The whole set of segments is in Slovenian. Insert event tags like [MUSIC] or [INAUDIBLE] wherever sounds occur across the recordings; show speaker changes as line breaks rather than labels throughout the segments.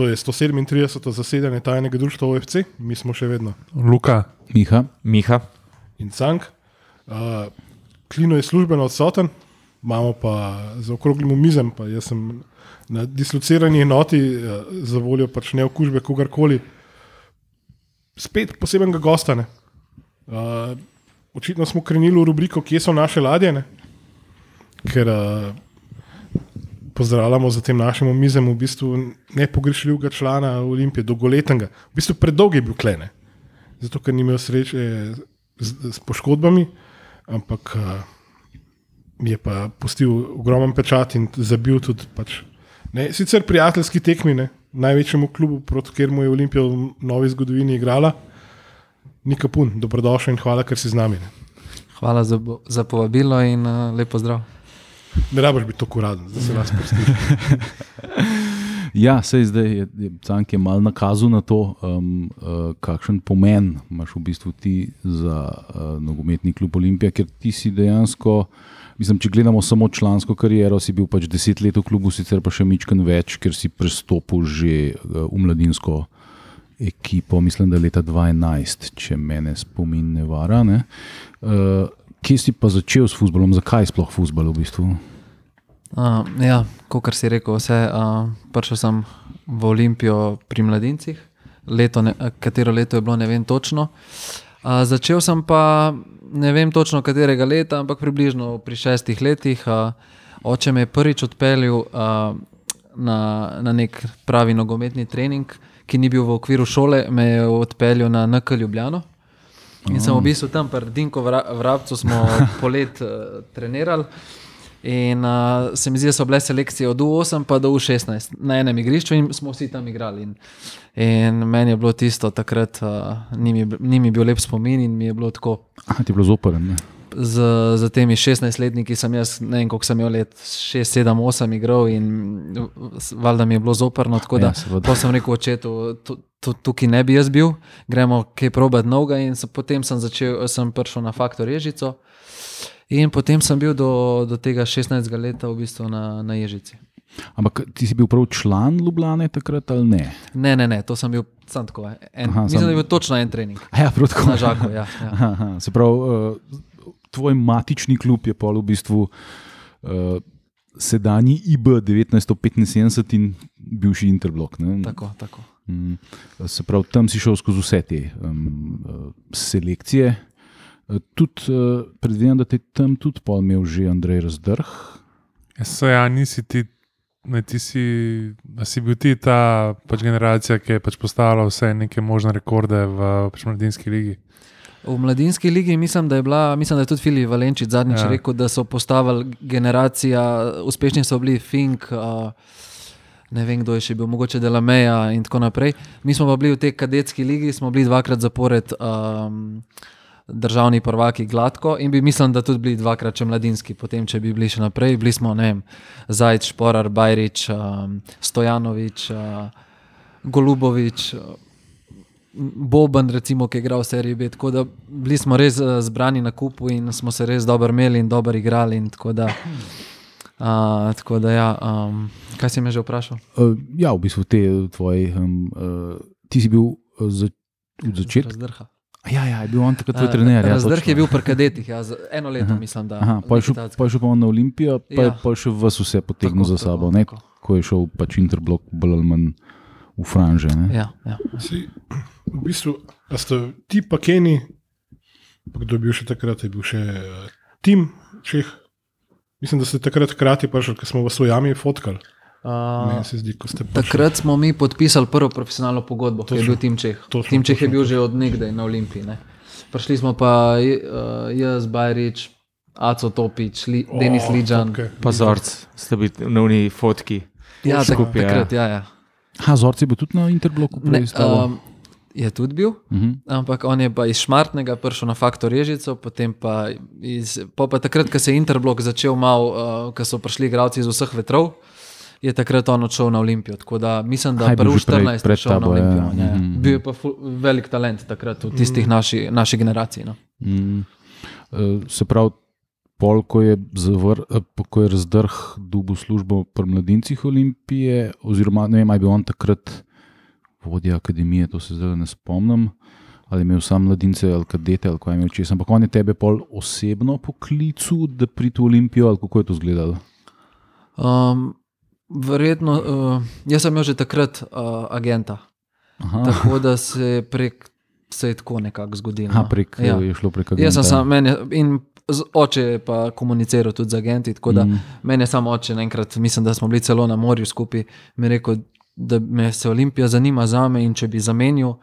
To je 137. zasedanje tajnega društva OFC, mi smo še vedno
Luka,
Miha,
Miha,
in Cank. Uh, Klino je službeno odsoten, imamo pa za okroglim mizem, pa jaz sem na dislocirani enoti uh, za voljo pač ne okužbe kogarkoli. Spet posebnega gosta. ne. Uh, očitno smo krenili v rubriko, kje so naše ladje, ne? ker uh, pozdravljamo za tem našim omizem v bistvu nepogrešljivega člana Olimpije, dolgoletnega. V bistvu predolg je bil klene, zato ker ni imel sreče z, z poškodbami, ampak uh, je pa pustil ogromen pečat in zabil tudi. Pač, ne, sicer prijateljski tekmi, ne, največjemu klubu, proti kateremu je Olimpija v novi zgodovini igrala. Nika pun, dobrodošel in hvala, ker si z nami. Ne,
Hvala za, za povabilo in uh, lepo zdrav.
Ne rabiš biti tako uraden, da se nas pustiš. [LAUGHS]
Ja, sej zdaj je, je Cank je mal nakazal na to, um, uh, kakšen pomen imaš v bistvu ti za uh, nogometni klub Olimpija, ker ti si dejansko, mislim, če gledamo samo člansko kariero, si bil pač deset let v klubu, sicer pa še mičken več, ker si prestopil že uh, v mladinsko ekipo, mislim, da leta 2011, če me spomin ne vara. Ne? Uh, kje si pa začel s futbolom, zakaj sploh futbol v bistvu?
Uh, ja, kot si rekel, vse, uh, prišel sem v Olimpijo pri mladincih, leto ne, katero leto je bilo, ne vem točno. Uh, začel sem pa ne vem točno katerega leta, ampak približno pri šestih letih. Uh, oče me je prvič odpeljal uh, na, na nek pravi nogometni trening, ki ni bil v okviru šole, me je odpeljal na NK Ljubljano. In sem v bistvu tam, pri Dinku vra, Vrabcu, smo [LAUGHS] polet uh, trenirali. In uh, se mi zdi, da so bile selekcije od U8 pa do U16 na enem igrišču in smo vsi tam igrali. In, in meni je bilo tisto takrat, uh, ni, mi, ni mi bil lep spomin in mi je bilo tako.
Aha, ti je bilo zoprn.
Z, z temi 16-letniki sem jaz, ne vem, koliko sem imel let, 6, 7, 8 igral in valjda mi je bilo zoprno. Tako da
Ja,
sem rekel očetu, tu, tu, tukaj ne bi jaz bil, gremo kaj probat novega. In se, potem sem, začel, sem prišel na faktor Ježico. In potem sem bil do, do tega 16. leta v bistvu na, na Ježici.
Ampak ti si bil prav član Ljubljana takrat ali ne?
Ne, ne, ne, to sem bil sam tako. En,
Aha,
mislim,
sam-
da je bil točno en trening.
A Ja, prav tako.
Na žaku, ja. ja.
Aha. Se pravi, uh, tvoj matični klub je pol v bistvu uh, sedanji IB 1975 in bivši Interblok. Ne?
Tako, tako.
Mm, Se pravi, tam si šel skozi vse te um, uh, selekcije. Uh, Tudi uh, predvidevam, da te je tam tudi imel že Andrej Razdrh.
so ja, nisi ti, ne, ti si, a si bil ti ta pač generacija, ki je pač postavila vse neke možne rekorde v pač mladinski ligi.
V mladinski ligi mislim, da je bila, mislim, da je tudi Filip Valenčič zadnjič
Ja.
rekel, da so postavili generacija, uspešni so bili Fink. Uh, Ne vem, kdo je še bil, mogoče Delameja in tako naprej. Mi smo pa bili v tej kadetski ligi, smo bili dvakrat zapored um, državni prvaki gladko in bi mislim, da tudi bili dvakrat še mladinski, potem če bi bili še naprej. Bili smo, ne vem, Zajc, Šporar, Bajrič, um, Stojanovič, uh, Golubovič. Uh, Boban, recimo, ki je igral v seriji B. Tako da bili smo res uh, zbrani na kupu in smo se res dobro imeli in dobro igrali. In tako da, [CLEARS THROAT] uh, tako da ja, um, kaj si me že vprašal?
Uh, ja, v bistvu te tvoje. Um, uh, ti si bil za, od začetka.
Razdrha.
Ja, ja, je bil on takrat tvoj trener. Ja, točno.
je bil pri kadetih, ja, za eno leto
Aha.
mislim. Da,
Aha, pa je šel, pa je šel pa on na Olimpijo, pa je
Ja.
pa še vas vse potegnil
Tako,
za sabo,
tako,
ne?
tako.
ko je šel pač Interblok bolj ali manj v franže. Ne?
Ja, ja.
Si, v bistvu, a ste ti pa Keni, pa kdo je bil še takrat, je bil še uh, Tim Čeh. Mislim, da ste takrat hkrati prišli, ker smo vas v jami fotkali. Meni
Uh,
se zdi, ko ste prišli.
takrat smo mi podpisali prvo profesionalno pogodbo, ki je
Točno.
bil Tim Čeh.
Točno,
Tim Čeh je
točno,
bil že od nekdaj na Olimpiji. Ne. Prišli smo pa uh, jaz, Bajrič, Aco Topič, Li,
O,
Denis Lidžan.
Topke.
Pozorc, ste bili na uni fotki.
Ja, tak,
ja.
takrat, ja. ja.
Ha, Zorci je bil tudi na Interbloku.
Ne,
prej tabo?
um, je tudi bil,
Uh -huh.
ampak on je pa iz Šmartnega prišel na faktor Ježico, potem pa, iz, pa, pa takrat, ko se je Interblok začel malo, uh, ko so prišli igralci iz vseh vetrov. Je takrat on odšel na Olimpijo. Tako da mislim, da
je
je prvi
že prej
14
pred
šel na
tabo, ja.
Olimpijo. Ja.
Mhm.
Bil je pa ful, velik talent takrat v tistih naši, naši generaciji. No.
mm. se pravi, pol, ko je, zavr, uh, ko je razdrh dubu službo pri mladincih Olimpije, oziroma ne vem, ali je bil on takrat vodja akademije, to se zdaj ne spomnim. Ali je imel sam mladince ali kadete ali kaj imel čez. Ampak on je tebe pol osebno poklical, da prideš v Olimpijo ali kako je to izgledalo?
Um, verjetno, uh, jaz sem imel že takrat uh, agenta,
Aha,
tako da se prek. Se je tako nekako zgodilo.
Aha
no.
prek,
Ja.
je šlo prek
Jaz sem
agenta.
sam, meni, in z- oče je pa komuniciral tudi z agenti, tako da mm. meni je samo oče enkrat, mislim, da smo bili celo na morju skupaj, mi je rekel, da me se Olimpija zanima za me in če bi zamenil.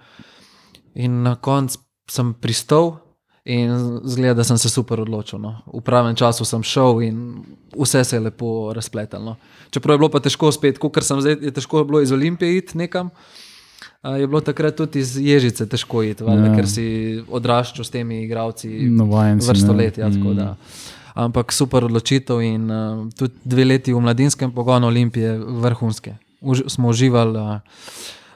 In na koncu sem pristal in zgleda, da sem se super odločil. No. V pravem času sem šel in vse se je lepo razpletalo. No. Čeprav je bilo pa težko spet, kot sem zdaj, je težko bilo iz Olimpije iti nekam. a, Je bilo takrat tudi iz Ježice težko iti, valjda,
Ja.
ker si odraščal s temi igravci
Navajen si,
vrsto
ne.
let. Ja,
Mm.
da. Ampak super odločitev in uh, tudi dve leti v mladinskem pogonu Olimpije, vrhunske. Už, smo uživali, uh,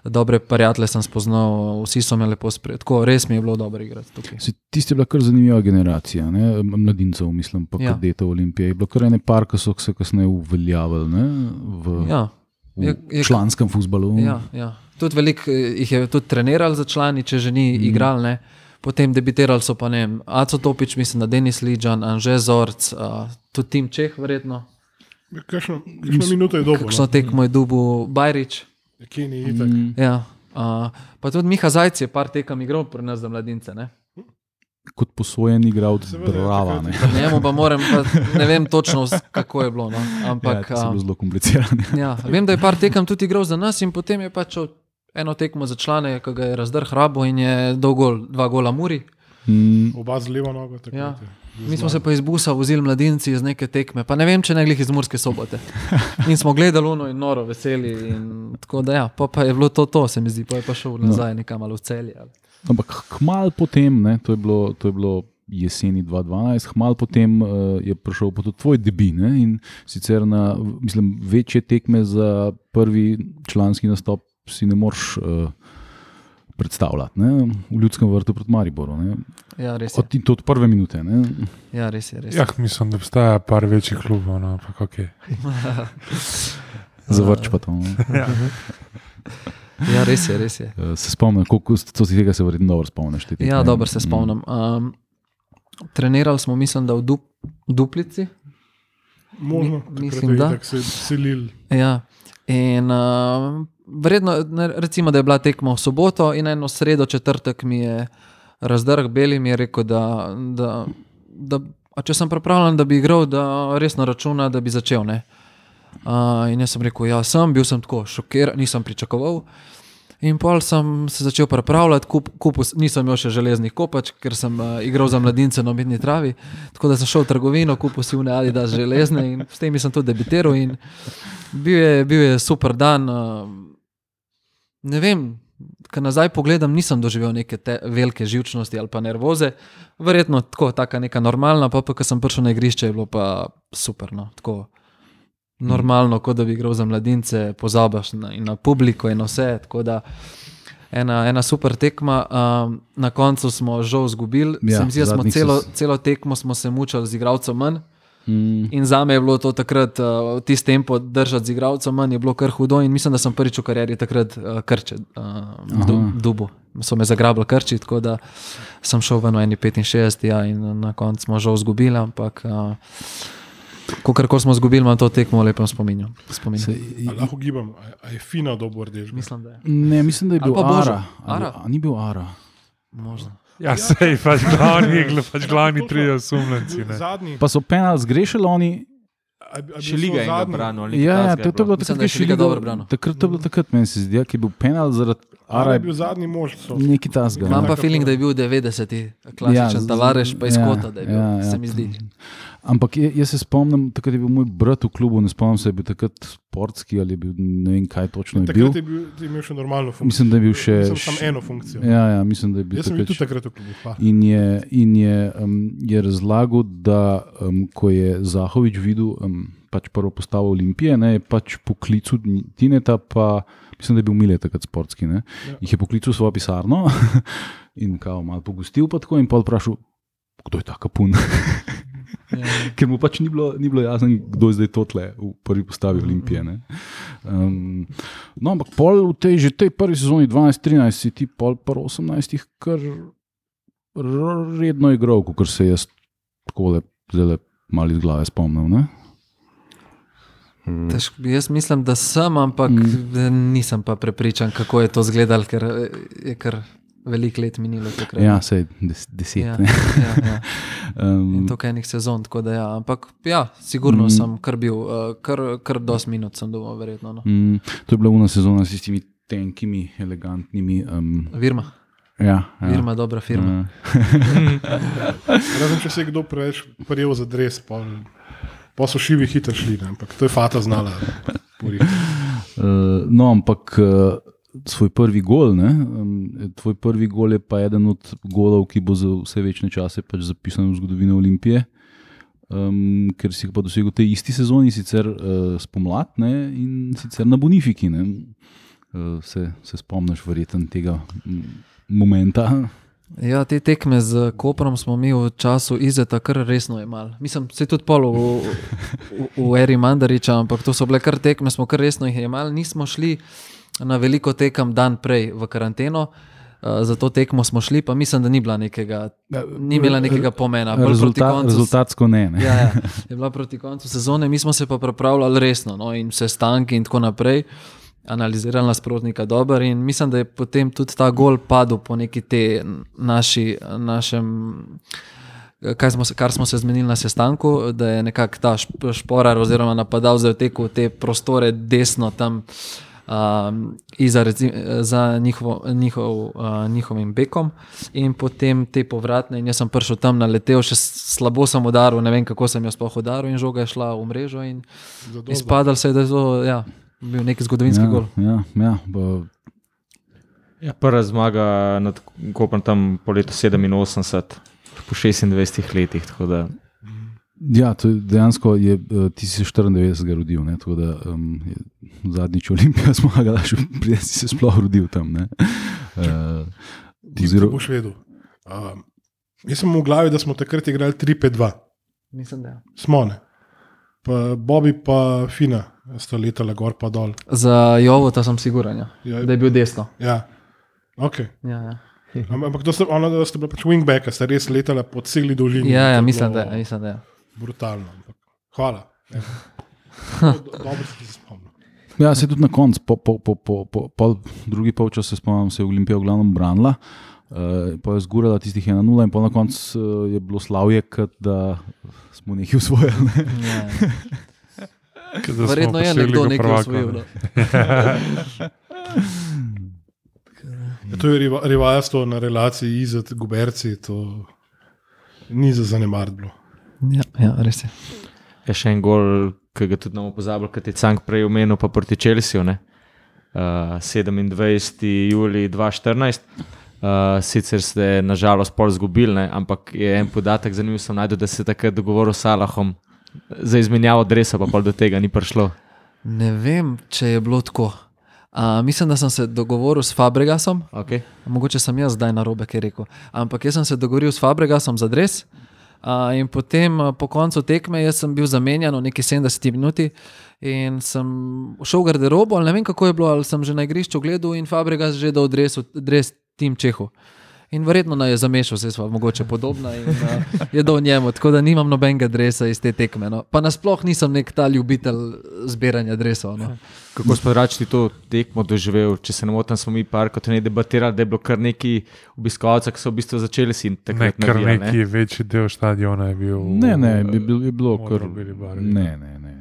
dobre prijatelje sem spoznal, vsi so me lepo sprejeli. Tako res mi je bilo dobro igrati tukaj.
Si, tiste je bila kar zanimiva generacija, ne? mladincev, mislim, pa
Ja.
kadetov Olimpije. Je bilo kar ene par, ki so se kasneje uveljavili ne? v,
Ja,
v
je- je-
članskem futbalu.
ja, ja. Tudi veliko eh, jih je tudi trenirali za člani, če že ni mm. igral. Ne. Potem debitirali so pa ne vem, Aco Topič, mislim, da Denis Lidžan, Anže Zorc, uh, tudi Tim Čeh, verjetno.
Kakšno, kakšno minuto je dobro?
Kakšno tekmo je dubu Bajrič.
Kje ni itak.
Mm,
Ja. Uh, pa tudi Miha Zajc je par tekem igral pri nas za mladince. Ne?
kot posojen igralec
Seveda,
Brava. Ne?
Njemu pa moram, pa ne vem točno, kako je bilo. No.
Ja,
Ampak
to je bilo
ja,
zelo komplicirano.
ja, vem, da je par tekem tudi igral za nas in potem je pač šel eno tekmo za člane, ki ga je razdrl hrabo in je dol gol, dva gola muri.
Mm,
Oba z levo nogo.
Ja. Mi smo se pa iz busa vozili mladinci iz neke tekme, pa ne vem, če ne glih iz Murske sobote. [LAUGHS] In smo gledali uno in noro, veseli. In tako da ja, pa, pa je bilo to, to se mi zdi, pa je pa šel nazaj nekam malo v celje. ali.
Ampak hmal potem, ne, to, je bilo, to je bilo jeseni 2012, hmal potem uh, je prišel tudi tvoj debi. Ne, in sicer na mislim, večje tekme za prvi članski nastop si ne moreš uh, predstavljati. Ne, v ljudskem vrtu pred Mariborom. Ne,
Ja, res je.
od, in to od prve minute. Ne.
Ja, res je. Res je.
Ja, mislim, da obstaja par večjih klubov, no, ampak ok. [LAUGHS]
Zavrč pa to. ne. [LAUGHS]
Ja, res je. Res je.
Eh, Se spomnim, koliko si tega se verjetno dobro spomniš. te.
Ja, dobro se
Mm.
spomnim. Um, trenirali smo, mislim, da v dup, Duplici.
Možno,
Mi- mislim,
je
da.
itak se selil.
Ja. In uh, verjetno, ne, recimo, da je bila tekma v soboto, in eno sredo, četrtek mi je razdrg beli, mi je rekel, da, da, da če sem pripravljen, da bi igral, da resno računa, da bi začel. Ne? Uh, in jaz sem rekel, ja, sem bil sem tako šokiran, nisem pričakoval. In pol sem se začel pripravljati, kup, kupu, nisem imel še železnih kopač, ker sem uh, igral za mladince na umetni travi. Tako da sem šel v trgovino, kupil si vne ali da železne in s temi sem tudi debitiral. in Bil je, bil je super dan. Uh, ne vem, ko nazaj pogledam, nisem doživel neke te, velike živčnosti ali pa nervoze. Verjetno tako, taka neka normalna, pa, pa ko sem prišel na igrišče, je bilo pa super. No, tako, normalno, kot da bi igral za mladince, pozabiš na, in na publiko in vse. tako da Ena, ena super tekma, um, na koncu smo žal izgubili.
Ja,
Ja, zdi, da smo celo,
se-
celo tekmo smo se mučili z igralcem manj.
Mm.
In za me je bilo to takrat, uh, v tistem tempu držati z igralcem manj, je bilo kar hudo. In mislim, da sem prvič v karieri takrat uh, krče, uh, du, dubu. So me zagrabili krči, tako da sem šel ven v 1,65 ja, in na koncu smo žal izgubili. Ampak, uh, ko kar smo izgubili, imam to tekmo v lepem spominu. spominu.
Se,
A lahko gibam, a, je fina dobo rdež.
Mislim, da je.
ne, mislim, da je bil
Božo.
Ara. Ali-
Ara?
a Ni bil Ara.
Možno.
Ja, sej, pač glavni, pač glavni trije osumljenci. ne.
Zadnji,
Pa so penal zgrešili oni.
Še liga je ga
zadnji?
branil. ali nekaj
Ja, ja, to,
je
to je bilo takrat,
da je
ko je
Šeliga
Šeliga-
dobro branil.
Takrat to je bilo takrat, meni se zdi, ja, ki je bil penal zaradi
Ara je bil zadnji mož.
Neki tasga.
Imam
ja.
pa feeling, da je bil 90, klasičen
z-
Tavares, pa iz
ja,
Kota, da je bil,
ja, ja,
se mi zdi.
Ampak jaz se spomnim, takrat je bil moj brat v klubu, ne spomnim se, je bil takrat sportski ali bil ne vem kaj točno je bil.
Takrat je, bil, je imel še normalno funkcijo.
Mislim, da je bil še.
Mislim, samo eno funkcijo.
Ja, ja, mislim, da je bil
Jaz sem bil
takrat.
tudi takrat v klubu. hvala.
In je, in je, um, je razlagal, da um, ko je Zahovič videl um, pač prvo postavo Olimpije, ne, je pač poklical Tineta, pa mislim, da je bil Mile takrat sportski. Ne,
Ja.
jih je poklical v svojo pisarno [LAUGHS] in kao malo pogostil, pa tako in pa vprašal, kdo je ta kapun.
Ja.
ker mu pač ni bilo, ni bilo jasno, kdo je zdaj totle v prvi postavi Olimpije. ne. Um, no, ampak pol v tej, že tej prvi sezoni 12-13 si ti pol pa 18 kar redno igral, kot se jaz tako zelo malo iz glave spomnil. Ne?
Težko, jaz mislim, da sem, ampak mm. nisem pa prepričan, kako je to izgledalo, ker je kar veliko let minilo. takrat.
Ja, sej des, deset.
ja,
ne.
ja, ja. [LAUGHS] In
Um,
to enih sezon. tako Da, ja. Ampak ja, sigurno
Mm.
sem kar bil, uh, kar, kar dos minut sem dobil, verjetno. No.
mm, to je bila una sezona s tistimi tenkimi, elegantnimi. Um,
Virma,
ja, ja.
Virma, dobra firma.
Ja. [LAUGHS]
Razen če se je kdo preveč prijel za dres, pa, pa so šivi hitro šli, ne? ampak to je fata znala. [LAUGHS]
Uh, no, ampak uh, svoj prvi gol, ne, tvoj prvi gol je pa eden od golov, ki bo za vse večne čase pač zapisan v zgodovino Olimpije. Um, ker si pa dosegel v tej isti sezoni, sicer uh, spomlad ne, in sicer na Bonifiki. Ne. Uh, se, se spomniš, verjetno tega momenta.
Ja, te tekme z Koprom smo mi v času Izeta kar resno imeli. Mislim, se tudi pol v, v, v eri Mandariča, ampak to so bile kar tekme, smo kar resno jih imeli. Nismo šli na veliko tekem dan prej v karanteno. Uh, za to tekmo smo šli, pa mislim, da ni, nekega, ni imela nekega pomena. Bolj
Rezultat,
koncu-
rezultatsko ne. ne.
Ja, ja, [LAUGHS] je bila proti koncu sezone, mi smo se pa pripravljali resno no, in sestanki in tako naprej. Analizirali nasprotnika dobro, in mislim, da je potem tudi ta gol padel po neki te naši, našem, kaj smo, se- kar smo se zmenili na sestanku, da je nekako ta šp- šporar oziroma napadalec tekel v te prostore desno tam. Um, iza, reci, za njihovo, njihov, uh, njihovim bekom, in potem te povratne. In jaz sem prišel tam, naletel, še slabo sem udaril, ne vem kako sem jo sploh udaril, in žoga je šla v mrežo. In
Zadovolj.
izpadal se je, da je to ja, bil neki zgodovinski
ja,
gol.
Ja, ja, ba,
Ja, prva zmaga nad tam po letu 87, po 26 letih. tako da-
Ja, to je dejansko je, eh, ti si se 94 rodil, ne, tako da um, je zadnjič Olimpija [LAUGHS] zmagala, še preden si se sploh rodil tam. Ne. Uh,
Ti
Oziro-
boš vedel. Um, jaz sem v glavi, da smo takrat igrali 3-5-2,
Mislim, da je.
smo ne. Pa Bobby pa Fina sta letala gor pa dol.
Za Jovo ta sem siguran, ja.
Ja,
da je bil desno.
ja. Okay.
Ja, ja.
Am- Ampak to sta, ona, da sta bila pač wingback, sta res letala po celi dolžini.
ja, ja mislim,
bilo
da. Mislim, da je.
Brutalno. Ampak. Hvala. Do- Dobro si se spomnil.
Ja, se tudi na koncu, po, po, po, po, po pol, drugi polčas se spomnim, se je Olimpija v glavnem branila. Uh, pa je zgurala tistih 1-0, in pol na koncu uh, je bilo slavje, kot da smo nekaj usvojili. Ne? [LAUGHS]
Ja. Verjetno je nekdo nekaj
ne.
no.
Ja, to je riva- rivalstvo na relaciji izid guberci, to ni za zanemariti bilo.
Ja, ja, res je.
Je še en gol, ki ga tudi ne pozabili, kot je Cank prej omenil, pa proti Čelsiju. ne. Uh, 27. julij 2014. Uh, sicer ste nažalost pol zgubili, ne, ampak je en podatek zanimiv, sem najdel, da se je takrat dogovoril s Salahom za izmenjavo dresa, pa pol do tega ni prišlo.
Ne vem, če je bilo tako. A, mislim, da sem se dogovoril s Fabregasom,
Okay.
mogoče sem jaz zdaj na robe, kaj je rekel. Ampak jaz sem se dogovoril s Fabregasom za dres. A, in potem a, po koncu tekme jaz sem bil zamenjan v neki 70 minuti in sem šel v garderobo, ali ne vem kako je bilo, ali sem že na igrišču gledal in Fabregas že dal dres, dres Tim Čehu. In verjetno naj je zamešal, se sva mogoče podobna in uh, je dal njemu, tako da nimam nobenega dresa iz te tekme. No. Pa nasploh nisem nek ta ljubitelj zbiranja dresov. No.
Kako spodračiti to tekmo doživel? Če se ne motim, smo mi par kot ne debatirali, da je bilo kar nekaj obiskovalcev, ki so v bistvu začeli si
Ne,
takrat
kar
navijali,
neki večji del stadiona je bil.
Ne, ne, je, bil, je bilo kar. Ne, ne, ne.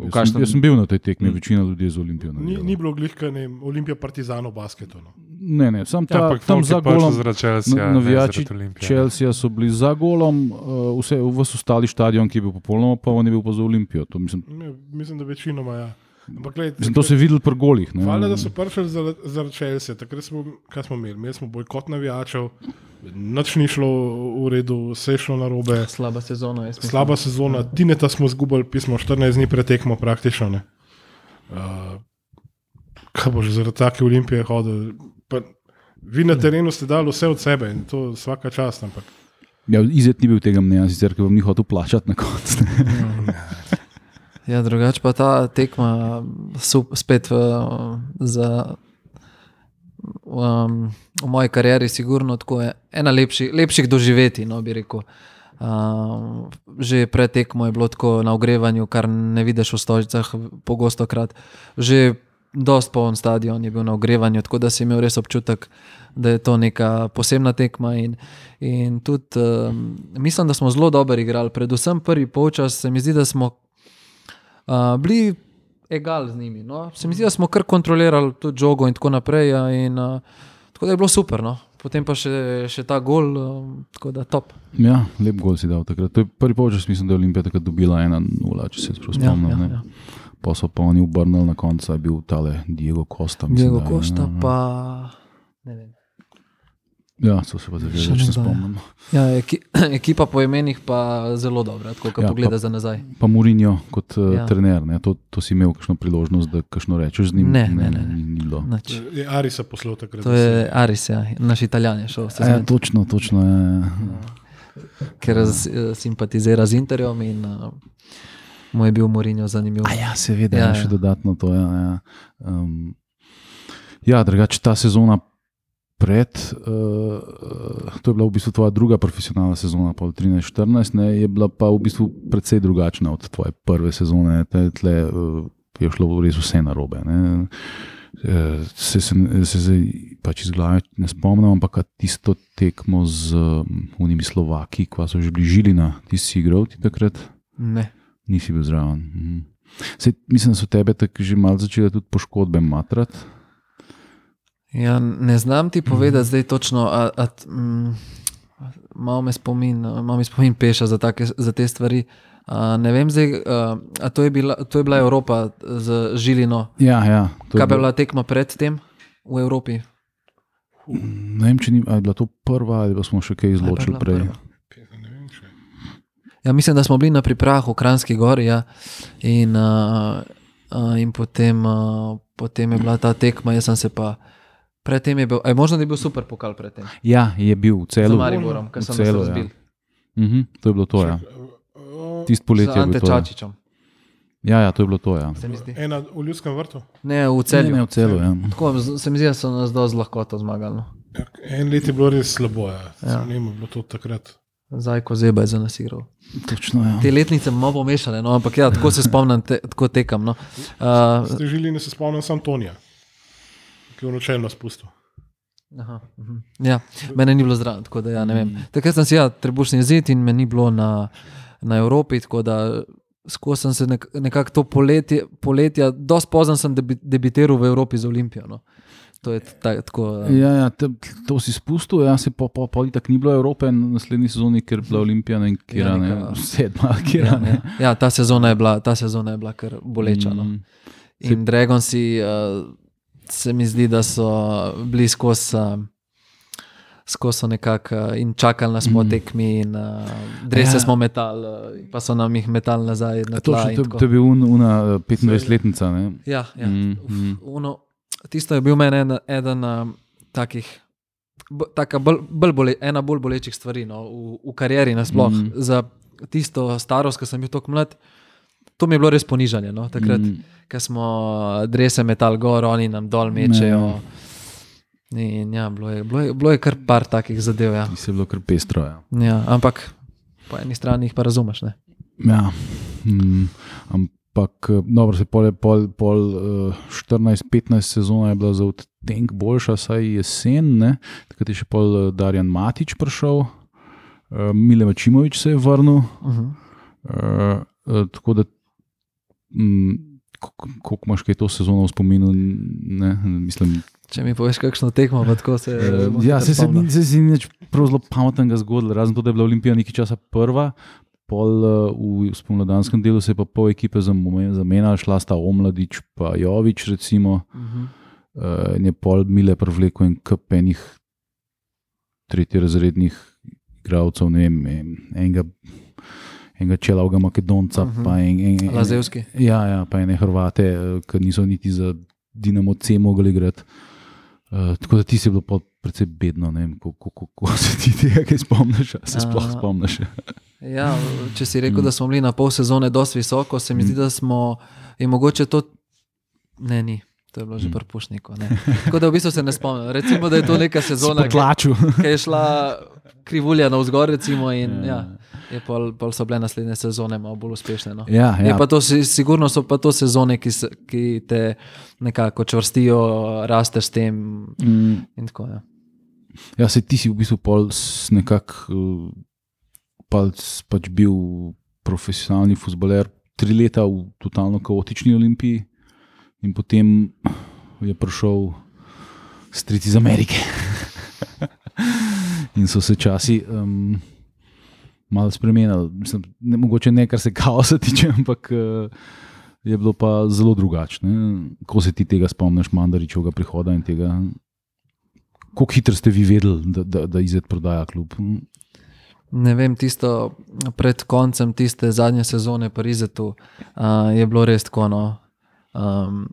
Jaz,
kakšnem-
sem, jaz sem bil na tej tekmi, večina ljudi je z Olimpijo.
Ni, ni bilo glihka Olimpija Partizan v basketu. No.
Ne, ne, sam
Ja,
ta,
ampak
tam za
prišel
golom.
Chelsea, ne
Navijači. Chelsea so bili za golom, uh, vse, vse ostali stadion, ki je bil popolnoma poln, je bil pa za Olimpijo. To, mislim,
Ne, mislim, da večinoma ja. Ampak, gled,
mislim, to se je videlo pri golih. ne.
Hvala, da so prišli zaradi za Chelsea. Takrat smo, smo imeli? Imeli smo bojkot navijačev, noč ni šlo v redu, vse je šlo na robe.
Slaba sezona, mislim.
Slaba sezona, Tineta smo zgubili, pismo 14 dni pretekmo praktično. ne. Uh, kaj boš zaradi take olimpije hodil? Pa, vi na terenu ste dali vse od sebe in to vsaka čast. Ampak
Ja, Izet ni bil tega mnenja, sicer ker vam ni hotel plačati na koncu.
Ja, drugače pa ta tekma spet uh, za, um, v moji karieri, sigurno tako je ena lepši, lepših doživeti. No, bi rekel. Um, že pred tekmo je bilo tako na ogrevanju, kar ne vidiš v stožicah, pogosto krat. Že dost poln stadion je bil na ogrevanju, tako da si imel res občutek, da je to neka posebna tekma. In, in tudi um, mislim, da smo zelo dobro igrali, predvsem prvi polčas, se mi zdi, da smo uh, bili egal z njimi. No? Se mi zdi, da smo kar kontrolirali tudi žogo in tako naprej. Ja, in, uh, tako da je bilo super. No? Potem pa še, še ta gol, um, tako da top.
Ja, lep gol si dal takrat. To je prvi polčas, mislim, da je Olimpija takrat dobila 1-0, če se prav spomnim.
ja,
ne.
ja.
Pa so pa oni obrnili na koncu, je bil tale Diego Costa. mislim,
Diego
da je,
Costa,
ja,
pa ne vem.
Ja, so se pa se
nekdo, ja.
spomnim.
Ja, eki, [CLEARS THROAT] ekipa po imenih pa zelo dobra, tako kot
Ja,
ja, pogleda
pa-
za nazaj.
Pa Murinjo kot uh,
Ja.
trener, ne? to, to si imel kakšno priložnost, da kakšno rečeš z njim?
Ne, ne, ne, ne.
Ni, ni bilo.
Nič.
Je Arisa poslal takrat.
To je Aris, ja, naš italijan je šel, se
Ja,
zmeni,
točno, točno. Ja.
ker z, eh, simpatizira z Interjem in uh, mu je bil Morinjo zanimiv.
A ja, seveda,
Ja,
ja, še
ja.
dodatno to. Ja, ja. Um, ja drugače ta sezona pred, uh, to je bila v bistvu tvoja druga profesionalna sezona, pol 13-14, ne, je bila pa v bistvu precej drugačna od tvoje prve sezone. Tle, tle uh, je šlo res vse narobe. Ne. Eh, Se, se, se zdaj pač iz glave ne spomnim, ampak tisto tekmo z um, unimi Slovaki, ko so že bližili na tisti igral ti takrat.
Ne.
Nisi bil zraven. Mhm. Sej, mislim, da so tebe tako že malo začele tudi poškodbe matrati.
Ja, ne znam ti povedati zdaj točno, a, a, mm, malo me spomin, malo me spomin peša za, take, za te stvari. A, ne vem, zdaj, a, a to, je bila, to je bila Evropa z Žilino.
Ja, ja.
Kaj je
bilo-
bila tekma pred tem v Evropi?
Ne vem, če ni, je bila to prva ali pa smo še kaj izločili
bila
prej.
prva? Ja, mislim, da smo bili na priprahu v Kranski gori ja, in, uh, uh, in potem, uh, potem je bila ta tekma. Jaz sem se pa predtem je bil, aj možno je bil super pokal predtem.
Ja, je bil v
Za
celu.
Mariborom, ker
v
sem
celu,
se razbil.
Ja. Mhm, to je bilo to. Ja. Tisti
Z
poletje je
Ante
to. Ja.
Čačičem,
Ja, ja, to je bilo to. Ja.
se mi zdi.
Ena v ljudskem vrtu.
Ne, v
Ne,
celju.
ne, v celu. Ja.
Tako, z- se mi zdi, da so nas dosti lahko zmagali. No.
Ja, En let je bilo res slabo. Ja.
Ja.
Ne vem, bilo to takrat.
Zdaj, ko zeba je za nas igral.
Točno, ja.
Te letnice malo pomešane, no, ampak ja, tako se spomnim, te, tako tekam. No. Uh,
Ste žili, da se spomnim sam Tonija, ki je v nočelno spustil.
Aha, mhm. ja, mene ni bilo zraven, tako da ja, ne vem. Takrat sem si ja, trebušni zid in me ni bilo na, na Evropi, tako da skozi sem se nek, nekako to poletje, poletja, dosti pozno sem debi, debitiral v Evropi z Olimpijo. No. To je ta, tako. Ja.
Ja, ja, te, to si spustil, jaz se pa, pa, pa tako ni bilo Evrope na naslednji sezoni, ker je bila Olimpija in kira,
Ja,
ne,
neka-
sedma, kira.
Ja,
ne.
ja. ja, ta sezona je bila, ta sezona je bila kar boleča. No.
Mm.
In Dragonsi, uh, se mi zdi, da so bili skozi. Uh, Skozi nekako uh, in čakali nas po tekmi, in uh, drese
Ja.
ja. smo metali, uh, pa so nam jih metali nazaj na tla.
To,
tako.
to je bil un, una 25-letnica. ne.
Ja, ja.
Mm,
Uf,
mm.
Uno, tisto je bil meni eden, eden um, takih, taka bolj, bolj bole, ena bolj bolečih stvari no, v, v karieri nasploh.
Mm.
Za tisto starost, ko sem bil tako mlad, to mi je bilo res ponižanje. No, takrat,
Mm.
ko smo drese metal gor, oni nam dol mečejo. In, ja, bilo, je, bilo, je, bilo je kar par takih zadev. Ja.
Ti si bilo kar pestro. Ja.
Ja, ampak po eni strani jih pa razumeš. Ne?
Ja. Mm, ampak, eh, dobro, se pol, pol, pol uh, 14-15 sezona je bila za odtenek boljša, saj jesen. Ne? Takrat je še pol eh, Darjan Matič prišel, uh, Mile Mačimovič se je vrnil.
Uh -huh.
Uh, uh, tako da, mm, koliko imaš kaj to sezono v spominu, ne, mislim,
Če mi poveš, kakšno tekmo, tako se.
Uh,
bom
ja, se, se,
spomnil.
ni- se, se ni nič prav zelo pametnega zgodilo, razen to, da je bila Olimpija nekaj časa prva. Pol uh, v spomladanskem delu se je pa pol ekipe zame- zamenjala, šla sta Omladič pa Jovič, recimo, uh, in je pol Mile privlekel en kup enih tretjerazrednih igralcev, ne vem, em, enega, enega čelavega Makedonca, uh
Mhm.
-huh. pa en, en, en,
Lazevski.
Ja, ja, pa ene Hrvate, eh, ki niso niti za Dinamo C mogli igrati. Uh, tako da ti si bil precej bedno, ne vem, kako, se ti tega spomniš, se sploh spomniš. [LAUGHS]
Ja, če si rekel, da smo bili na pol sezone dosti visoko, se mi zdi, da smo je mogoče to. Ne, ni. To je bilo že
Mm.
prpušniku. Tako da v bistvu se ne spomnim. Recimo, da je to neka [LAUGHS] sezona, ki, ki je šla krivulja na vzgor, recimo, in ja, je pol, pol so bile naslednje sezone malo bolj uspešne. No.
Ja,
Je
ja.
pa to, si- sigurno so pa to sezone, ki, ki te nekako čvrstijo, rasteš s tem.
Mm,
in Tako, ja.
ja, se ti si v bistvu pol nekako pač, pač bil profesionalni futboler tri leta v totalno kaotični olimpiji in potem je prišel stric iz Amerike. [LAUGHS] in so se časi um, malo spremenili. Mislim, ne, mogoče ne, kar se kaosa tiče, ampak uh, je bilo pa zelo drugače. Ko se ti tega spomniš, Mandaričovega prihoda in tega. Kako hitro ste vi vedeli, da, da, da izid prodaja klub?
Ne vem, tisto pred koncem tiste zadnje sezone Parizetu uh, je bilo res tako. No. Um,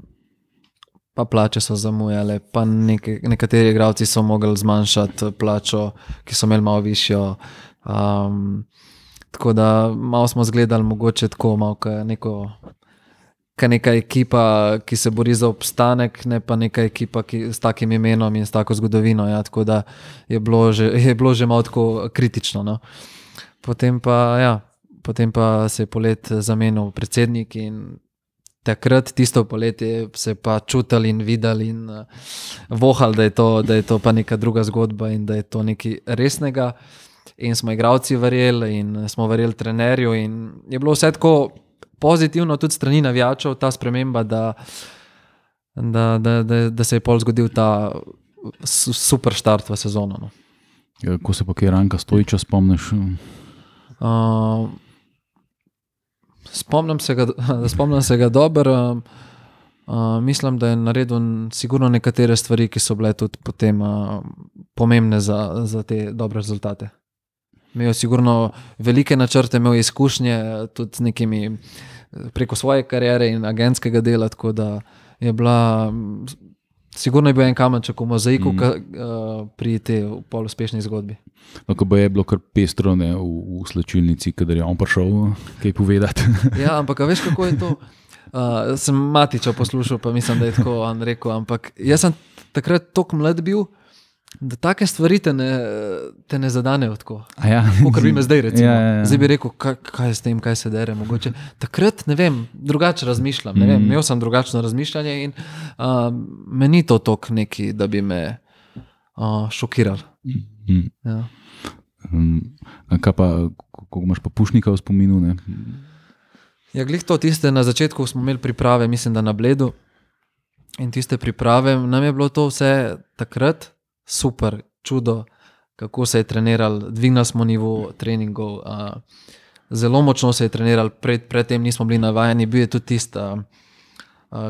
pa plače so zamujale, pa neke, nekateri igralci so mogli zmanjšati plačo, ki so imeli malo višjo. Um, tako da malo smo zgledali, mogoče tako, malo kot neko. Kaj neka ekipa, ki se bori za obstanek, ne pa neka ekipa ki, s takim imenom in s tako zgodovino. Ja, tako da je bilo že, [LAUGHS] je bilo že malo tako kritično. No. Potem, pa, ja, potem pa se je polet zamenil predsednik in takrat, tisto poletje, se je pa čutili in videli in uh, vohali, da, je to- da je to pa neka druga zgodba in da je to nekaj resnega. In smo igravci verjeli, in smo verjeli trenerju. In je bilo vse tako pozitivno, tudi strani navijačev, ta sprememba, da, da, da, da, da se je pol zgodil ta su- super štart v sezono. No.
Ja, Ko se pa kaj ranka stojiča spomniš?
Uh, spomnim se ga, [LAUGHS] spomnim se ga dobro. Uh, mislim, da je naredil sigurno nekatere stvari, ki so bile tudi potem uh, pomembne za, za te dobre rezultate. Imel sigurno velike načrte, imel je izkušnje eh, tudi z nekimi eh, preko svoje kariere in agentskega dela, tako da je bila. mm, Sigurno je bil en kamenček v mozaiku mm. ka, uh, pri tej pol uspešni zgodbi.
No, ko je bilo kar pestro ne, v, v slčilnici, kadar je on prišel kaj povedati. [LAUGHS]
Ja, ampak veš, kako je to? Uh, sem matiča poslušal, pa mislim, da je tako on rekel. Ampak jaz sem takrat tako mlad bil, da take stvari te ne, te ne zadanejo tako.
A Ja,
Kot bi me zdaj, recimo.
Ja, ja, ja.
Zdaj bi rekel, kaj, kaj s tem, kaj se dere. Mogoče. Takrat ne vem, drugače razmišljam. Ne vem,
Mm.
imel sem drugačno razmišljanje in uh, meni to tok neki, da bi me uh, šokiral.
Mm.
Ja.
Um, kaj pa, ko imaš pa pušnika v spominu? Ne?
Ja, glih to tiste na začetku smo imeli priprave, mislim, da na Bledu. In tiste priprave, nam je bilo to vse takrat super, čudo, kako se je treniral, dvignili smo nivo treningov. Uh, zelo močno se je treniral, pred, predtem nismo bili navajeni, bil je tudi tisti uh,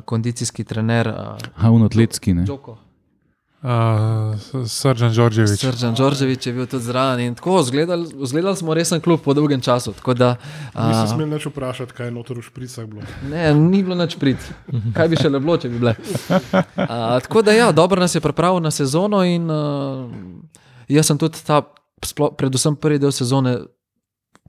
kondicijski trener, uh,
Ha, un atletski. Ne?
Džoko.
Uh, Sržan Đorđević.
Sržan Đorđevič je bil tudi zraven in tako, zgledali, zgledali smo resen klub po dolgem času. Da,
Nisem
uh,
smel več vprašati, kaj je notor v špricah bilo.
Ne, ni bilo nič prid. Kaj bi še le bilo, če bi bile. A, tako da, ja, dobro nas je pripravil na sezono. In, uh, jaz sem tudi ta, splo, predvsem prvi del sezone,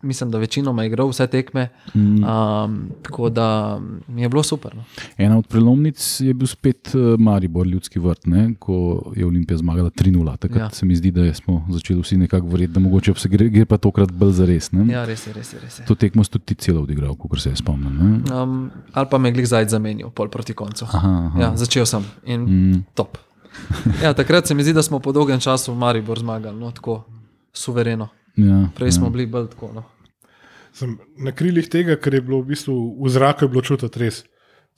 mislim, da večinoma igral vse tekme.
Mm.
Um, tako da mi je bilo super. No.
Ena od prelomnic je bil spet eh, Maribor, ljudski vrt, ne? ko je Olimpija zmagala 3-0. Takrat Ja. se mi zdi, da smo začeli vsi nekako verjeti, da mogoče se gre, gre pa tokrat bolj za res. Ne?
Ja, res je, res je. Res je.
To tekmo si tudi celo odigral, kot se je spomnim. ne?
Um, ali pa me glih zdaj zamenil, pol proti koncu.
Aha, aha.
Ja, začel sem in
Mm.
top. Ja, takrat se mi zdi, da smo po dolgem času v Maribor zmagali, no, tako suvereno.
Ja,
Prej smo
ja.
bili bolj tako. No.
Sem na krilih tega, ker je bilo v bistvu v zraku je bilo čutiti res.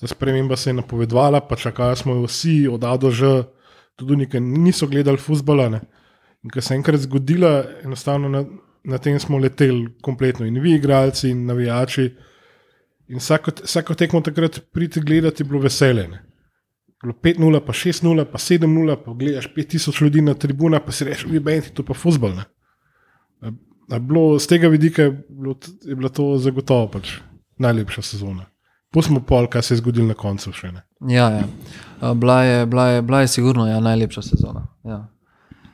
Ta sprememba se je napovedovala, pa čakali smo jo vsi, od A do Ž, tudi nekaj niso gledali futbola. Ne. In ko se je enkrat zgodila, enostavno na, na tem smo leteli kompletno, in vi, igralci, in navijači. In vsako, vsako tekmo takrat pridete gledati, je bilo veselje. Ne. Bilo 5-0, pa 6-0, pa 7-0, pa gledaš 5000 ljudi na tribunah, pa si rečeš, vi benti, to pa futbol. Ne. A Bilo, z tega vidika je, bilo, je bila to zagotovo pač najlepša sezona. Pustimo pol, kaj se je zgodilo na koncu še ne.
Ja, ja. Bila, je, bila, je, bila je sigurno ja, najlepša sezona. Ja.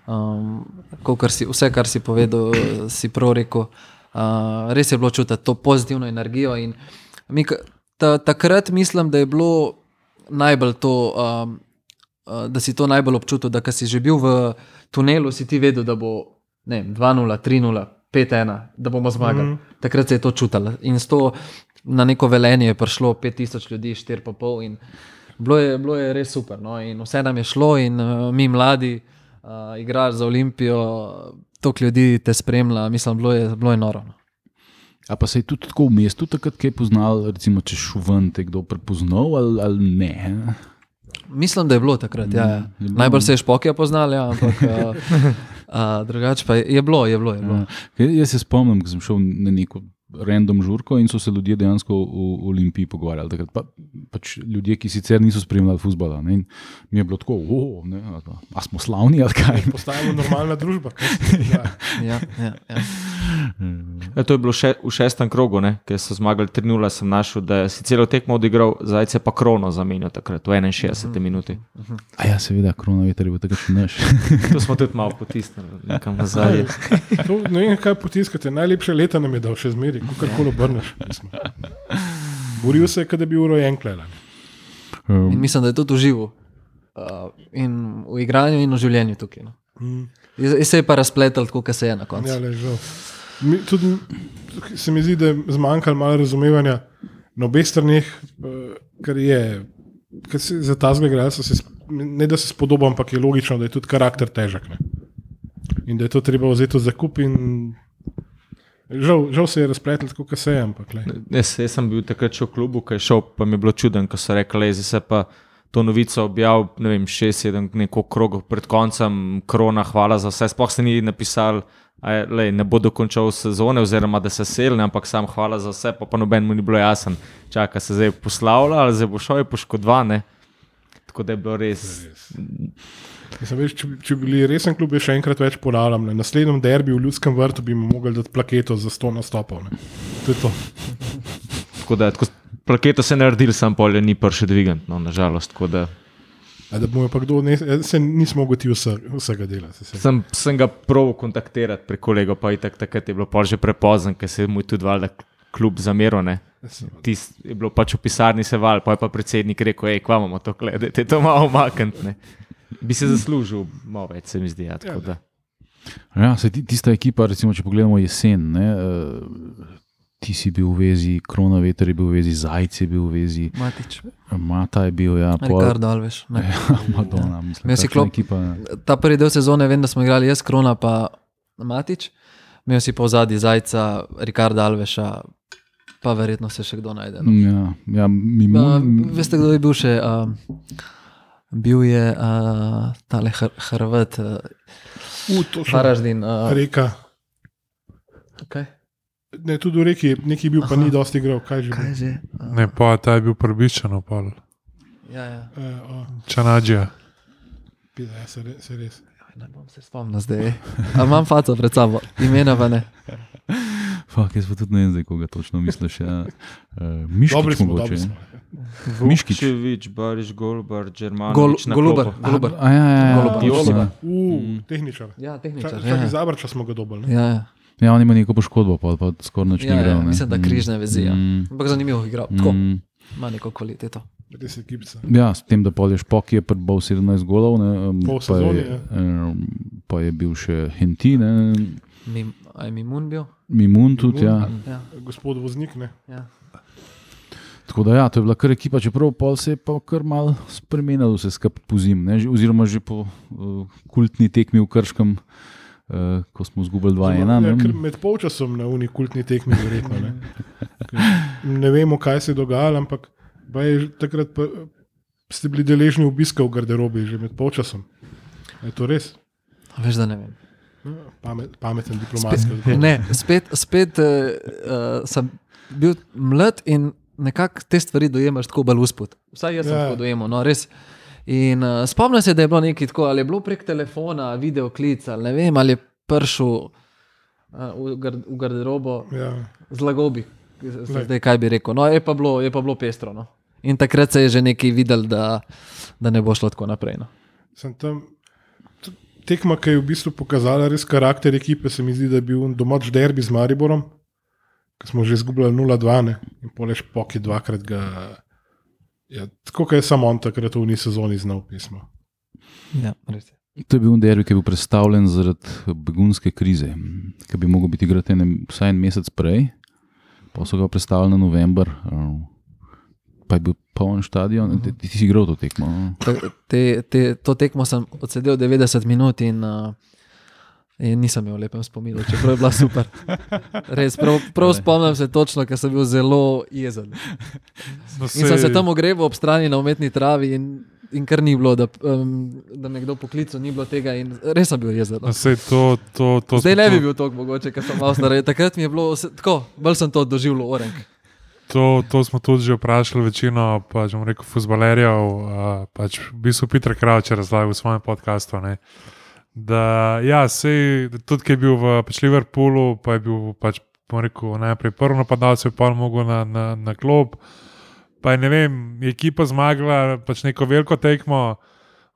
Um, kar si, vse, kar si povedal, si prav rekel. Uh, res je bilo čutiti to pozitivno energijo. Mi, ta, takrat mislim, da je bilo najbolj to, um, da si to najbolj občutil, da si že bil v tunelu, si ti vedel, da bo ne vem, 2-0, 3-0, 5-1, da bomo zmagali. Mm
Mhm.
-hmm. Takrat se je to čutilo. In s to na neko velenje je prišlo 5000 ljudi, 4,5 in bilo je, bilo je res super. No? In vse nam je šlo, in uh, mi mladi, uh, igraš za Olimpijo, toliko ljudi te spremlja, mislim, bilo je, bilo je noro. No?
A pa se je tudi tako v mestu takrat kaj poznal, recimo, če šel ven, te kdo prepoznal ali, ali ne?
Mislim, da je bilo takrat. Ja, ja.
je bilo.
Najbolj se je špokje poznal, ja, ampak uh, [LAUGHS] uh, drugače pa je, je bilo, je bilo. Je bilo.
Ja. Jaz se spomnim, ko sem šel na neko random žurko in so se ljudje dejansko o Olimpiji pogovarjali. Takrat, pa, pač ljudje, ki sicer niso spremljali futbola. Ne, in mi je bilo tako, oh, ne, a, a smo slavni ali kaj. [LAUGHS]
Postajamo normalna družba. se.
Ja, ja, ja.
Ja, to je bilo še, v šestem krogu, ne, ker so zmagali 3-0. Sem našel, da si celo tekmo odigral, zajce pa krono zamenjal takrat v 61 minuti.
A ja, seveda, koronavirus je bil takrat še naš. [LAUGHS]
To smo tudi malo potisnili, nekam nazaj.
To, ne vem, kaj potiskate. Najlepše leta nam je dal še zmeri, kako koli obrneš. mislim. Boril se je, kot da bi bil rojen kleden.
In mislim, da je tudi užival. Uh, in v igranju, in v življenju tukaj. No.
Mm.
In se je pa razpletel, tako kot se je na koncu.
Ja, le, žal. Mi, tudi se mi zdi, da je zmanjkalo malo razumevanja na obeh straneh, eh, ker je. Ker se za ta zgled, ne da se spodoba, ampak je logično, da je tudi karakter težek. Ne? In da je to treba vzeti za kup. in Žal, žal se je razpletel kot se je, ampak.
Jaz, jaz sem bil takrat še v klubu, ki je šel, pa mi je bilo čuden, ko so rekli, da se pa to novico objavil, ne vem, šest, sedem, neko krog pred koncem, krona, hvala za vse. Sploh se ni napisal, da ne bo dokončal sezone, oziroma da se selne, ampak sam hvala za vse, pa, pa noben mu ni bilo jasen, čaka se zdaj poslavlja ali zdaj bo šel je poškodovan. Tako da je bilo res.
Mislim, veš, če, bi- če bi bili resen klub, je še enkrat več ponavljam. Na naslednjem derbiju v Ljudskem vrtu bi mu mogli dati plaketo za 100 nastopov. Ne. To je to.
Tako da, tako, plaketo se je naredil, sam polje ni prši dvigant, no, nažalost.
A da bomo pa kdo, ne, se nismo mogli ti vse, vsega delati. Se,
Sem, sem ga proval kontaktirati prek kolega, pa je tak, takrat je bilo pol že prepozno, ker se je mu tudi valjda kljub zameru. ne. Tis, je bilo pač v pisarni se val, pa je pa predsednik rekel, hej, kva imamo to gledati, to malo umakniti. Bi se zaslužil malo več, se mi zdi. Ja, tako da.
Ja, se ti, tista ekipa, recimo, če pogledamo jesen, ne, uh, ti si bil v vezi, Krona Veter je bil v vezi, Zajec je bil v vezi,
Matič,
Mata je bil, ja, pol-
Ricardo Alves. Ne. [LAUGHS]
Ja, Madonna, mislim,
Imel si klop-
ekipa.
Ta prvi del sezone, vem, da smo igrali jaz, Krona pa Matič, imel si pa v zadnji Zajca, Ricarda Alveša, pa verjetno se še kdo najde. No.
Ja, ja,
Uh,
Mimun,
veste, kdo je bil še? Uh, bil je uh, tale Hr Hrvat, uh,
U, to še
Haraždin. Uh,
reka.
okay.
Ne, tudi v reki, neki bil, pa
Aha.
ni dosti igral. Kaj že?
Kaj
bil?
že? Uh,
Ne, pa ta je bil prbičen, opal.
ja, ja.
E, o,
Čanadžija.
ja, se, re- se res.
Ne bom se spomnil zdaj. A imam faco pred sabo, imena pa ne.
Fak, jaz pa tudi ne vem, zdaj, koga točno misliš. Ja. Uh, Miškič
Dobri smo,
mogoče.
dobri
ne?
smo.
Miškič.
Vukčevič, Bariš, Golbar, Germano.
Gol, Golubar, Golubar.
A, ja, ja, ja,
Golubar.
točno.
Golubar.
U, tehničar.
Ja,
Čak,
tehničar.
čak
Ja,
iz Zabrča smo ga dobili. ne?
ja, ja.
Ja, on ima neko poškodbo, pa, pa skoraj nič
Ja,
ni
ja,
igral. ne.
mislim, da križne vezi, ja.
Mm,
Ampak zanimivo igral. Tako,
mm.
ima neko kvaliteto.
Je.
Ja, s tem, da polješ pok je prebal 17 golov, ne,
Po
pa,
sezoni,
je,
ja.
um, pa je bil še Henti, ne,
Mim, aj Mimun bil?
Mimun tudi.
Mimun.
Ja.
Ja,
Gospod voznik, ne.
ja.
Tako da, ja, to je bila kar ekipa, čeprav pol se je pa kar mal spremenilo vse skupaj po zim, ne, oziroma že po uh, kultni tekmi v Krškem, uh, ko smo zgubili 2-1.
Ja, med polčasom na uni kultni tekmi, verjetno. Ne. Ne vemo, kaj se je dogajalo, ampak pa je takrat pa, ste bili deležni obiska v garderobi, že med polčasom. Je to res?
Veš, da ne vem.
Pamet, pameten diplomatski odgovor.
Ne, spet, spet uh, sem bil mlad in nekako te stvari dojemaš tako bolj uspod. Vsaj jaz sem
Ja.
tako dojemal, no, res. In uh, spomnim se, da je bilo nekaj tako, ali je bilo prek telefona, video klic, ali ne vem, ali je prišel uh, v, gar, v garderobo
Ja.
z lagobi. zdaj kaj bi rekel. No, je pa bilo, je pa bilo pestro. No. In takrat se je že nekaj videl, da, da ne bo šlo tako naprej. No.
Sem tam. Tekma, ki je v bistvu pokazala res karakter ekipe, se mi zdi, da je bil domač derbi z Mariborom, ki smo že izgubljali 0-2 ne, in poleš poki dvakrat ga. Ja, tako je samo on takrat v uni sezoni znal pismo.
Ja, res je.
To je bil derbi, ki je bil predstavljen zaradi begunske krize, ki bi mogel biti igran vsaj en mesec prej, pa so ga predstavili na november, eh, pa je bil poln stadion. Ti, ti si igral to tekmo. no?
Ta- Te, te, to tekmo sem odsedel 90 minut in, uh, in nisem imel lepem spominu, čeprav je bila super. [LAUGHS] Res, prav, prav spomnim se točno, ker sem bil zelo jezen.
No,
In sem se tam ogreval ob strani na umetni travi in, in kar ni bilo, da, um, da me kdo poklical, ni bilo tega in res sem bil jezen.
No,
No.
sej to, to, to
Zdaj ne bi bil tako mogoče, ker sem malo star. Takrat mi je bilo vse, tako, bolj sem to doživljal, orenk.
To, to smo tudi že vprašali večino, pač bom rekel, fuzbalerjev. Uh, pač v bistvu Peter Kravč je razlagal v svojem podkastu. Ne, da, ja, sej, tudi ki je bil v pač Liverpoolu, pa je bil pač, rekel, najprej prvi napadalec, pa je mogel na, na, na klop. Pa je, ne vem, ekipa zmagala pač neko veliko tekmo.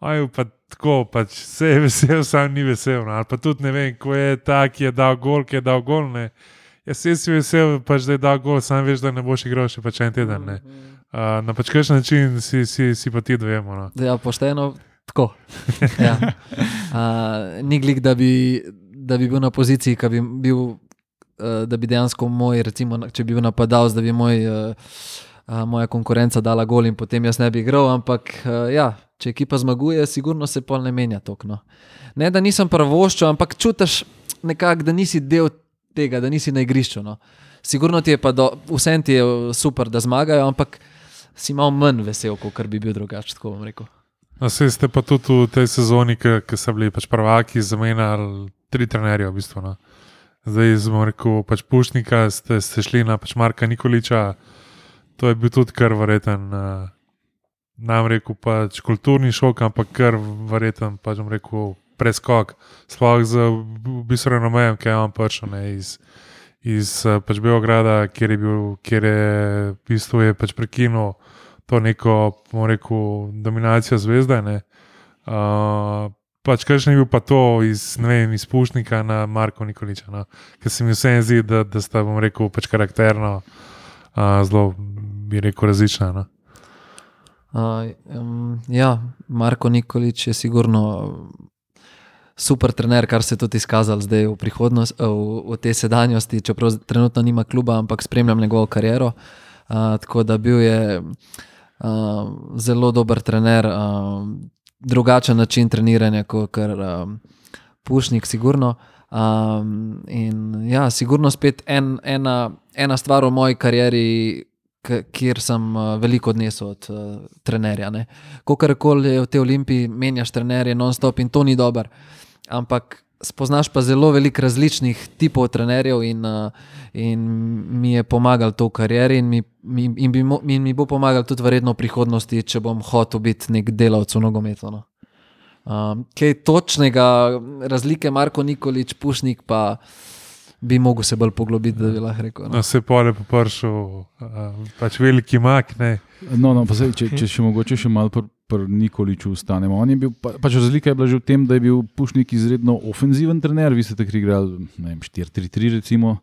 Aj, pa tako, pač se je vesel, sam ni vesel. No. Ali pa tudi ne vem, ko je ta, ki je dal gol, ki je dal gol. Ne. Jaz sem si vesel, pač, da je dal gol, sam veš, da ne boš igral še pač en teden. Ne. Uh, na pač kakšen način si, si, si pa ti dojemo. No.
Ja, pošteno, tako. [LAUGHS] Ja. Uh, ni glik, da bi, da bi bil na poziciji, ki bi bil, uh, da bi dejansko moj, recimo, če bi bil napadalec, da bi moj, uh, uh, moja konkurenca dala gol in potem jaz ne bi igral. Ampak uh, ja, če ekipa zmaguje, sigurno se pol ne menja tokno. Ne, da nisem prvoščil, ampak čutiš nekako, da nisi del tega, da nisi na igrišču. No. Sigurno ti je pa, do, vsem ti je super, da zmagajo, ampak si malo manj vesel, kot bi bil drugače, tako bom rekel.
No, sej ste pa tudi v tej sezoni, ki so bili pač prvaki, zamenjali tri trenerje. V bistvu, no. Zdaj smo rekel, pač Pušnika, ste, ste šli na pač Marka Nikoliča, to je bil tudi kar verjeten. Uh, nam rekel pač kulturni šok, ampak kar verjeten pač, rekel, preskok. Sploh z v bistvu renomejem, ki je on prišel ne, iz, iz eh, pač Beograda, kjer je, bil, kjer je, v bistvu je pač prekinil to neko, bomo rekel, dominacijo zvezde. Uh, pač kakšen je bil pa to iz, ne vem, iz Pušnika na Marko Nikoliča, no. ker se mi vseeno zdi, da, da sta, bom rekel, pač karakterno uh, zelo, bi rekel, različna. No.
Uh, um, ja, Marko Nikolič je sigurno super trener, kar se je tudi izkazal zdaj v, prihodnost, eh, v, v tej sedanjosti, čeprav trenutno nima kluba, ampak spremljam njegovo kariero. Uh, tako da bil je uh, zelo dober trener, uh, drugačen način treniranja kot um, Pušnik, sigurno. Um, in ja, sigurno spet en, ena, ena stvar v moji karieri, kjer sem uh, veliko odnesel od uh, trenerja. Kakorkoli je v tej olimpiji, menjaš trenerje non-stop in to ni dobro. Ampak spoznaš pa zelo veliko različnih tipov trenerjev in, uh, in mi je pomagal to v karieri in mi, mi, in bi, in mi bo pomagal tudi verjetno v prihodnosti, če bom hotel biti nek delavec v nogometu. No. Um, kaj točnega razlike Marko Nikolič, Pušnik pa bi mogel se bolj poglobiti, da bi lahko rekel. No.
No, se pole popršil, uh, pač veliki mak. Ne.
No, no, pa sej, če, če še mogoče še malo pri pr Nikoliču ostanemo. On je bil, pa, pač razlika je bila že v tem, da je bil Pušnik izredno ofenziven trener. Vi ste takrat igrali ne vem, 4-3-3, recimo.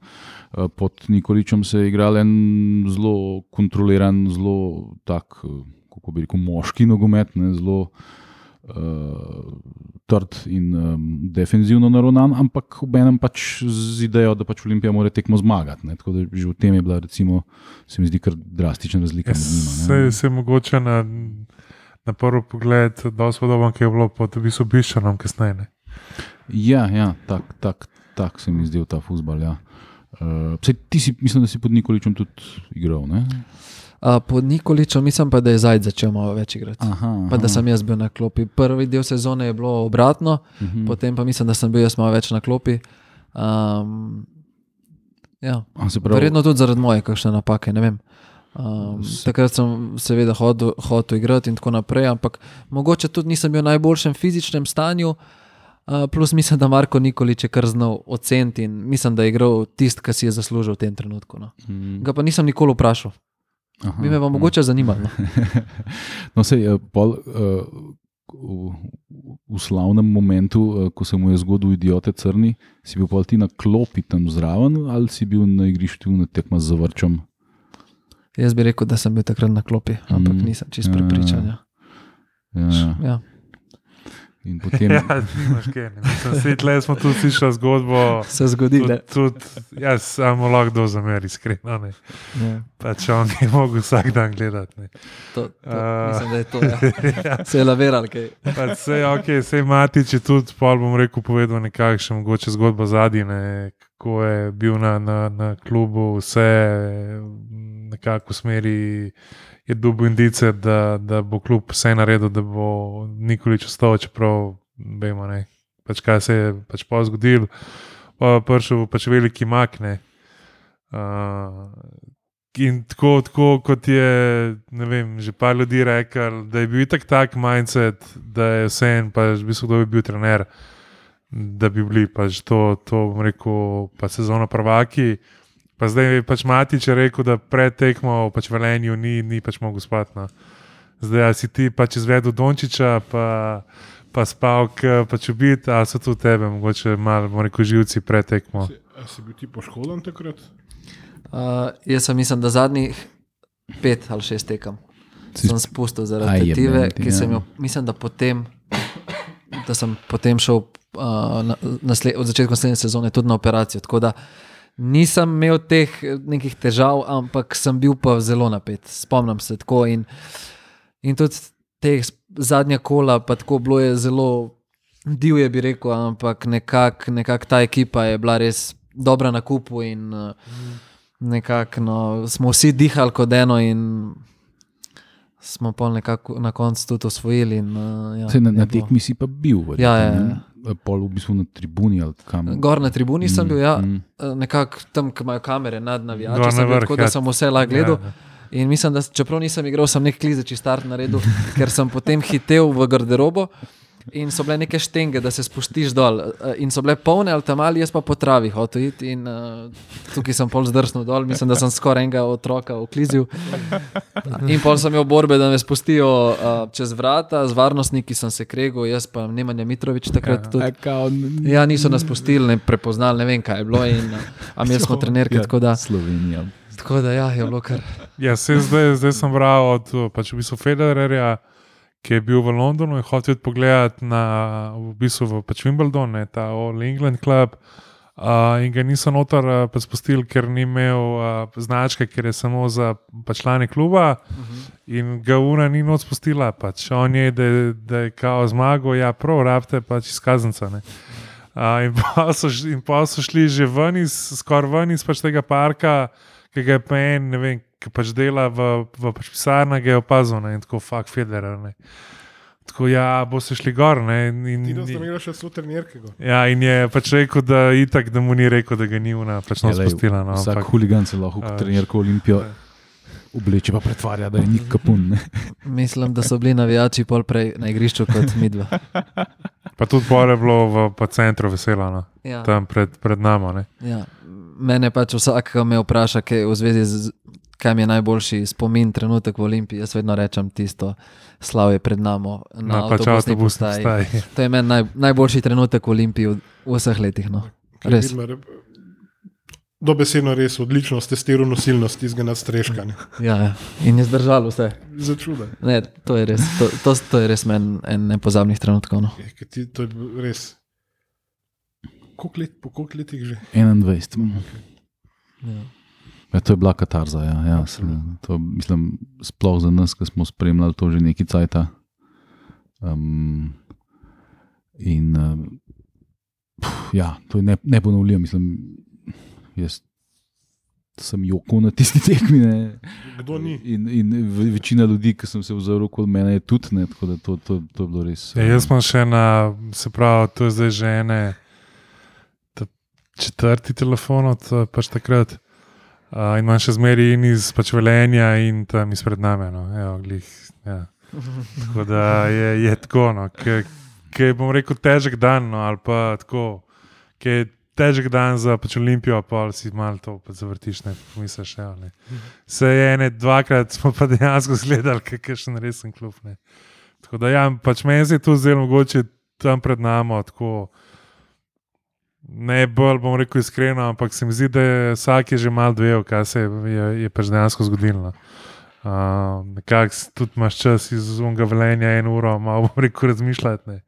Eh, Pod Nikoličem se je igral en zelo kontroliran, zelo tak, eh, kako bi rekel, moški nogomet, ne, zelo uh, trd in um, defenzivno naravnan, ampak ob enem pač z idejo, da pač Olimpija mora tekmo zmagati. Ne, tako da že v tem je bila, recimo, se mi zdi kar drastična razlika med njima.
Se, se mogoče na, na prvi pogled dosti podoben, ki je bilo pod visom Biščanom kasneje. ne.
Ja, ja tak, tak, tak se mi zdel ta futbol. Ja. Uh, saj ti si, mislim, da si pod Nikoličem tudi igral. Ne?
Uh, pod Nikoličem mislim pa, da je zdaj začel malo več igrati.
Aha,
Pa da sem jaz bil na klopi. Prvi del sezone je bilo obratno,
uh -huh.
potem pa mislim, da sem bil jaz malo več na klopi. Um, ja. Verjetno tudi zaradi moje kakšne napake. ne vem. Um, takrat sem seveda hodil, hodil igrati in tako naprej, ampak mogoče tudi nisem bil v najboljšem fizičnem stanju. Uh, plus mislim, da Marko Nikolič je kar znal oceniti in mislim, da je igral tisti, ki si je zaslužil v tem trenutku. No.
Mm.
Ga pa nisem nikoli vprašal.
Aha,
Bi me pa
ja.
mogoče zanimalo. [LAUGHS] No.
No, sej, eh, pol, uh, v, v slavnem momentu, uh, ko se mu je zgodil idiote crni, si bil pol ti na klopi tam zraven ali si bil na igrišču na tekma z zavrčem?
Jaz bi rekel, da sem bil takrat na klopi, ampak
Mm.
nisem čist
Ja,
prepričan. Ja.
Ja,
Ja.
in potem, [LAUGHS]
Ja, nimaš kaj. ne. Mislim, saj tle smo tu slišali zgodbo.
Se zgodi, da
jaz samo lahko do zameri, iskreno. ne.
ja,
Pač on je mogel vsak dan gledati. ne.
to, to,
A.
mislim, da je to. Ja. [LAUGHS] Se je laveral, kaj.
Pač Sej, okay, sej Matič je tudi, pol bom rekel, povedal nekakšen mogoče zgodbo zadnje, kako je bil na, na, na klubu, vse nekako v smeri je dobil indice, da, da bo klub vse naredil, da bo Nikolič ostal, čeprav vemo, ne, pač kaj se je pač pa zgodilo. Pa prišel pač veliki makne. Uh, In tako, tako kot je vem, že par ljudi rekel, da je bil tak tak mindset, da je vse en, pa v bistvu, kdo bi bil trener, da bi bili pač to, to rekel, pa sezono prvaki. Pa zdaj je pač Matič rekel, da pred tekmo pač v Velenju ni, ni pač mogel spati. No. Zdaj si ti pač izvedel Dončiča, pa, pa spal, pač ubit, a so tu tebe, mogoče malo, bom rekel, živci pred tekmo.
Si, si bil ti poškodovan takrat?
Uh, jaz sem mislim, da zadnjih pet ali šest tekem
Si-
sem spustil zaradi tetive, ki sem
ja.
jo, mislim, da potem, da sem potem šel uh, na, nasled, od začetka naslednje sezone tudi na operacijo. Tako da nisem imel teh eh, nekih težav, ampak sem bil pa zelo napet. Spomnim se tako in, in tudi teh zadnja kola, pa tako bilo je zelo divje, bi rekel, ampak nekako nekak ta ekipa je bila res dobra na kupu in uh, nekako no, smo vsi dihali kot eno in smo pa nekako na koncu tudi osvojili. In, uh, ja,
na, na tekmi si pa bil, verjetno,
Ja, ja,
ne? Pol v bistvu na tribuni ali kam.
Gor na tribuni sem
Mm,
bil, ja,
mm.
eh, nekako tam, kjer imajo kamere nad navijači,
na
sem bil, tako
ja.
da sem vse lahko gledal.
Ja,
In mislim, da čeprav nisem igral, sem nek klizeči start naredil, [LAUGHS] ker sem potem hitel v garderobo. In so bile neke štenge, da se spustiš dol. eh, In so bile polne, ali tam ali jaz pa po travi hotel iti. In uh, tukaj sem pol zdrsnil dol, mislim, da sem skoraj enega otroka oklizil. In pol sem imel borbe, da me spustijo uh, čez vrata, z varnostniki sem se kregal, jaz pa Nemanja Mitrovič takrat
Ja.
tudi.
N-
Ja, niso nas pustili, ne prepoznali, ne vem, kaj je bilo. In, uh, a mi smo trenerki,
Ja,
tako da,
Slovenija.
tako da ja, je bilo kar.
Ja, se zdaj, zdaj sem bral od pač v bistvu Federerja, ki je bil v Londonu in hotel iti pogledat na v bistvu v pač Wimbledon, ne, ta All England Club. Uh, in ga niso noter uh, pač spustili, ker ni imel uh, značke, ker je samo za pač člane kluba. Uh -huh. In ga Una ni noč spustila. Pač. On je, da, da je kao zmagal, ja, prav, rabite pač izkaznica. Uh, in pa so, in pa so šli že ven iz, skoraj ven iz pač tega parka, ki ga je pa en, ne vem, ki pač dela v, v pač pisarni, je opazil ne, in tako fuck Federer. Ne. Tako ja, bo se šli gor. Ne, in,
Ti si imel še so trenerke. go.
ja, in je pač rekel, da itak, da mu ni rekel, da ga ni una, pač no
Ja,
spustila. No,
Vsak
ampak-
huligan se lahko
A,
kot trenerko Olimpijo obleče, pa pretvarja, da je nik kapun. Ne? [LAUGHS]
Mislim, da so bili navijači pol prej na igrišču kot midva.
Pa tudi pore je bilo v pa centru veselo, no,
Ja.
tam pred, pred nami. ne.
Ja. Mene pač vsak, me vpraša, kaj v zvezi z kaj mi je najboljši spomin, trenutek v Olimpiji, jaz vedno rečem tisto slavje pred nami na,
Na
avtobusni postaji.
postaji. [LAUGHS]
To je meni naj, najboljši trenutek v Olimpiji v, v vseh letih. No. Res.
Dobesedno res odlično ste testiral nosilnost iz genera streška. ne.
Ja, ja. In je zdržal vse.
Začuda.
Ne, to je res, to, to, to je res meni en nepozabnih trenutkov. No.
Je, ti- To je res. Koliko let, po koliko letih že?
21. mm.
Ja.
Ja, to je bila katarza. Ja, ja, sem, to, mislim, sploh za nas, ki smo spremljali to že nekaj časa. Um, in um, pf, ja, to je ne, neponovljivo. Mislim, jaz sem jokal na tisti [LAUGHS] tekmi. Ne.
Kdo ni?
In, in ve- večina ljudi, ki sem se vzel okoli mene, je tudi ne. Tako da to, to, to je bilo res.
Ja, jaz sem še na, se pravi, to je zdaj že ene, četrti telefon od eh, pač takrat. Uh, in imam še zmeri in iz pač velenja in tam izpred nami. No. Evo, glih, ja. Tako da je, je tako. No. ki je, bom rekel, težek dan, no, ali pa tako, ki je težek dan za pač Olimpijo, pa si malo to pač zavrtiš, ne pomisliš. Ja, ne. Se je ene, dvakrat smo pa dejansko gledali, kaj je še resen klub. Ne. Tako da, ja, pač meni se je to zdelo mogoče tam pred nami. Tako, ne bolj bom rekel iskreno, ampak se mi zdi, da vsak je že mal dvejo, kaj se je, je, je pač dejansko zgodilo. Uh, Nekako tudi imaš čas iz unga velenja, eno uro, malo bom rekel razmišljati. ne.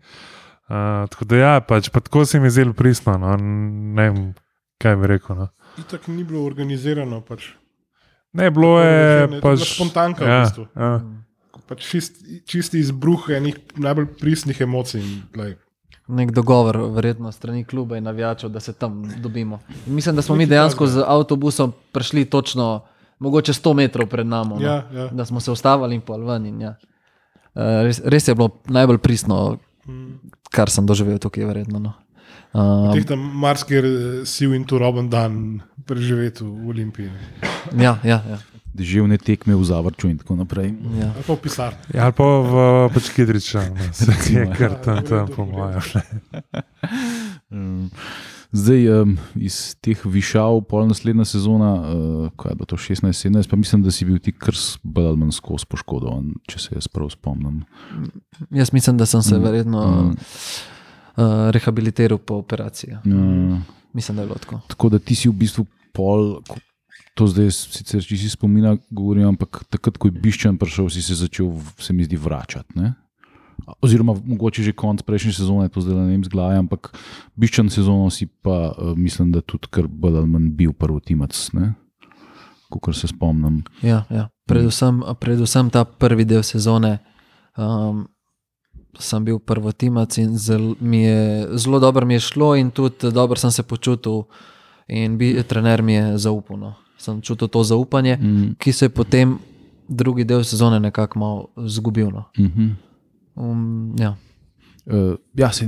Uh, tako da, ja, pač, pa tako se mi je zelo pristno. No. Ne vem, kaj bi rekel. No.
Itak ni bilo organizirano. Pač.
Ne, bilo je pač.
spontanka v
ja,
bistvu.
ja.
Pač čist, čisti izbruh enih najbolj pristnih emocij. Glej.
Nek dogovor, verjetno strani kluba in navijačev, da se tam dobimo. In mislim, da smo mi dejansko z avtobusom prišli točno, mogoče 100 metrov pred nami. No?
Ja, ja.
Da smo se ustavili in pol ven. In, ja. Eh, res, res je bilo najbolj pristno, kar sem doživel tukaj, verjetno. No. Uh,
Teh tam marsikaj sil in turoben dan preživeti v Olimpiji. ne.
ja, ja, ja,
Deževne tekme v Zavrču in tako naprej.
ja.
Ali pa v pisarni.
Ja, ali pa v pač Kidriča, no, [LAUGHS] se je kar tam, tam po mojem.
Um, Zdaj, um, iz teh višav, pol naslednja sezona, uh, kaj je bilo to 16-17, pa mislim, da si bil ti kar manj skozi poškodovan, če se jaz prav spomnim.
Jaz mislim, da sem se
Mm,
verjetno
mm.
uh, rehabilitiral po operaciji.
Uh,
Mislim, da je bilo tako.
tako da ti si v bistvu pol, to zdaj sicer če si spomina, govorim, ampak takrat, ko je Biščan prišel, si se začel, se mi zdi, vračati. Ne? Oziroma, mogoče že konec prejšnje sezone, to zdaj ne vem zglaj, ampak Biščan sezono si pa, uh, mislim, da tudi kar bolj ali manj bil prvotimac, kot se spomnim.
Ja, ja. Predvsem, predvsem ta prvi del sezone um, sem bil prvotimac in zel, mi je, zelo dobro mi je šlo, in tudi dobro sem se počutil, in bi, trener mi je zaupal. No. Sem čutil to zaupanje,
Mm.
ki se je potem drugi del sezone nekako malo zgubil. No.
Uh -huh.
um, ja.
Uh, ja, se,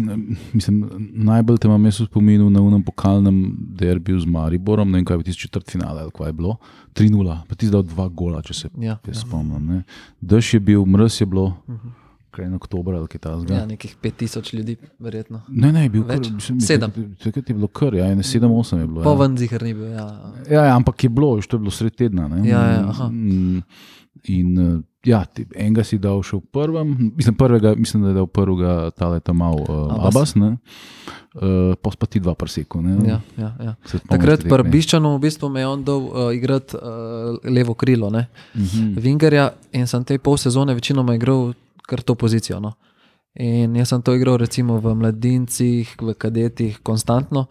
mislim, najbolj te imam jaz v spominu na unem pokalnem derbiju z Mariborom, ne vem kaj je tisti četrt finale ali kaj je bilo. 3-0, pa ti zdaj dva gola, če se
Ja,
jaz spomnim. Dež je bil, mrz je bilo, kraj na oktober ali kaj takega.
ja, nekih 5000 ljudi, verjetno.
Ne, ne, je bil
Več?
kar, mislim,
Sedem.
Takrat je bilo kar, ja, 7-8 je bilo. Ja.
Poven zihar ni bil. Ja.
Ja, ja, ampak je bilo, to je bilo sred tedna. Ne?
Ja, ja, aha.
Mm, In uh, ja, ti, enega si dal še v prvem, mislim, prvega, mislim da je dal prvega tale tam mal uh,
Abbas.
Abbas, ne? uh, pos pa ti dva prseku.
Ja, ja, ja. Takrat pri Biščanu v bistvu me je on dal uh, igrati uh, levo krilo, ne,
Mhm.
Vingerja in sem te pol sezone večinoma igral kar to pozicijo. No. In jaz sem to igral recimo v mladincih, v kadetih, konstantno.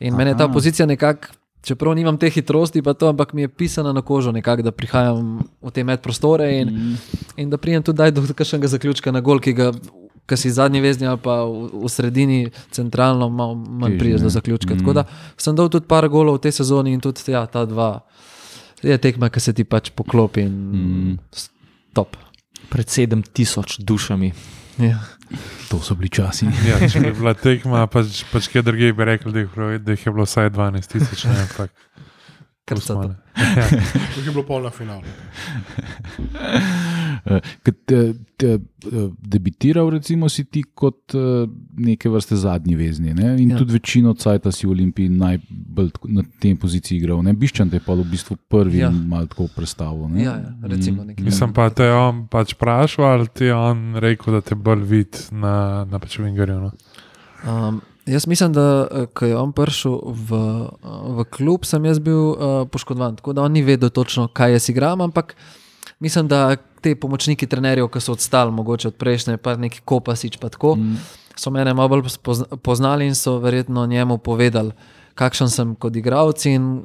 In meni je ta
Aha.
pozicija nekako, čeprav nimam te hitrosti, pa to, ampak mi je pisana na kožo, nekako, da prihajam v te medprostore in,
Mhm.
in da prijem tudi do kakšnega zaključka na gol, ki ga. Ki si zadnji vezni ali pa v, v sredini, centralno, malo manj priješ do zaključka.
Mm.
Mm. Tako da sem dal tudi par golov v tej sezoni in tudi ja, ta dva. Je tekma, ki se ti pač poklopi in
Mm.
top.
Pred 7000 dušami.
Ja.
To so bili časi.
Ja, če bi bila tekma, pač, pač kje drugje bi rekli, da jih, da jih je bilo vsaj 12 tisoč.
Krcato.
Ja. [LAUGHS]
To je bilo polno finale. [LAUGHS]
Ko te, te, uh, debitiral, recimo, si ti kot uh, neke vrste zadnji vezni. Ne? In ja. Tudi večino cajta si v Olimpiji najbolj na tem poziciji igral. Ne? Biščan te je pa v bistvu prvi ja. Malo tako predstavil. ne.
Ja, ja, recimo nekaj.
Mislim pa, je on pač vprašal, ali ti je on rekel, da te bolj vidi na, na pač Vingerju. No?
Um, jaz mislim, da eh, ko je on prišel v, eh, v klub, sem jaz bil uh, poškodovan. Tako da on ni vedel točno, kaj jaz igram, ampak mislim, da te pomočniki trenerjev, ki so odstali, mogoče od prejšnje, pa neki kopasič, pa tako, mm. so mene malo bolj poznali in so verjetno njemu povedali, kakšen sem kot igralec in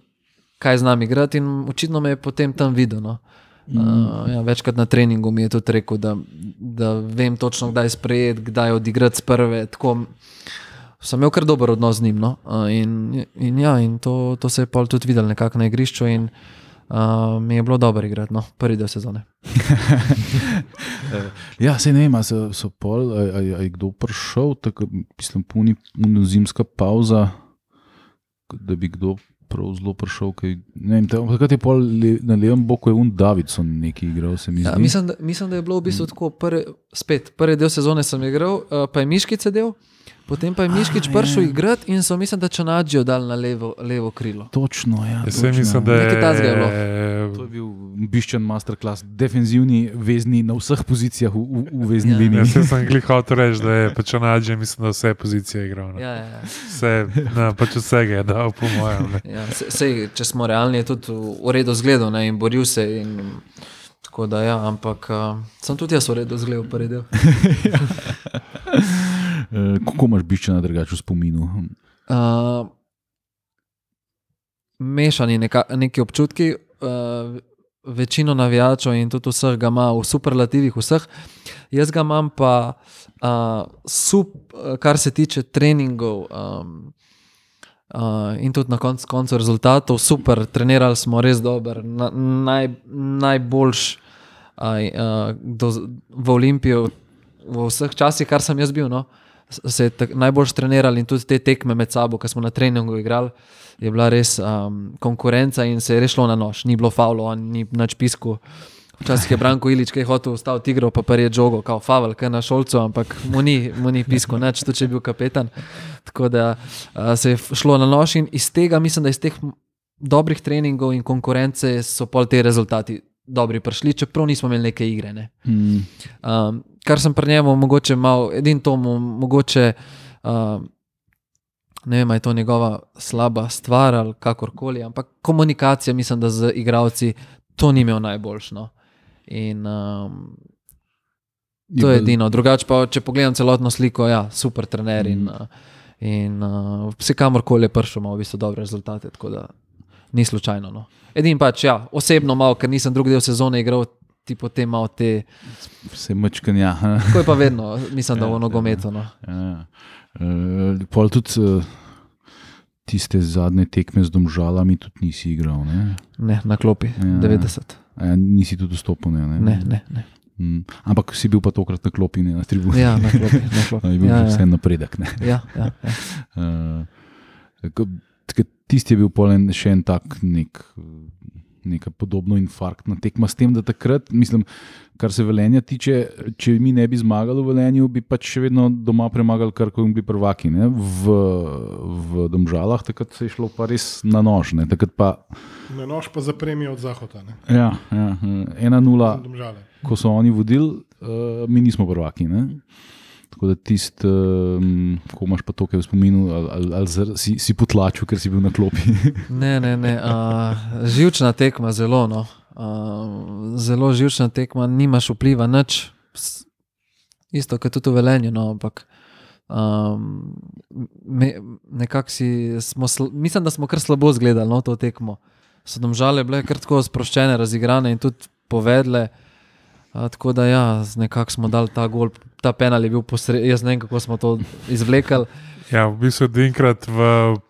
kaj znam igrati. In očitno me je potem tam videl. No. Uh, ja, večkrat na treningu mi je tudi rekel, da, da vem točno, kdaj sprejeti, kdaj odigrati z prve. Tako, sem imel kar dober odnos z njim. No? In, in, ja, in to, to se je pol tudi videl nekako na igrišču. In, Uh, mi je bilo dobro igrati, no, prvi del sezone. [LAUGHS]
Ja, se ne vem, so, so pol, je kdo prišel, tako, mislim, puni, puni zimska pauza, da bi kdo prav zelo prišel. Kaj, ne vem, takrat je pol le, na levem boku je un Davidson neki igral, mi.
Ja, mislim, da, mislim, da je bilo v bistvu tako. Prvi, spet, prvi del sezone sem igral, pa je Miški sedel, potem pa je Miškič prišel igrati in so mislim, da Čanađijo dal na levo, levo krilo.
Točno, ja.
Jaz se
točno.
mislim, da
Nekaj takega je
je.
To je bil biščen masterclass, defenzivni, vezni na vseh pozicijah v, v, v vezni
Ja.
ja. liniji.
Jaz sem glih hotel reči, da je pač Anadže, mislim, da vse pozicije igral. ne.
Ja, ja, ja.
Vse, na, pač vsega je dal, po mojem. ne.
Ja, se- če smo realni, je tudi v v redu zgledal ne, in boril se. In, tako da, ja, ampak uh, sem tudi jaz v redu zgledal prvi del. [LAUGHS] [LAUGHS]
Eh, Kako imaš biščena drugače v spominu?
Uh, mešani neka, neki občutki, uh, večino navijačev in tudi vseh ga ima v superlativih, vseh. Jaz ga imam pa, uh, sup, kar se tiče treningov. Um, Uh, in tudi na koncu konc rezultatov, super, trenirali smo res dobro, na, naj, najboljš uh, do, v Olimpiji v vseh časih, kar sem jaz bil. No, se je najbolj trenirali in tudi te tekme med sabo, ki smo na treningu igrali, je bila res um, konkurenca in se je res šlo na nož, ni bilo faulo, ni nič pisku. Včasih je Branko Ilič, ki je hotel ustaviti igro, pa je žogo, kao favel, kaj na šolcu, ampak mu ni, mu ni pisku, neč, tudi če je bil kapetan. Tako da uh, se je šlo na nož in iz tega, mislim, da iz teh dobrih treningov in konkurence so pol te rezultati dobri prišli, čeprav nismo imeli neke igre. Ne.
Hmm.
Um, kar sem pri njemu, mogoče malo, edin to mu, mogoče. Um, Ne vem, je to njegova slaba stvar ali kakorkoli, ampak komunikacija, mislim, da z igravci to ni imel najboljšno. In um, to je edino. Drugače pa, če pogledam celotno sliko, ja, super trener in, uh, in uh, vse kamorkoli je prišel, ima v bistvu dobre rezultate. Tako da ni slučajno. No. Edin pač, ja, osebno malo, ker nisem drugi del sezone igral, ti potem malo te.
Vse mačkanja.
Tako je pa vedno, mislim, da v nogometu. No.
Ja. Uh, pol tudi uh, tiste zadnje tekme z domžalami tudi nisi igral. Ne?
Ne, na klopi,
Ja.
90.
A Ja, nisi tudi vstopil. Ne, ne?
Ne, ne, ne.
Mm. Ampak si bil pa tokrat na klopi, ne na tribuni.
Ja, na klopi. Na [LAUGHS] klopi.
No, je bil
Ja,
ja,
ja.
vse napredek. Ne?
Ja, ja, ja. [LAUGHS]
Uh, tka- tisti je bil polen še en tak nek. Neka podobna infarktna tekma, s tem, da takrat, mislim, kar se velenja tiče, če mi ne bi zmagali v velenju, bi pač še vedno doma premagali, kar ko bi bili ne? v, v Domžalah, takrat se je šlo pa res na nož. Ne? Takrat pa,
Na nož pa zapremijo od zahoda, ne?
ja, ja, ena nula,
Domžale.
ko so oni vodili, uh, mi nismo prvaki. Ne? Tako da tisti, um, ko imaš pa to, kaj v spominu, ali, ali, ali si, si potlačil, ker si bil na klopi. [LAUGHS]
Ne, ne, ne. Uh, živčna tekma, zelo. No. Uh, zelo živčna tekma, nimaš vpliva, nič. Isto, kot tudi v Velenju, no, ampak um, me, si, smo, sl- mislim, da smo kar slabo zgledali no, to tekmo. So domžale bile kar tako sproščene, razigrane in tudi povedle. A, tako da, ja, nekako smo dali ta gol, ta penal je bil posreden. Jaz ne vem, kako smo to izvlekli.
Ja, v bistvu enkrat v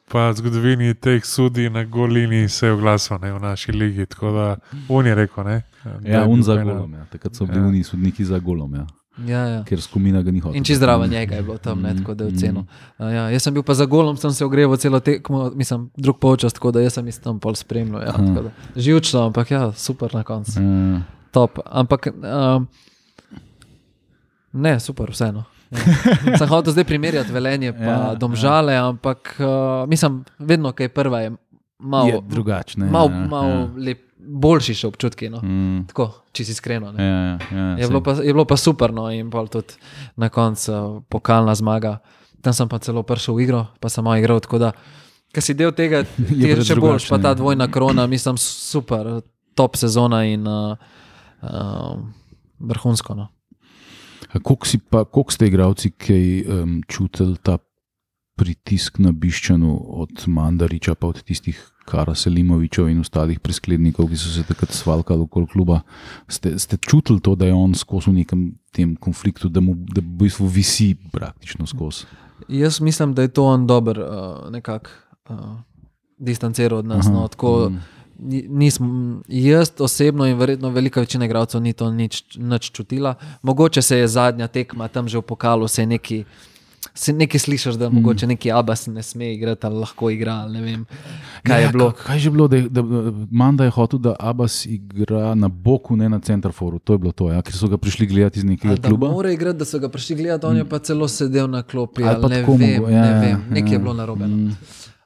pa zgodovini teh sudi na golini se je oglasil ne, v naši ligi. Tako da on je rekel. Ne, da
Ja,
bil
za
penal.
golom. Ja. Takrat so bili
Ja.
oni sodniki za golom, ja.
Ja, ja.
ker skomina ga ni hotel.
In čez zraven njega je bilo tam, ne,
Mm,
tako da je
mm.
ocenil. Uh, ja, jaz sem bil pa za golom, sem se ogreval celo tekmo, mislim, drug polčas, tako da sem jih tam pol spremljal. Ja,
Aha.
tako da živčno, ampak ja, super na koncu.
Ja.
Top. Ampak um, ne, super, vseeno. Ja. [LAUGHS] Sem hotel zdaj primerjati velenje pa
Ja,
ja, domžale, ja. ampak uh, mislim, vedno, kaj prva je malo,
Je drugačne.
malo,
ja,
malo
ja.
lep, boljši še občutki. No.
Mm.
Tako, če si iskreno.
Ja, ja, ja,
Je bilo, pa, je bilo pa super, no, in pol tudi na koncu uh, pokalna zmaga. Tam sem pa celo prišel v igro, pa sem malo igral. Tako da, ker si del tega, [LAUGHS] ti je še boljš, pa ta
ja.
dvojna krona, mislim, super, top sezona in uh, uh, vrhunsko. No.
Koliko si pa, koliko ste igravci, ki um, čutili ta pritisk na Biščanu od Mandariča, pa od tistih Kara Selimovičev in ostalih presklednikov, ki so se takrat svalkali okoli kluba. Ste, ste čutili to, da je on skozi v nekem tem konfliktu, da mu da v bistvu visi praktično skozi?
Jaz mislim, da je to on dober, uh, nekako uh, distanciral od nas.
Aha,
No, tako,
mm.
Ni- nismo, jaz osebno in verjetno velika večina igralcev ni to nič, nič čutila. Mogoče se je zadnja tekma tam že v pokalu, se je neki Si nekaj slišiš, da mogoče neki Abbas ne sme igrati, ali lahko igra. ali vem, kaj
Ja,
je bilo.
ka- Kaj je že bilo, da, je- da, da Manda je hotel, da Abbas igra na boku, ne na centerforu. To je bilo to, ja, ker so ga prišli gledati iz nekega
Ali
kluba.
mora igrati, da so ga prišli gledati, on je pa celo sedel na klopi.
Ali
Ali ne vem,
mogo- ja,
ne
ja,
vem. Nekaj
ja.
je bilo narobe. No.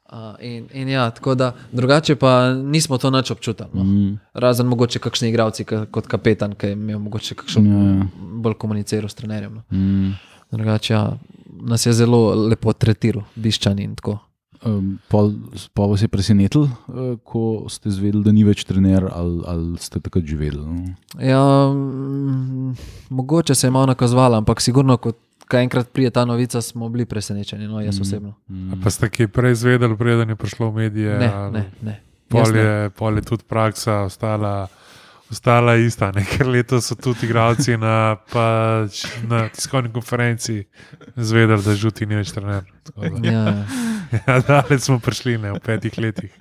Uh, in, in ja, tako da drugače pa nismo to nič občutili. No.
Mm.
Razen mogoče kakšni igravci, kot kapetan, ki je imel mogoče kakšen
Ja, ja.
bolj komuniciral s trenerjem. No.
Mm.
Drugače, ja, nas je zelo lepo tretiral, biščani in tako.
Um, pa vas je presenetil, uh, ko ste zvedeli, da ni več trener, ali, ali ste takrat že vedeli? No?
Ja, mm, mogoče se je malo nakazovala, ampak sigurno, ko ko enkrat prije ta novica, smo bili presenečeni, no, jaz osebno.
A Pa ste kaj prej izvedeli, preden je prišlo v medije?
Ne,
ali-
ne, ne.
Pol je, pol je tudi praksa ostala, ostala ista. Ne? [LAUGHS] Ker letos so tudi igralci na, pač, na tiskovni konferenci zvedeli, da žuti ni več trener. Da-
Ja. [LAUGHS]
Ja, daleč smo prišli ne, v petih letih.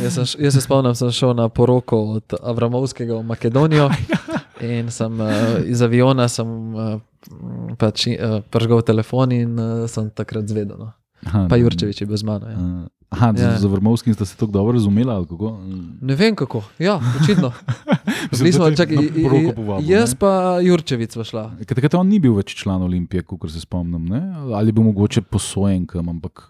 Jaz, sem, š- jaz se spomnim, sem šel na poroko od Avramovskega v Makedonijo [LAUGHS] in sem uh, iz aviona sem, uh, pač, uh, pržgal telefon in uh, sem takrat zvedel. No.
Aha,
Pa Jurčevič je bil z mano. Ja.
Aha,
Ja.
ja. za Vrmovskim ste se tako dobro razumeli, ali kako?
Ne vem kako, ja, očitno. [LAUGHS] Bili smo,
da te
čakaj,
na
i- i-
poroko povabil,
jaz
ne?
pa Jurčevic šla.
Takrat on ni bil več član Olimpije, kot se spomnim, ne? ali je bil mogoče posojen kam, ampak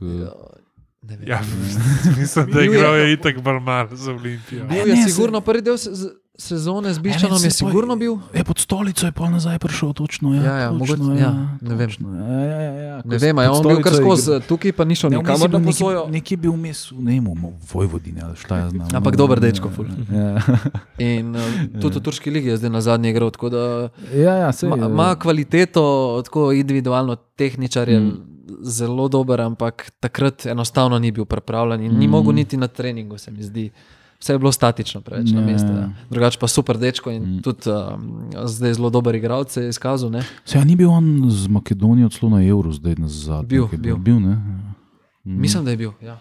Ne vem.
Ja, [LAUGHS] mislim, da
Bil je-
igrajo itak bolj malo za Olimpijo.
Bil
Ne,
je sigurno prvi del se, z- sezone z Biščanom, je sigurno bil.
je pod stolico je pol nazaj prišel, točno. Ja,
Ja, ja,
točno,
mogoče- ja, ne vem.
točno, Ja, ja, ja, ja,
Ne vem, je on bil kar skozi, tukaj pa ni šel
Ne,
nikamor na posojo.
Nekje je bil vmes v Nemu, v Vojvodini ali šta jaz znam.
Ampak dober dečko, ful.
Ja, [LAUGHS]
In uh, tudi v Turški ligi je zdaj na zadnji igral. tako da
ja, ja sej,
ma- Ima kvaliteto, tako individualno, tehničar je mm. zelo dober, ampak takrat enostavno ni bil pripravljen in ni
Mm.
mogel niti na treningu, se mi zdi. Vse je bilo statično, preveč na
Ja,
mestu.
ja.
Ja. Drugače pa super dečko in
Mm.
tudi um, zdaj zelo dober igralec je izkazal. Ne?
Se, a ni bil on z Makedonijo celo na evru, zdaj na zadnji?
Bil, bil.
bil ne?
Mm. Mislim, da je bil. Ja.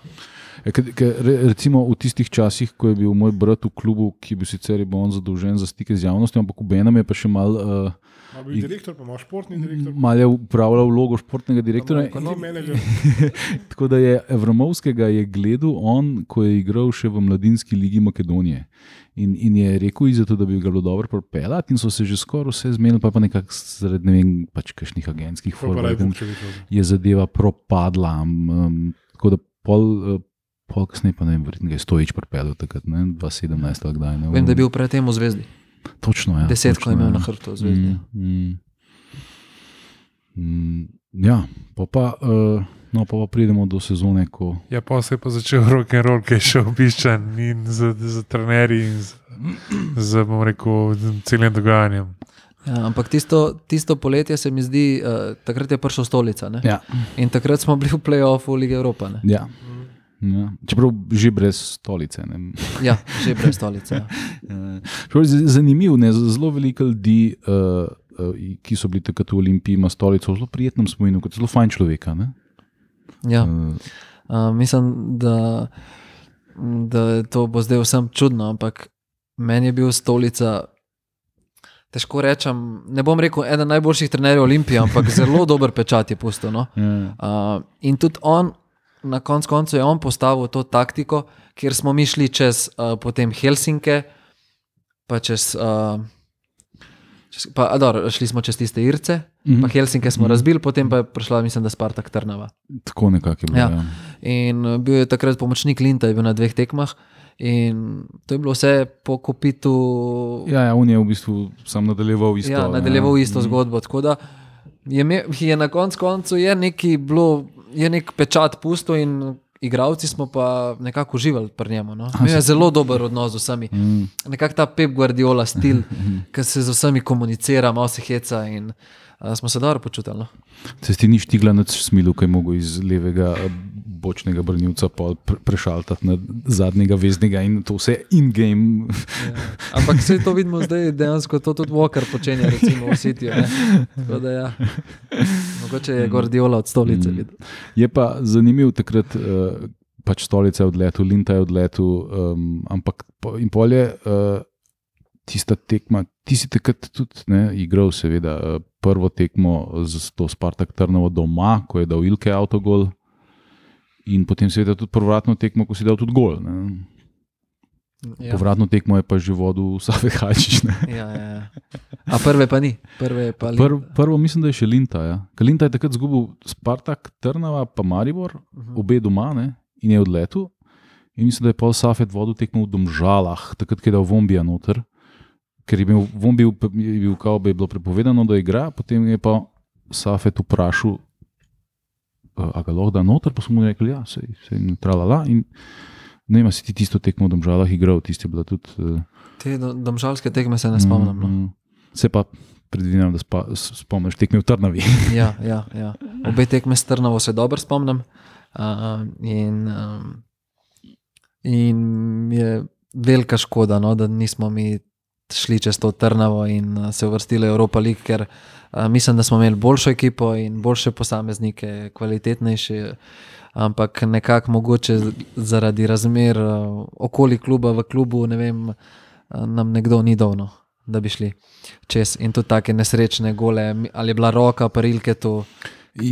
Re- recimo v tistih časih, ko je bil moj brat v klubu, ki je bil sicer je bil on zadolžen za stike z javnostjo, ampak v Benem je pa še mal, uh,
Ma bil direktor, pa imaš športni direktor.
mal je upravljal vlogo športnega direktorja.
Pa ti menedžer. [LAUGHS]
Tako da je Evramovskega je gledal on, ko je igral še v mladinski ligi Makedonije. In, in je rekel, izzato, da bi ga bilo dobro propeljati, in so se že skoraj vse zmenili, pa, pa nekako zaradi ne vem, pač kakšnih agentskih
Vukčevič.
je zadeva propadla. Um, tako da pol, uh, pol kasneje, pa ne vem, verjetno je Stojič propeljal takrat, ne, 2017 ali kdaj. Ne,
Vem, da je bil predtem v zvezdi.
Točno, ja.
Desetko je
točno,
imel
ja.
na hrbtu v zvezdi.
Mm, mm. Mm, ja, pa pa, uh, no, pa pa pridemo do sezone, ko
Ja, pa se je pa začel rock and roll, ki je šel obiščen in z, z trenerji in z, z bom rekel, z celim dogajanjem.
Ja, ampak tisto, tisto poletje se mi zdi, uh, takrat je prišel stolica. Ne?
Ja.
In takrat smo bili v playoffu Lige Evropa. Ne?
Ja. Ja. Čeprav že brez stolice. Ne.
Ja, [LAUGHS] že brez stolice. Ja.
Z- Zanimivo je, zelo veliko ljudi, uh, uh, ki so bili takrat v Olimpiji, ima stolico v zelo prijetnem spominu, kot zelo fajn človeka. ne.
Ja.
Uh,
Uh, mislim, da, da to bo zdaj vsem čudno, ampak meni je bil stolica. Težko rečem, ne bom rekel, eden najboljših trenerjev Olimpije, ampak zelo dober pečat je pustil. No?
ja.
Uh, in tudi on, na koncu koncev, je on postavil to taktiko, kjer smo mi šli čez uh, potem Helsinke, pa čez. Uh, čez pa, ador, šli smo čez tiste Irce,
Mhm.
pa Helsinke smo razbili, potem pa je prišla, mislim, da Spartak Trnava.
Tako nekako je bilo.
Ja.
Ja.
In uh, bil je takrat pomočnik Linta, je bil na dveh tekmah. In to je bilo vse po kopitu.
Ja, ja, on je v bistvu sam nadaljeval isto.
ja, nadaljeval
ja.
isto zgodbo. Tako da je, je na koncu koncu je neki bilo, je nek pečat pusto in igravci smo pa nekako uživali pri njemu. No. Imel je zelo dober odnos z vsemi.
Mm.
Nekako ta Pep Guardiola stil, [LAUGHS] ki se z vsemi komunicira, malo se heca in uh, smo se dobro počutili. No.
Se ti ni štigla na smilu, ki je mogel iz levega bočnega brnilca pre prešaltati na zadnjega veznega in to vse in-game.
Ja. Ampak vse to vidimo zdaj, dejansko to tudi Walker počenja, recimo v da Ja. Mogoče je Guardiola od stolice
Mm. Je pa zanimiv takrat, uh, pač stolica je odletel, Linta je odletel, um, ampak po, in polje uh, tista tekma, ti si takrat tudi ne, igral, seveda, uh, prvo tekmo z to Spartak Trnovo doma, ko je dal Ilke avtogol, in potem seveda tudi povratno tekmo, ko si dal tudi gol. Ne.
Ja.
Povratno tekmo je pa že vodil Safet Hačič. ne.
Ja, ja, ja. A prve pa ni, prve pa
Prv, prvo mislim, da je še Linta. Ja. Ker Linta je takrat zgubil Spartak, Trnava, pa Maribor,
Mhm.
obe doma ne, in je odletel. In mislim, da je pol Safet vodil tekmo v Domžalah, takrat, ko je dal Vombija noter. Ker je bil Vombi, je bil kao, je bilo prepovedano, da igra, potem je pa Safet vprašal, "Eh, a ga lahko da noter, pa smo mu rekli, ja, se je tralala. In ne vem, a si ti tisto tekmo v Domžalah igral, tisti je bila tudi. eh,
Te do- domžalske tekme se ne spomnim. No.
Mm, mm. Se pa predvidevam, da spa, spomniš tekme v Trnavi. [LAUGHS]
Ja, ja, ja. [LAUGHS] Obe tekme s Trnovo se dobro spomnim. Uh, in, um, in je velika škoda, no, da nismo mi šli čez to Trnavo in uh, se uvrstili v Evropa League, ker uh, mislim, da smo imeli boljšo ekipo in boljše posameznike, kvalitetnejše. Ampak nekako mogoče zaradi razmer uh, okoli kluba v klubu, ne vem, uh, nam nekdo ni dovno, da bi šli čez. In tudi take nesrečne gole, ali je bila roka, parilke tu.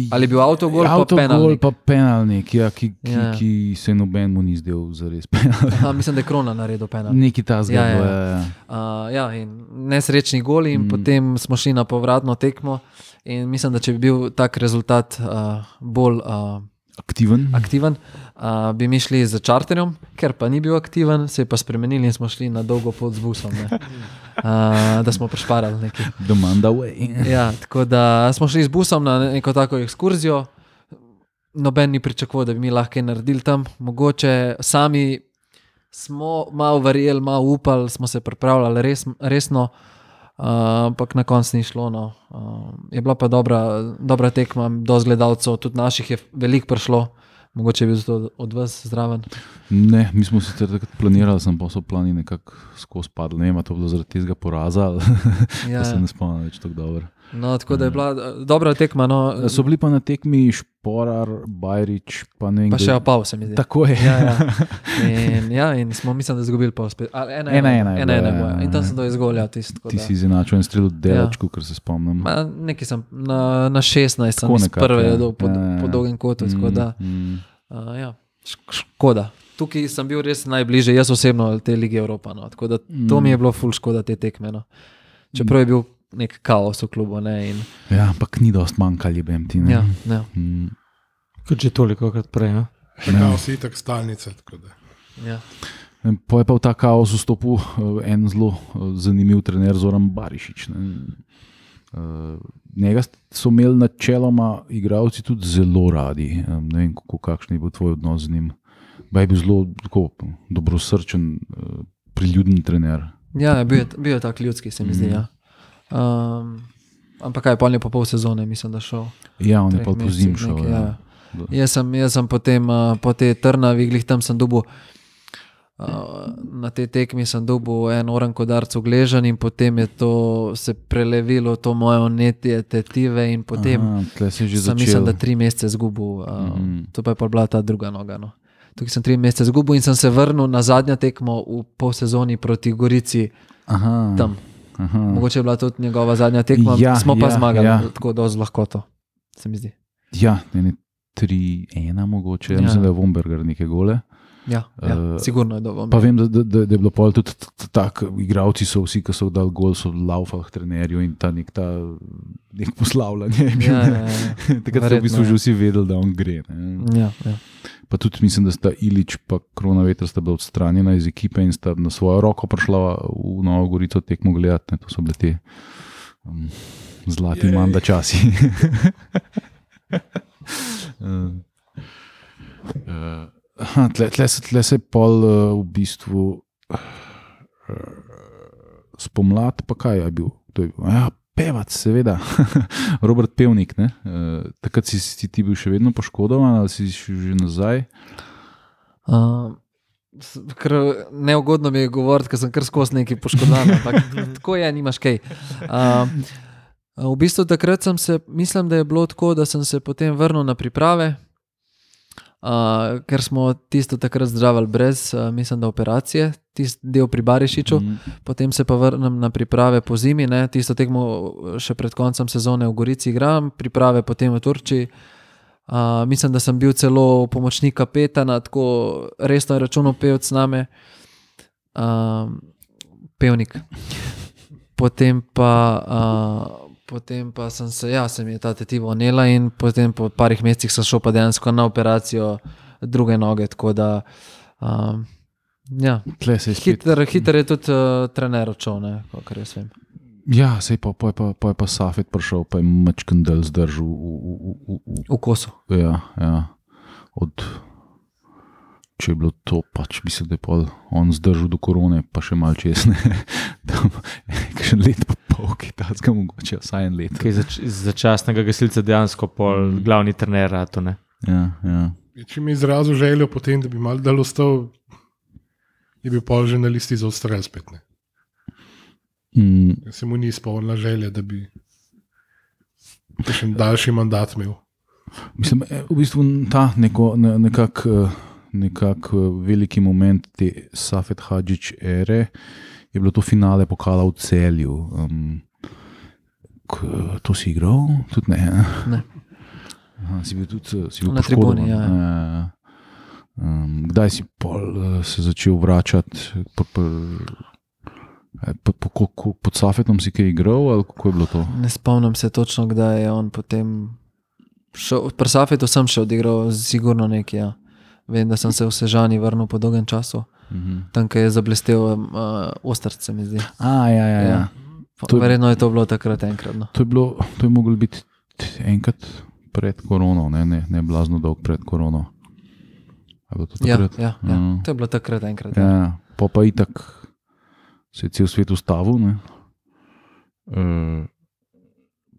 Ali je bil avtogol, pa
Avtogol
penalnik?
pa penalnik, ja, ki, ki,
Ja.
ja. ki se nobenemu ni zdel za res [LAUGHS] penal.
Aha, mislim, da je krona naredil penal.
Neki ta
Ja,
zgled.
ja.
Ja, ja.
Uh, ja, nesrečni goli, in. Mm. potem smo šli na povratno tekmo. In mislim, da če bi bil tak rezultat uh, bolj uh,
Aktiven.
aktiven, uh, bi mi šli z čarterjem, ker pa ni bil aktiven, se je pa spremenili in smo šli na dolgo pot z busom, ne. uh, da smo prešparali nekaj.
Demand away.
Ja, tako da smo šli z busom na neko tako ekskurzijo. Noben ni pričakoval, da bi mi lahko naredili tam. Mogoče sami smo malo verjeli, malo upali, smo se pripravljali res, resno, uh, ampak na koncu ni šlo. No. Uh, je bila pa dobra, dobra tekma, do gledalcev, tudi naših je veliko prišlo. Mogoče je bil zato od vas zraven.
Ne, mi smo sicer takrat planirali, sem pa so plani nekako skozi padli. Ne vem, to je bilo zaradi tega poraza [LAUGHS] ali
Ja,
ja. se ne spomnim več tako dobro.
No, tako da je bila eh, dobra tekma. No,
So bili pa na tekmi Šporar, Bajrič, pa ne vem.
pa še opav, se mi zdi.
Tako je.
Ja, ja. [LAUGHS] In, ja, in smo, mislim, da izgubili pa spet. Ali Ena,
Ena, ena
ena, ena,
bila,
ena,
ja,
ena. In tam sem to. Tisto, tako
Ti
da-
si izenačil en strel od delačku, ja. kar se spomnim.
Ma, Nekaj sem na, na 16, sem
Tako
iz
nekako,
prve
ja.
do, po,
Ja, ja, ja.
po dolgem kotu. Mm, da,
mm.
uh, ja, šk- škoda. Tukaj sem bil res najbližje, jaz osebno te lige Evropa. No. Tako da to
Mm.
mi je bilo ful škoda te tekme. No. Čeprav je bil nek kaos v klubu. Ne, in,
Ja, ampak ni dost manjkali, vem ti. Ne?
ja, ja,
Mm.
Kot že toliko krat prej. No?
Tako vsi tako stalnice. tako da.
ja.
Po je pa v ta kaos vstopil eh, en zelo eh, zanimiv trener, Zoran Barišič. Ne. Eh, Njega so imeli načeloma igralci tudi zelo radi. Ne vem, kako, kakšen je bil tvoj odnos z njim. Ba je bil zelo tako, dobrosrčen, priljuben trener.
ja bil, je, bil je tak ljudski, se mi zdi.
Mm.
Ja. Um, ampak kaj, pol je pa pol sezone, mislim, da šel.
Ja, on je pa po zim šel. Ja.
ja. Jaz sem, jaz sem potem uh, po tej trnavi, glih tam sem dobil. Uh, na tej tekmi sem dobil en oran kodarc ogležen in potem je to se prelevilo to moje onetje tetive in potem
Aha,
sem
začel.
mislim, da tri mesece izgubil. Uh, mm
Mhm.
-hmm. To pa je pa bila ta druga noga. No. Tukaj sem tri mesece izgubil in sem se vrnil na zadnjo tekmo v polsezoni proti Gorici
Aha,
tam.
Aha.
Mogoče je bila tudi njegova zadnja tekma,
Ja,
smo pa
ja,
zmagali
ja.
tako do z lahkoto, se mi zdi.
Ja, ne, ne, tri, ena mogoče. Ja.
Ja.
Mislim, da je Vomberger neke gole.
Ja, ja
Eh,
sigurno je dobro.
Pa vem, da, da, da, je bilo pol tudi tako, igravci so vsi, ki so dali gol, so laufali trenerju in ta nek, ta, nek poslavljanje. je bil.
Ja, ja, ja. [LAUGHS]
Takrat so v bistvu
ja.
že vsi vedeli, da on gre. Ne.
Ja, ja.
Pa tudi mislim, da sta Ilič in Krona Veter sta bila odstranjena iz ekipe in sta na svojo roko prišla v Novo Gorico tekmo gledati. Ne. To so bile te um, zlati
Jej.
manda časi. Um, [LAUGHS] uh, [LAUGHS] aha, tle, tle, se, tle se pol uh, v bistvu uh, spomlad, pa kaj je bil? To je bil ja, pevac, seveda, [LAUGHS] Robert Pevnik. Ne? Uh, takrat si, si ti bil še vedno poškodovan ali si že nazaj?
Uh, kar neugodno mi je govoriti, ker sem kar skozi neki poškodovan, ampak tako je, nimaš kaj. Uh, v bistvu takrat sem se, mislim, da je bilo tako, da sem se potem vrnil na priprave. Uh, ker smo tisto takrat zdravili brez, uh, mislim, da operacije, tisti del pri Barišiču,
Mhm.
potem se pa vrnem na priprave po zimi, ne? tisto tekmo še pred koncem sezone v Gorici igram, priprave potem v Turčiji. Uh, mislim, da sem bil celo pomočnik kapetana, tako resno je računal pevc z nami, um, pevnik. Potem pa, uh, potem pa sem se, ja, se mi je ta tetiva onela in potem po parih mesecih sem šel pa dejansko na operacijo druge noge. Tako da, um, ja,
se je
hiter, hiter je tudi uh, trener ne, kar jaz vem.
Ja, sej pa, pa, je pa, pa je pa Safet prišel, pa je mačken del zdržal. V, v, v, v,
V kosu.
ja, ja. Od, če je bilo to, pač bi se da pol on zdržal do korone, pa še malo čez ne. [LAUGHS] Tam, [LAUGHS] Še let pa pol, ki ta zga mogoče, vsaj en let.
Kaj za, začasnega gasilca dejansko pol glavni trener. Rato, ne?
Ja, ja.
Če mi je izrazil željo potem, da bi mal dal ostal, je bil pol že na listi za odstrel spet. Ne.
Mm,
Se mu ni izpolnila želja, da bi še daljši mandat imel.
Mislim, eh, v bistvu ta neko, ne, nekak, eh, nekak eh, veliki moment te Safet Hadžič ere je bilo to finale pokala v celju. Um, k, to si igral? Tudi ne.
Ne.
Aha, si bil tudi si bil
Na tribuni, ja, ja.
Um, kdaj si pol, uh, se začel vračati? Po, po, eh, po, po, po, po, pod Safetom si kaj igral, ali kako je bilo to?
Ne spomnim se točno, kdaj je on potem šel. Pri Safetu sem še odigral, sigurno nekaj. Ja. Vem, da sem se v Sežani vrnil po dolgem času,
Mhm.
tam ko je zablestel uh, ostrc, se mi zdi.
A, ja, ja, ja.
Ja.
To je-
Verjetno je to bilo takrat enkrat. No.
To je, bilo, to je moglo biti enkrat pred korono, ne, ne, ne blazno dolg pred korono. To
Ja, ja, ja.
Mm.
To je bilo takrat enkrat. Ja.
Ja, pa pa itak se je cel svet ustavil. Ne. Uh,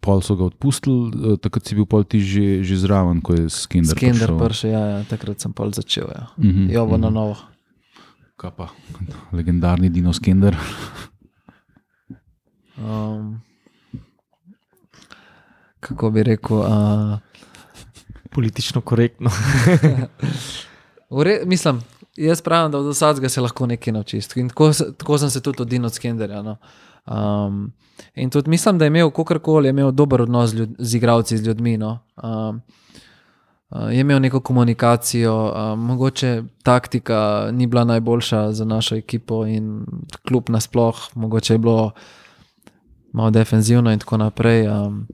pol so ga odpustili, uh, takrat si bil pol ti že, že zraven, ko je Skinder.
Skender
prišel.
prši, ja, ja, takrat sem pol začel. Ja.
Mhm,
Jo, bo na
mhm.
novo.
Kaj pa, legendarni Dino Skinder.
Um, kako bi rekel? Uh,
Politično korektno. [LAUGHS]
Ure, mislim, jaz pravim, da od vsakega se lahko nekaj naučiš. In tako, tako sem se tudi od Dino Skenderja. No. Um, in tudi mislim, da je imel kakorkoli, je imel dober odnos z, ljud, z igravci, z ljudmi. No. Um, uh, je imel neko komunikacijo, um, mogoče taktika ni bila najboljša za našo ekipo in kljub nasploh, mogoče je bilo malo defenzivno in tako naprej. Um,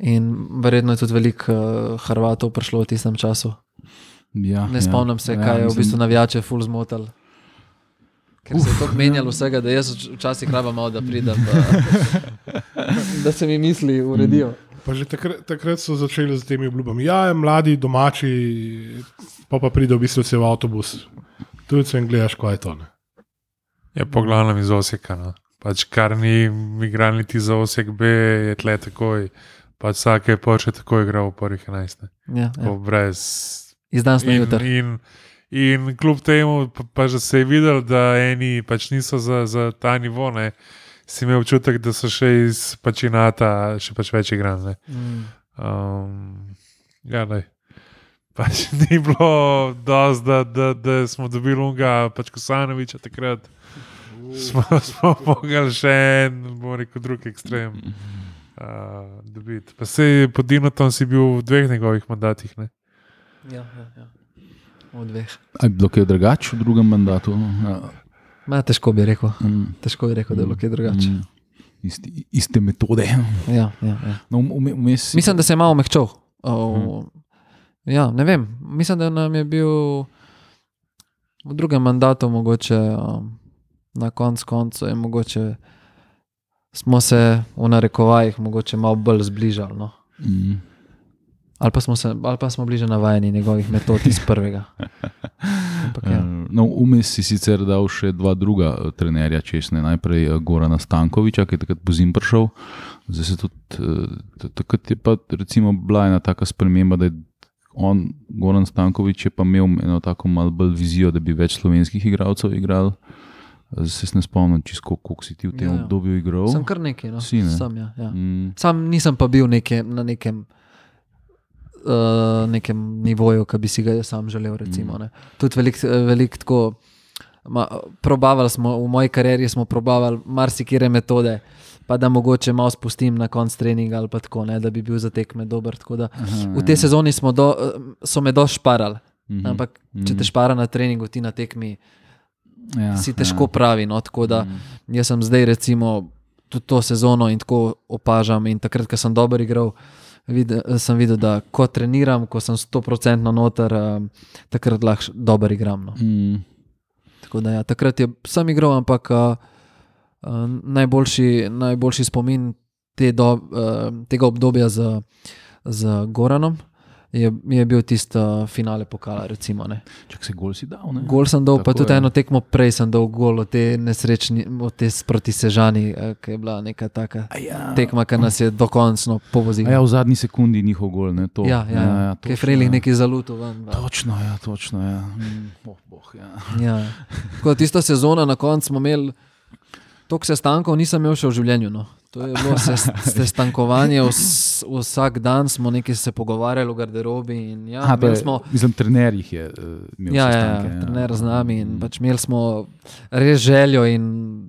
in verjetno je tudi veliko uh, Hrvatov prišlo v tistem času.
Ja,
Ne spomnim se, kaj je v bistvu navijače ful zmotil. Ker se je to menjalo vsega, da jaz vč- včasih rabim malo, da pridem, da, [LAUGHS] da se mi misli uredijo.
Pa že takrat, takrat so začeli z temi obljubami. Ja, mladi, domači, pa pa pride v bistvu vse v avtobus. Tu se jim gledaš, kaj je to. Ne?
Je po glavnem iz Oseka. No. Pač kar ni igral niti za Osek B, je tle takoj. Pač vsak je počel tako igral v prvih 11. ne.
Ja,
Tako
ja.
brez.
Iz danes na
In,
jutro.
in, in kljub temu, pa, pa že se je videl, da eni pač niso za, za ta nivo. Ne. Si imel občutek, da so še iz pačinata še pač več igrali.
Mm.
Um, ja, ne. Pač [LAUGHS] ni bilo dosti, da, da, da smo dobili unga, pač Kosanoviča takrat. Smo, smo [LAUGHS] mogli še en, bomo rekel, drug ekstrem uh, dobiti. Pa se pod Dinotom si bil v dveh njegovih mandatih. Ne?
Ja, ja, ja. V dveh.
Je bilo kaj drugače v drugem mandatu? Ja.
Ma, težko bi rekel.
Mm,
Težko bi rekel, da je bilo kaj drugače.
mm, Iste, iste metode.
Ja, ja, ja.
No, vme- vmes si-
Mislim, da se je malo mehčal. Oh, ja, ne vem. Mislim, da nam je bil v drugem mandatu, mogoče um, na koncu koncu, je mogoče smo se v narekovajih mogoče malo bolj zbližali. No.
Mm.
Ali pa smo, se, ali pa smo bliže navajeni njegovih metod iz prvega. Ampak, ja. [LAUGHS]
No, Vmes si sicer dal še dva druga eh, trenerja češne. Najprej eh, Gorana Stankoviča, ki je takrat pozim prišel. Zdaj se tudi, eh, takrat je pa recimo bila ena taka sprememba, da je on, Goran Stankovič, je pa imel eno tako malo bolj vizijo, da bi več slovenskih igralcev igral. Zdaj se ne spomnim, čisto koliko si ti v tem
Ja, ja.
obdobju igral.
Sem kar nekaj. No.
Si, ne?
Sam, ja, ja.
Mm,
Sam nisem pa bil neke, na nekem uh, nekem nivoju, ki bi si ga sam želel. Recimo, mm. Tudi veliko velik tako. Ma, probavali smo, v moji karieri smo probavali marsikere metode, pa da mogoče malo spustim na konc treninga ali pa tako, ne, da bi bil za tekme dober. Da,
Aha,
v tej sezoni smo do, so me dosti šparali.
Mhm,
Ampak, če
mhm.
te špara na treningu, ti na tekmi,
ja,
si težko
ja.
pravi. No? Tako da jaz sem zdaj, recimo, tudi to sezono in tako opažam. In takrat, ko sem dobro igral, videl, sem videl, da ko treniram, ko sem 100% noter, um, takrat lahko dobro igram. No?
Mm.
Tako da ja, takrat je sem igral, ampak uh, uh, najboljši, najboljši spomin te do, uh, tega obdobja z, z Goranom. Je, je bil tisti finale pokala. Recimo, ne.
Čak se gol si dal. Ne?
Gol sem dal, pa
Tako
tudi
je.
eno tekmo prej sem dal gol, od te nesrečni, od te proti Sežani, eh, ki je bila neka taka
A Ja.
tekma, ki nas je dokončno povozila.
ja, v zadnji sekundi njihov gol. Ne, to.
ja, ja, ja, ki je Frelih
ja.
neki zaluto. Ven, da.
Točno, ja, točno. Ja. Mm, oh, boh, ja. [LAUGHS]
ja. Tako Tista sezona na koncu smo imeli toliko sestankov, nisem imel še v življenju. No. To je bilo ses- sestankovanje, vs, vsak dan smo nekaj se pogovarjali v garderobi. Ja,
Aha, je,
smo,
mislim, trener jih je uh, imel.
Ja, ja,
sestanke,
ja, trener z nami in pač imeli smo res željo in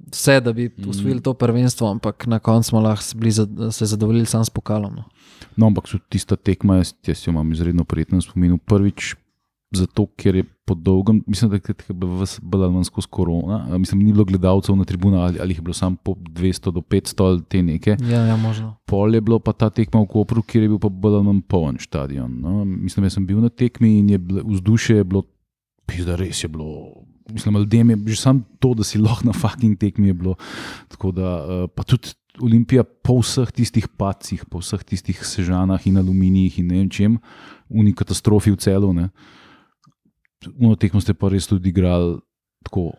vse, da bi usvojili to prvenstvo, ampak na koncu smo lahko zad- se zadovoljili samo s pokalom. No.
No, ampak so tista tekma, jaz, jaz jo imam izredno prijeten spomin. Prvič, zato ker je po dolgem, mislim, da je bolj ali manj skozi korona, mislim, ni bilo gledalcev na tribunah ali, ali jih je bilo samo po 200 do 500 ali te neke.
Ja, ja, možno.
Pol je bilo pa ta tekma v Kopru, kjer je bil pa ali manj poln stadion. No. Mislim, da sem bil na tekmi in je bilo, vzdušje je bilo, pizda, res je bilo. Mislim, ljudem je že samo to, da si lahko na fucking tekmi je bilo. Tako da, uh, pa tudi Olimpija po vseh tistih pacih, po vseh tistih sežanah in aluminijih in ne vem čem, uni katastrofi v celu. Ne. Uno tekmo ste pa res tudi igrali tako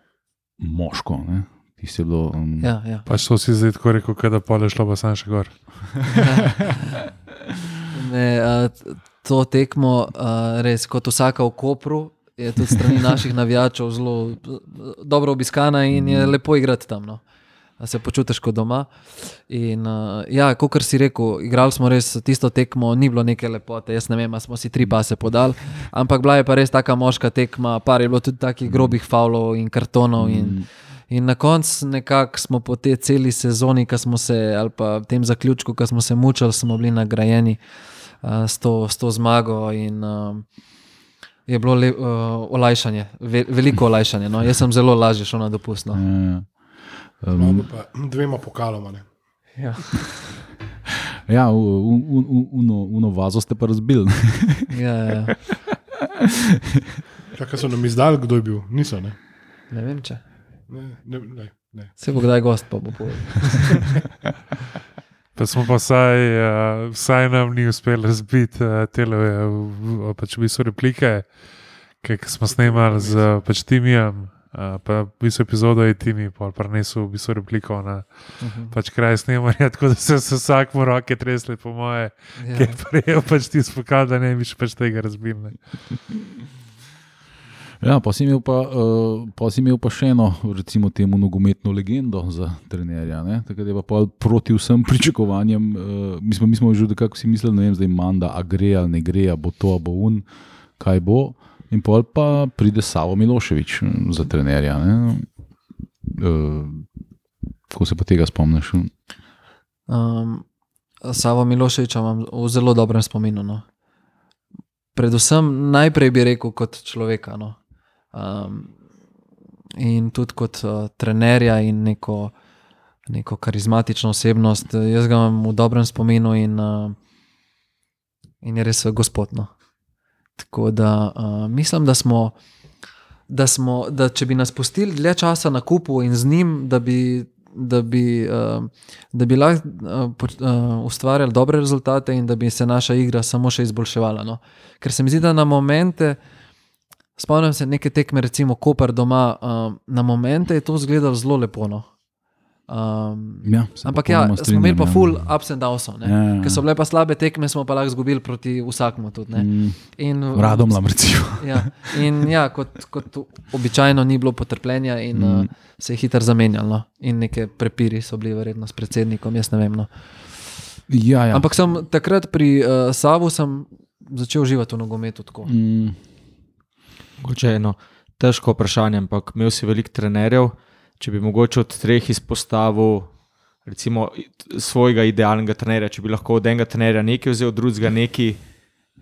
moško. Ne. Tisto je bilo. Um,
Ja, ja.
Pač to si zdaj tako rekel, da pole šlo pa sam še gor. [LAUGHS]
Ne, a, to tekmo, a, res kot vsaka v Kopru, je tudi strani [LAUGHS] naših navijačev zelo dobro obiskana in je lepo igrati tam. No. Se počutiš kot doma. In, uh, ja, kot si rekel, igrali smo res tisto tekmo, ni bilo neke lepote. Jaz ne vem, smo si tri pase podali, ampak bila je pa res taka moška tekma, par je bilo tudi takih grobih faulov in kartonov. In, In na koncu nekako smo po tej celi sezoni, ki smo se, ali pa tem zaključku, ki smo se mučili, smo bili nagrajeni uh, s, to, s to zmago. In, uh, je bilo le, uh, olajšanje, ve, veliko olajšanje. No. Jaz sem zelo lažje šel na dopust. No.
ja. Um,
pa dvema pokaloma. Ne.
Ja. [LAUGHS]
Ja, u- u- u- u- uno, uno vazo ste pa razbili. [LAUGHS]
Ja, ja.
Čakaj, so nam izdali, kdo je bil, niso. Ne?
Ne vem, če
Ne, ne, ne, ne.
se bo kdaj gost, pa bo povedal. [LAUGHS]
Pa smo pa vsaj, uh, vsaj nam ni uspelo razbiti uh, televe, v- pač v bistvu replike, ki smo snemali z uh, pač Timijem. Uh, pa v bistvu epizodo je Timi, pa prenesel v bistvu repliko na pač kraj snemanja, tako da so se vsak mu roke tresli, po moje,
Ja.
ki je prejel pač ti spokal, da ne bi še pač tega razbil. ne.
Ja, pa si imel pa, uh, pa, si imel pa še eno, recimo, temu nogometno legendo za trenerja. ne. Takrat je pa proti vsem pričakovanjem. Uh, mi, smo, mi smo že nekako si mislili, ne vem, zdaj manda, a gre ali ne gre, a bo to, a bo un, kaj bo. In pol pa pride Savo Miloševič za trenerja. ne. Uh, Ko se pa tega spomniš?
Um, Savo Miloševiča imam v zelo dobrem spominu. No. Predvsem najprej bi rekel kot človeka. No. Um, in tudi kot uh, trenerja in neko, neko karizmatično osebnost. Jaz ga imam v dobrem spominu in, uh, in je res gospodno. Tako da uh, mislim, da smo. Da, smo, da če bi nas pustili dlje časa na kupu in z njim, da bi, da bi, uh, da bi lahko uh, ustvarjali dobre rezultate in da bi se naša igra samo še izboljševala. No. Ker se mi zdi, da na momente, spomnim se neke tekme, recimo Koper doma, uh, na momente je to izgledalo zelo lepo. No. Um,
Ja,
ampak ja, smo imeli pa
strinjam,
full
ja.
ups and downs.
Ja, ja, ja.
Ker so bile pa slabe tekme, smo pa lahko izgubili proti vsakmu. Tudi, ne.
Mm,
In,
Radomlam, recimo. [LAUGHS]
Ja, in ja, kot, kot običajno ni bilo potrpljenja, in mm. uh, se je hitro zamenjalo. No. In neke prepiri so bili, verjetno, s predsednikom, jaz ne vem. No.
Ja, ja.
Ampak sem takrat pri uh, Savu sem začel uživati v nogometu. Tako.
Mm,
Mogoče eno težko vprašanje, ampak imel si veliko trenerjev. Če bi mogoče od treh izpostavil recimo, svojega idealnega trenerja, če bi lahko od enega trenerja nekaj vzel, od drugega nekaj,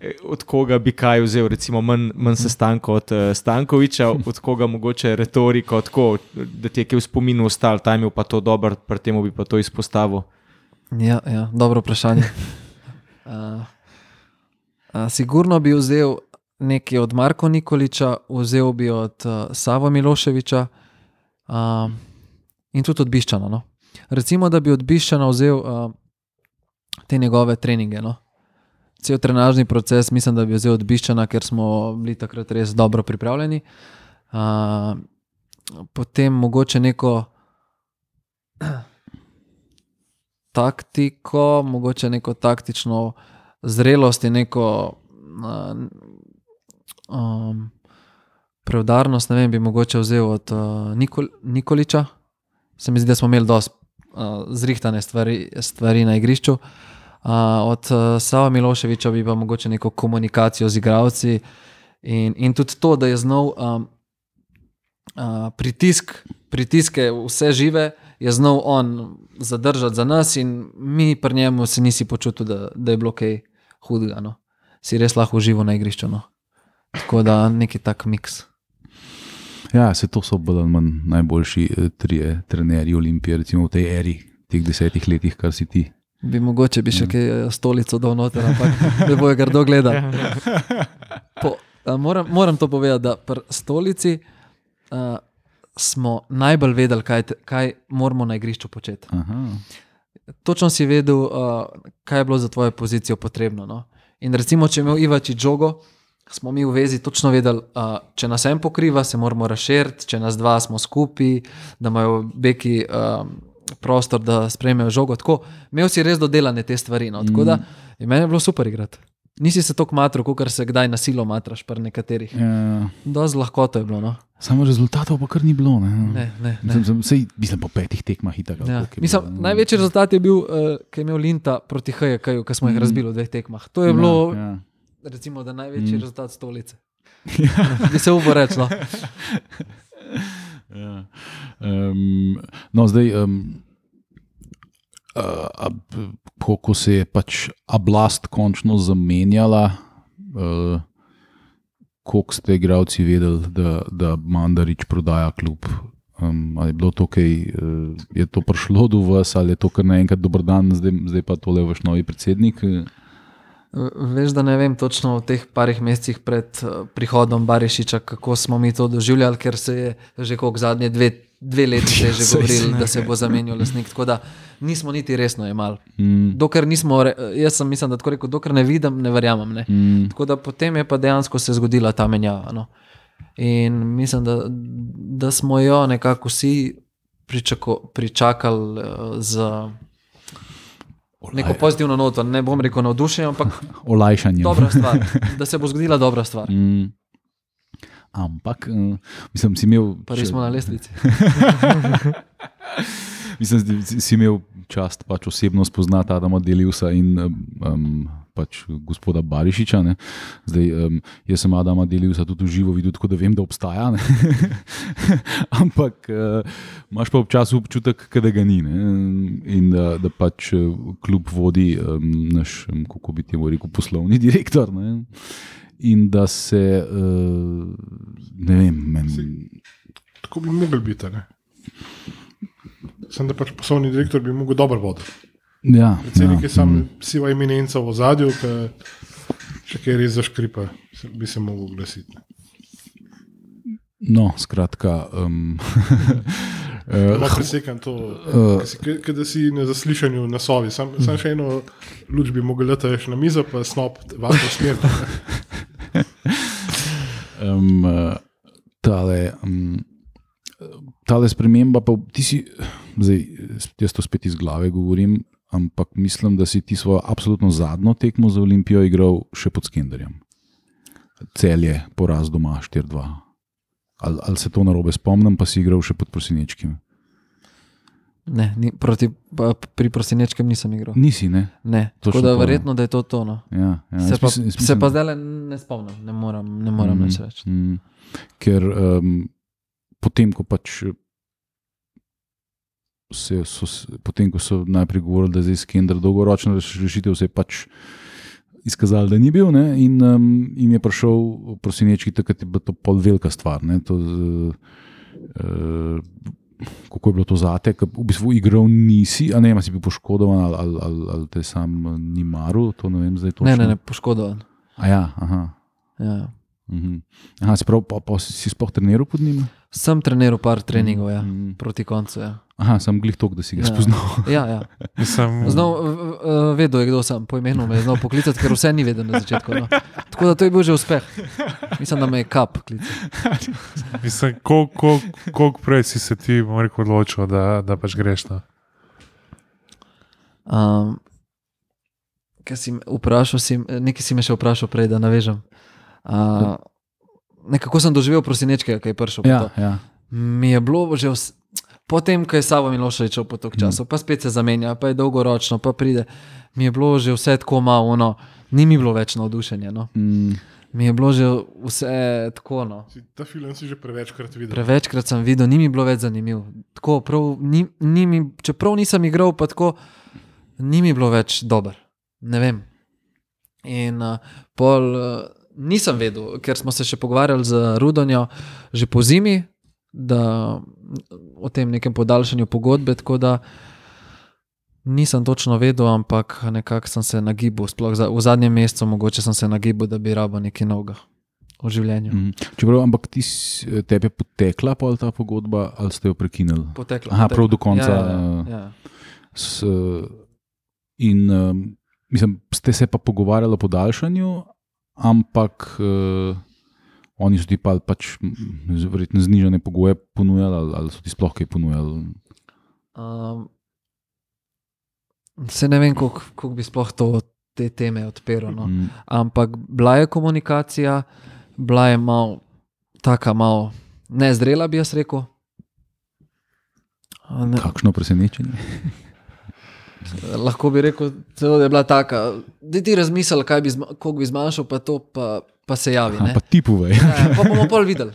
eh, od koga bi kaj vzel, recimo manj, manj sestankov od uh, Stankoviča, od koga mogoče retoriko, tako, da ti je kaj v spominu ostal, ta je imel pa to dobro, pri tem bi pa to izpostavil.
Ja, ja, dobro vprašanje. Uh, [LAUGHS] uh, sigurno bi vzel nekaj od Marka Nikoliča, vzel bi od uh, Sava Miloševiča uh, in tudi od Biščana. No. Recimo, da bi od Biščana vzel uh, te njegove treninge. No. Cel trenažni proces, mislim, da bi vzel od Biščana, ker smo bili takrat res dobro pripravljeni. Uh, potem mogoče neko [CLEARS THROAT] taktiko, mogoče neko taktično zrelost in neko uh, um, preudarnost. Ne vem, bi mogoče vzel od uh, Nikol, Nikoliča. Se mi zdi, da smo imeli dosti uh, zrihtane stvari, stvari na igrišču. Uh, od uh, Sava Miloševiča bi pa mogoče neko komunikacijo z igravci in, in tudi to, da je znal um, uh, pritisk, pritiske vse žive, je znal on zadržati za nas, in mi pri njemu se nisi počutil, da, da je bilo kaj hudega. No. Si res lahko užival na igrišču. No. Tako da neki tak miks.
Ja, se to so bolj ali manj najboljši eh, trije trenerji Olimpije, recimo v tej eri, teh desetih letih, kar si ti.
Bi mogoče bi še kaj eh, stolico dol noter, ampak ne bojo grdo gledati. [LAUGHS] Po, a, moram, moram to povedati, da pri stolici uh, smo najbolj vedeli, kaj, te- kaj moramo na igrišču početi.
Aha.
Točno si vedel, uh, kaj je bilo za tvojo pozicijo potrebno. No? In recimo, če je imel Ivači žogo, smo mi v vezi točno vedeli, uh, če nas en pokriva, se moramo razširiti, če nas dva smo skupaj, da imajo beki um, prostor, da sprejmejo žogo. Tako, imel si res dodelane te stvari. No? Tako da je meni bilo super igrati. Nisi se tako matro, kot se kdaj na silo matraš, pri nekaterih.
Ja,
Dosti lahkoto je bilo. No?
samo rezultatov pa kar ni bilo. Ne?
Ne, ne, ne.
Mislim, sem, sej, mislim, po petih tekmah
Ja.
je
Mislim,
bilo, ne.
največji rezultat je bil, uh, ki je imel Linta proti HJK, ki smo jih
Mhm.
razbili v dveh tekmah. To je bilo,
Ja, ja.
Recimo, da največji
Mm.
rezultat stolice. [LAUGHS] Bi se upal reči. No.
Ja. Um, no, zdaj, um, uh, ko, ko se je pač oblast končno zamenjala, uh, koliko ste igravci vedeli, da, da Mandarič prodaja klub? Um, ali je bilo to kaj, uh, je to prišlo do vas, ali je to kar naenkrat dober dan, zdaj, zdaj pa tole vaš novi predsednik?
Veš, da ne vem točno v teh parih mesecih pred eh, prihodom Barišiča, kako smo mi to doživljali, ker se je že kot zadnje dve, dve leti že [LAUGHS]
Saj
govorilo,
se
da se bo zamenjal lasnik. Tako da nismo niti resno jemali.
Mm,
Dokler nismo, re- jaz sem mislim, da tako rekel, dokler ne vidim, ne verjamem. Ne.
mm,
Tako da potem je pa dejansko se zgodila ta menjava. No. In mislim, da, da smo jo nekako vsi pričako, pričakali uh, z neko pozitivno noto. Ne bom rekel navdušen, ampak [LAUGHS]
olajšanje.
dobra stvar, da se bo zgodila dobra stvar.
Mm. Ampak, uh, mislim, si imel.
Prvi smo na lestvici. [LAUGHS]
Mislim, si imel čast pač osebno spoznati Adama Deliusa in um, pač gospoda Barišiča. Zdaj, um, jaz sem Adama Deliusa tudi v živo videl, tako da vem, da obstaja. [LAUGHS] Ampak uh, imaš pa občasno občutek, da ga ni. Ne. In da, da pač eh, klub vodi um, naš, um, kako bi temu rekel, poslovni direktor. Ne. In da se, uh, ne vem, meni.
Tako bi mogli biti. Sem pač poslovni direktor bi mogel dobro voditi.
Ja,
Predsednik
ja,
je sam
mm.
siva eminenca v zadju, če kaj res zaškripa, bi se oglasiti. ne.
No, skratka. Um, uh, [LAUGHS]
presekam to,
Eh.
si- ke- ke da si na zaslišanju na sovi. Sam, sam še eno luč bi mogel leta več na mizo, pa snop vašo smer. [LAUGHS]
um, uh, tale, um, tale sprememba, pa ti si, zdaj, jaz to spet iz glave govorim, ampak mislim, da si ti svojo absolutno zadnjo tekmo za Olimpijo igral še pod Skenderjem. Cel je poraz doma 4-2. Ali, ali se to na robe spomnim, pa si igral še pod Prosinečkim.
Ne, ni, proti, pri prosinečkem nisem igral.
Nisi, ne?
Ne, tako da verjetno, da je to tono.
Ja, ja.
Se pa,
mislim-
se pa zdaj le ne spomnim, ne moram, ne moram
Mm,
več reči.
mm. Ker um, potem, ko pač. Se, so, potem, ko so najprej govorili, da je zdaj Skender dolgoročna reš- rešitev, se je pač izkazalo, da ni bil. Ne? In um, jim je prišel prosinečki, takrat je bila to pol velika stvar. Ne? To, uh, kako je bilo to zate, v bistvu igral nisi, a ne, si bil poškodovan ali, ali, ali, ali te sam eh, ni maru, to ne vem zdaj točno.
Ne, ne, ne, poškodovan.
A ja, aha.
Ja.
Mhm. Aha, se pravi, pa, pa si si sploh treniral pod njim?
Sem treniral par treningov, ja,
Mhm.
proti koncu. Ja.
Aha, sem glih tok, da si ga
Ja.
spoznal. [LAUGHS]
Ja, ja.
Mislim,
Znal, v- vedel je, kdo sem, po imenu me je znal poklicati, ker vse ni vedel na začetku. No. Tako da to je bil že uspeh. Mislim, da me je kap klical. [LAUGHS]
mislim koliko kolik, kolik prej si se ti bom rekel, odločil, da, da pač greš na.
Um, Kaj si me vprašal, si, nekaj si me še vprašal prej, da navežem. Uh, nekako sem doživel prosinečkega, ki je prišel.
Ja,
to.
ja.
Mi je bilo že vs... potem, ko je Savo Miloševič po tok časa, pa spet se zamenja, pa je dolgoročno, pa pride. Mi je bilo že vse tako malo, no, ni mi bilo več navdušenja. No.
Mm,
Mi je bilo že vse tako. No.
Si- Ta film si že prevečkrat videl.
Prevečkrat sem videl, ni mi bilo več zanimivo. Tako, prav, ni, ni mi, čeprav nisem igral, pa tako, ni mi bilo več dober. Ne vem. In uh, pol uh, nisem vedel, ker smo se še pogovarjali z Rudonjo že po zimi, da o tem nekem podaljšanju pogodbe. Tako da nisem točno vedel, ampak nekako sem se nagibal, sploh za, v zadnjem mesecu, mogoče sem se nagibal, da bi rabo nekaj novega v življenju.
mm. Čeprav, ampak ti si, tebe je potekla ta pogodba ali ste jo prekinili?
Poteklo.
Aha,
poteklo.
prav do konca,
Ja, ja,
eh,
ja.
S, in um, mislim, ste se pa pogovarjali o podaljšanju, ampak uh, oni so ti pa pač verjetno znižene pogoje ponujali, ali, ali so ti sploh kaj ponujali.
Um, se ne vem, koliko koliko bi sploh to, te teme odpiral. No.
Mm,
Ampak bila je komunikacija, bila je malo, taka malo nezrela, bi jaz rekel. Ne,
kakšno presenečenje. [LAUGHS]
lahko bi rekel, celo, da je bila taka, da ti razmisli, kaj bi, koliko bi zmanjšal, pa to, pa, pa se javi.
A,
ne.
pa ti povej.
Ja, pa bomo pol videli.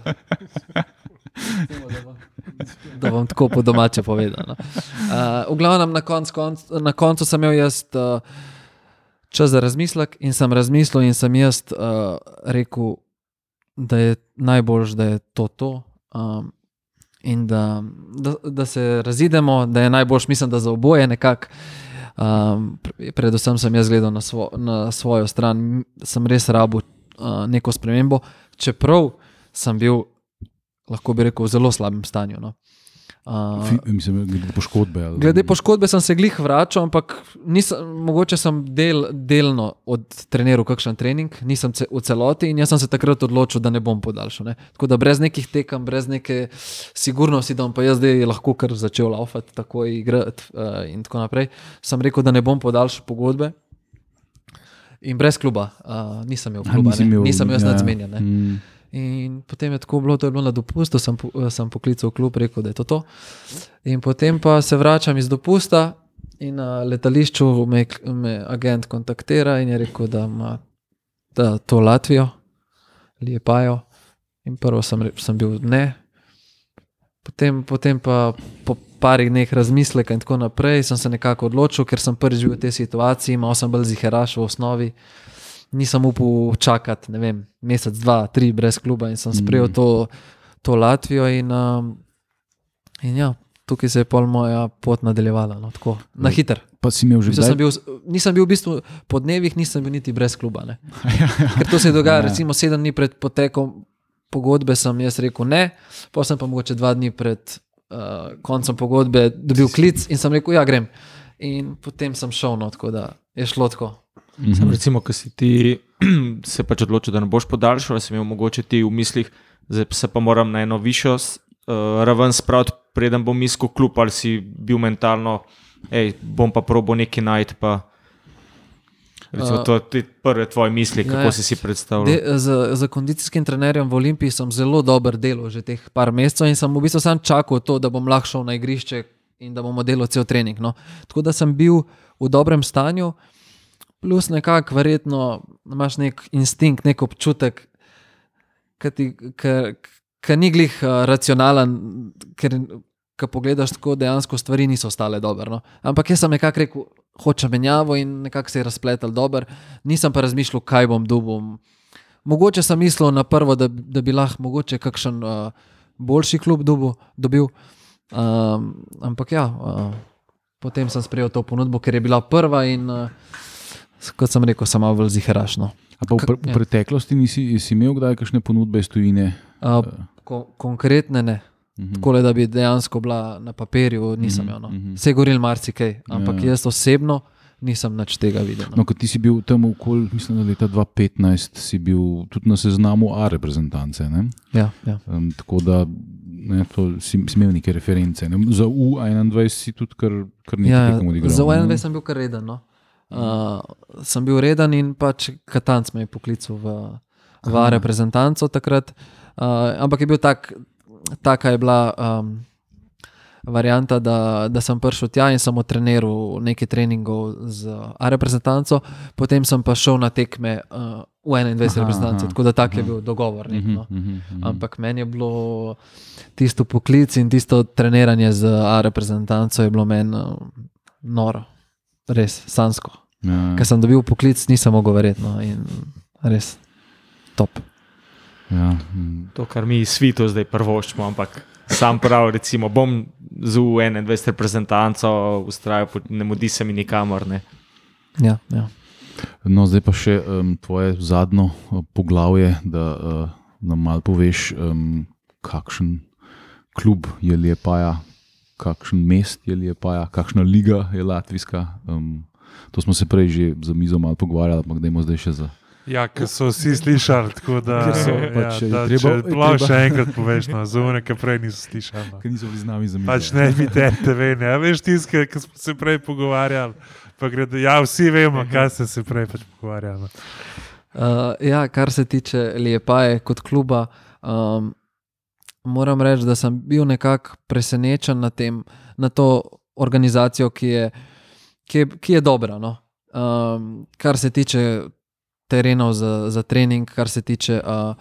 Da bom tako po domače povedal. No. Uh, v glavnem, na, konc, konc, na koncu sem imel jaz uh, čas za razmislek in sem razmislil, in sem jaz uh, rekel, da je najboljš, da je to to. Um, in da, da, da se razidemo, da je najboljš, mislim, da za oboje nekako. Um, pre- predvsem sem jaz gledal na, svo, na svojo stran, sem res rabo uh, neko spremembo, čeprav sem bil, lahko bi rekel, v zelo slabem stanju. No. Uh,
Fi, mislim, glede poškodbe. Ali,
Glede poškodbe sem se glih vračal, ampak nisem, mogoče sem del, delno odtreniral kakšen trening, nisem ce, v celoti in jaz sem se takrat odločil, da ne bom podaljšal. Ne. Tako da brez nekih tekem, brez neke sigurnosti, da bom pa jaz zdaj lahko kar začel laufati, tako igrati uh, in tako naprej, sem rekel, da ne bom podaljšal pogodbe. In brez kluba, uh, nisem imel kluba,
nisi
ne.
imel-
nisem jaz
ja,
nadzmenjen.
mm.
In potem je tako bilo, to je bilo na dopustu, sem, po- sem poklical klub, rekel, da je to to. In potem pa se vračam iz dopusta in na letališču me, me agent kontaktira in je rekel, da ima da to Latvijo, Liepajo. In prvo sem, sem bil ne. Potem, potem pa po parih dneh razmisleka in tako naprej sem se nekako odločil, ker sem prvič bil v tej situaciji, imel sem bolj ziheraš v osnovi nisem upal čakati, ne vem, mesec, dva, tri brez kluba in sem sprejel to, to Latvijo. In, um, in ja, tukaj se je pol moja pot nadaljevala, no, tako, na hiter.
Pa si imel že
sem bil, nisem bil v bistvu po dnevih, nisem bil niti brez kluba. Ne. [LAUGHS] Ker to se je dogajalo,
Ja.
recimo sedem dni pred potekom pogodbe, sem jaz rekel ne, pa sem pa mogoče dva dni pred uh, koncem pogodbe dobil klic in sem rekel, ja, grem. In potem sem šel, no, tako da je šlo tako.
Sam, recimo, ko si ti [CLEARS THROAT] se pač odločil, da ne boš podaljšal, sem imel mogoče ti v mislih, da se pa moram na eno višjo uh, raven spraviti, preden bom iskal klub, ali si bil mentalno, hej, bom pa probo nekaj najti. Pa, recimo,
Uh,
to je prve tvoje misli,
ja,
kako
ja.
si si predstavljal.
De, z, z kondicijskim trenerjem v Olimpiji sem zelo dober delal že teh par mesecev in sem v bistvu sam čakal to, da bom lahko šel na igrišče in da bomo delali cel trening. No. Tako da sem bil v dobrem stanju, plus nekako verjetno imaš nek instinkt, nek občutek, ki ni glih uh, racionalen, ker ko pogledaš tako, dejansko stvari niso stale dobro. No. Ampak jaz sem nekako rekel, hočem menjavo in nekako se je razpletel dobro, nisem pa razmišljal, kaj bom dubom. Mogoče sem mislil na prvo, da, da bi lahko mogoče kakšen uh, boljši klub dubu, dobil. Um, ampak ja, uh, potem sem sprejel to ponudbo, ker je bila prva in uh, kot sem rekel, sem malo ziharašno.
V, pr v preteklosti nisi imel kdaj kakšne ponudbe iz tujine?
Uh, ko konkretne ne. Uh -huh. Tako da bi dejansko bila na papirju, nisem imel. No. Uh -huh. Se je govoril marsikaj, ampak ja. jaz osebno nisem nič tega videl. No.
No, ti si bil tam okoli, mislim, da leta 2015, si bil tudi na seznamu A reprezentance.
Ja, ja.
Um, tako da ne, si, si imel neke reference. Ne? Za U21 si tudi kar, kar nekaj ja,
odigral. Za U21 sem bil kar reden. No. Uh, sem bil reden in pač Katanc me je poklical v, v A reprezentanco takrat. Uh, ampak je bil tak taka je bila um, varianta, da, da sem prišel tja in sem treniral nekaj treningov z A-reprezentanco, potem sem pa šel na tekme uh, v 21 reprezentanci, tako da tak je bil dogovor. Nek, no. uh -huh, uh -huh. Ampak meni je bilo tisto poklic in tisto treniranje z A-reprezentanco je bilo meni uh, noro, res sansko. Ja. Ker sem dobil poklic, nisem mogel verjeti. No, res top.
Ja.
To, kar mi svitu zdaj prvoščimo, ampak sam prav, recimo, bom z U21 reprezentanco ustrajal, ne mudi se mi nikamor. Ne.
Ja, ja.
No, zdaj pa še um, tvoje zadnjo uh, poglavje, da uh, nam malo poveš, um, kakšen klub je lepaja, kakšen mest je lepaja, kakšna liga je latvijska. Um, to smo se prej že za mizo malo pogovarjali, ampak dajmo zdaj še za.
Ja, ker so vsi slišali, tako da
so,
ja,
pač,
da,
treba,
če lahko še enkrat poveš, no, za one, ki prej niso slišali. No.
Ker niso bili z nami za
pač ne bi te TV, ne ja, veš tiske, ki smo se prej pogovarjali. Gre, ja, vsi vemo, kaj ste se prej pač pogovarjali.
Uh, ja, kar se tiče Lepaje kot kluba, um, moram reči, da sem bil nekako presenečen na, tem, na to organizacijo, ki je, ki je, ki je dobra. No? Um, kar se tiče terenov za, za trening, kar se tiče uh,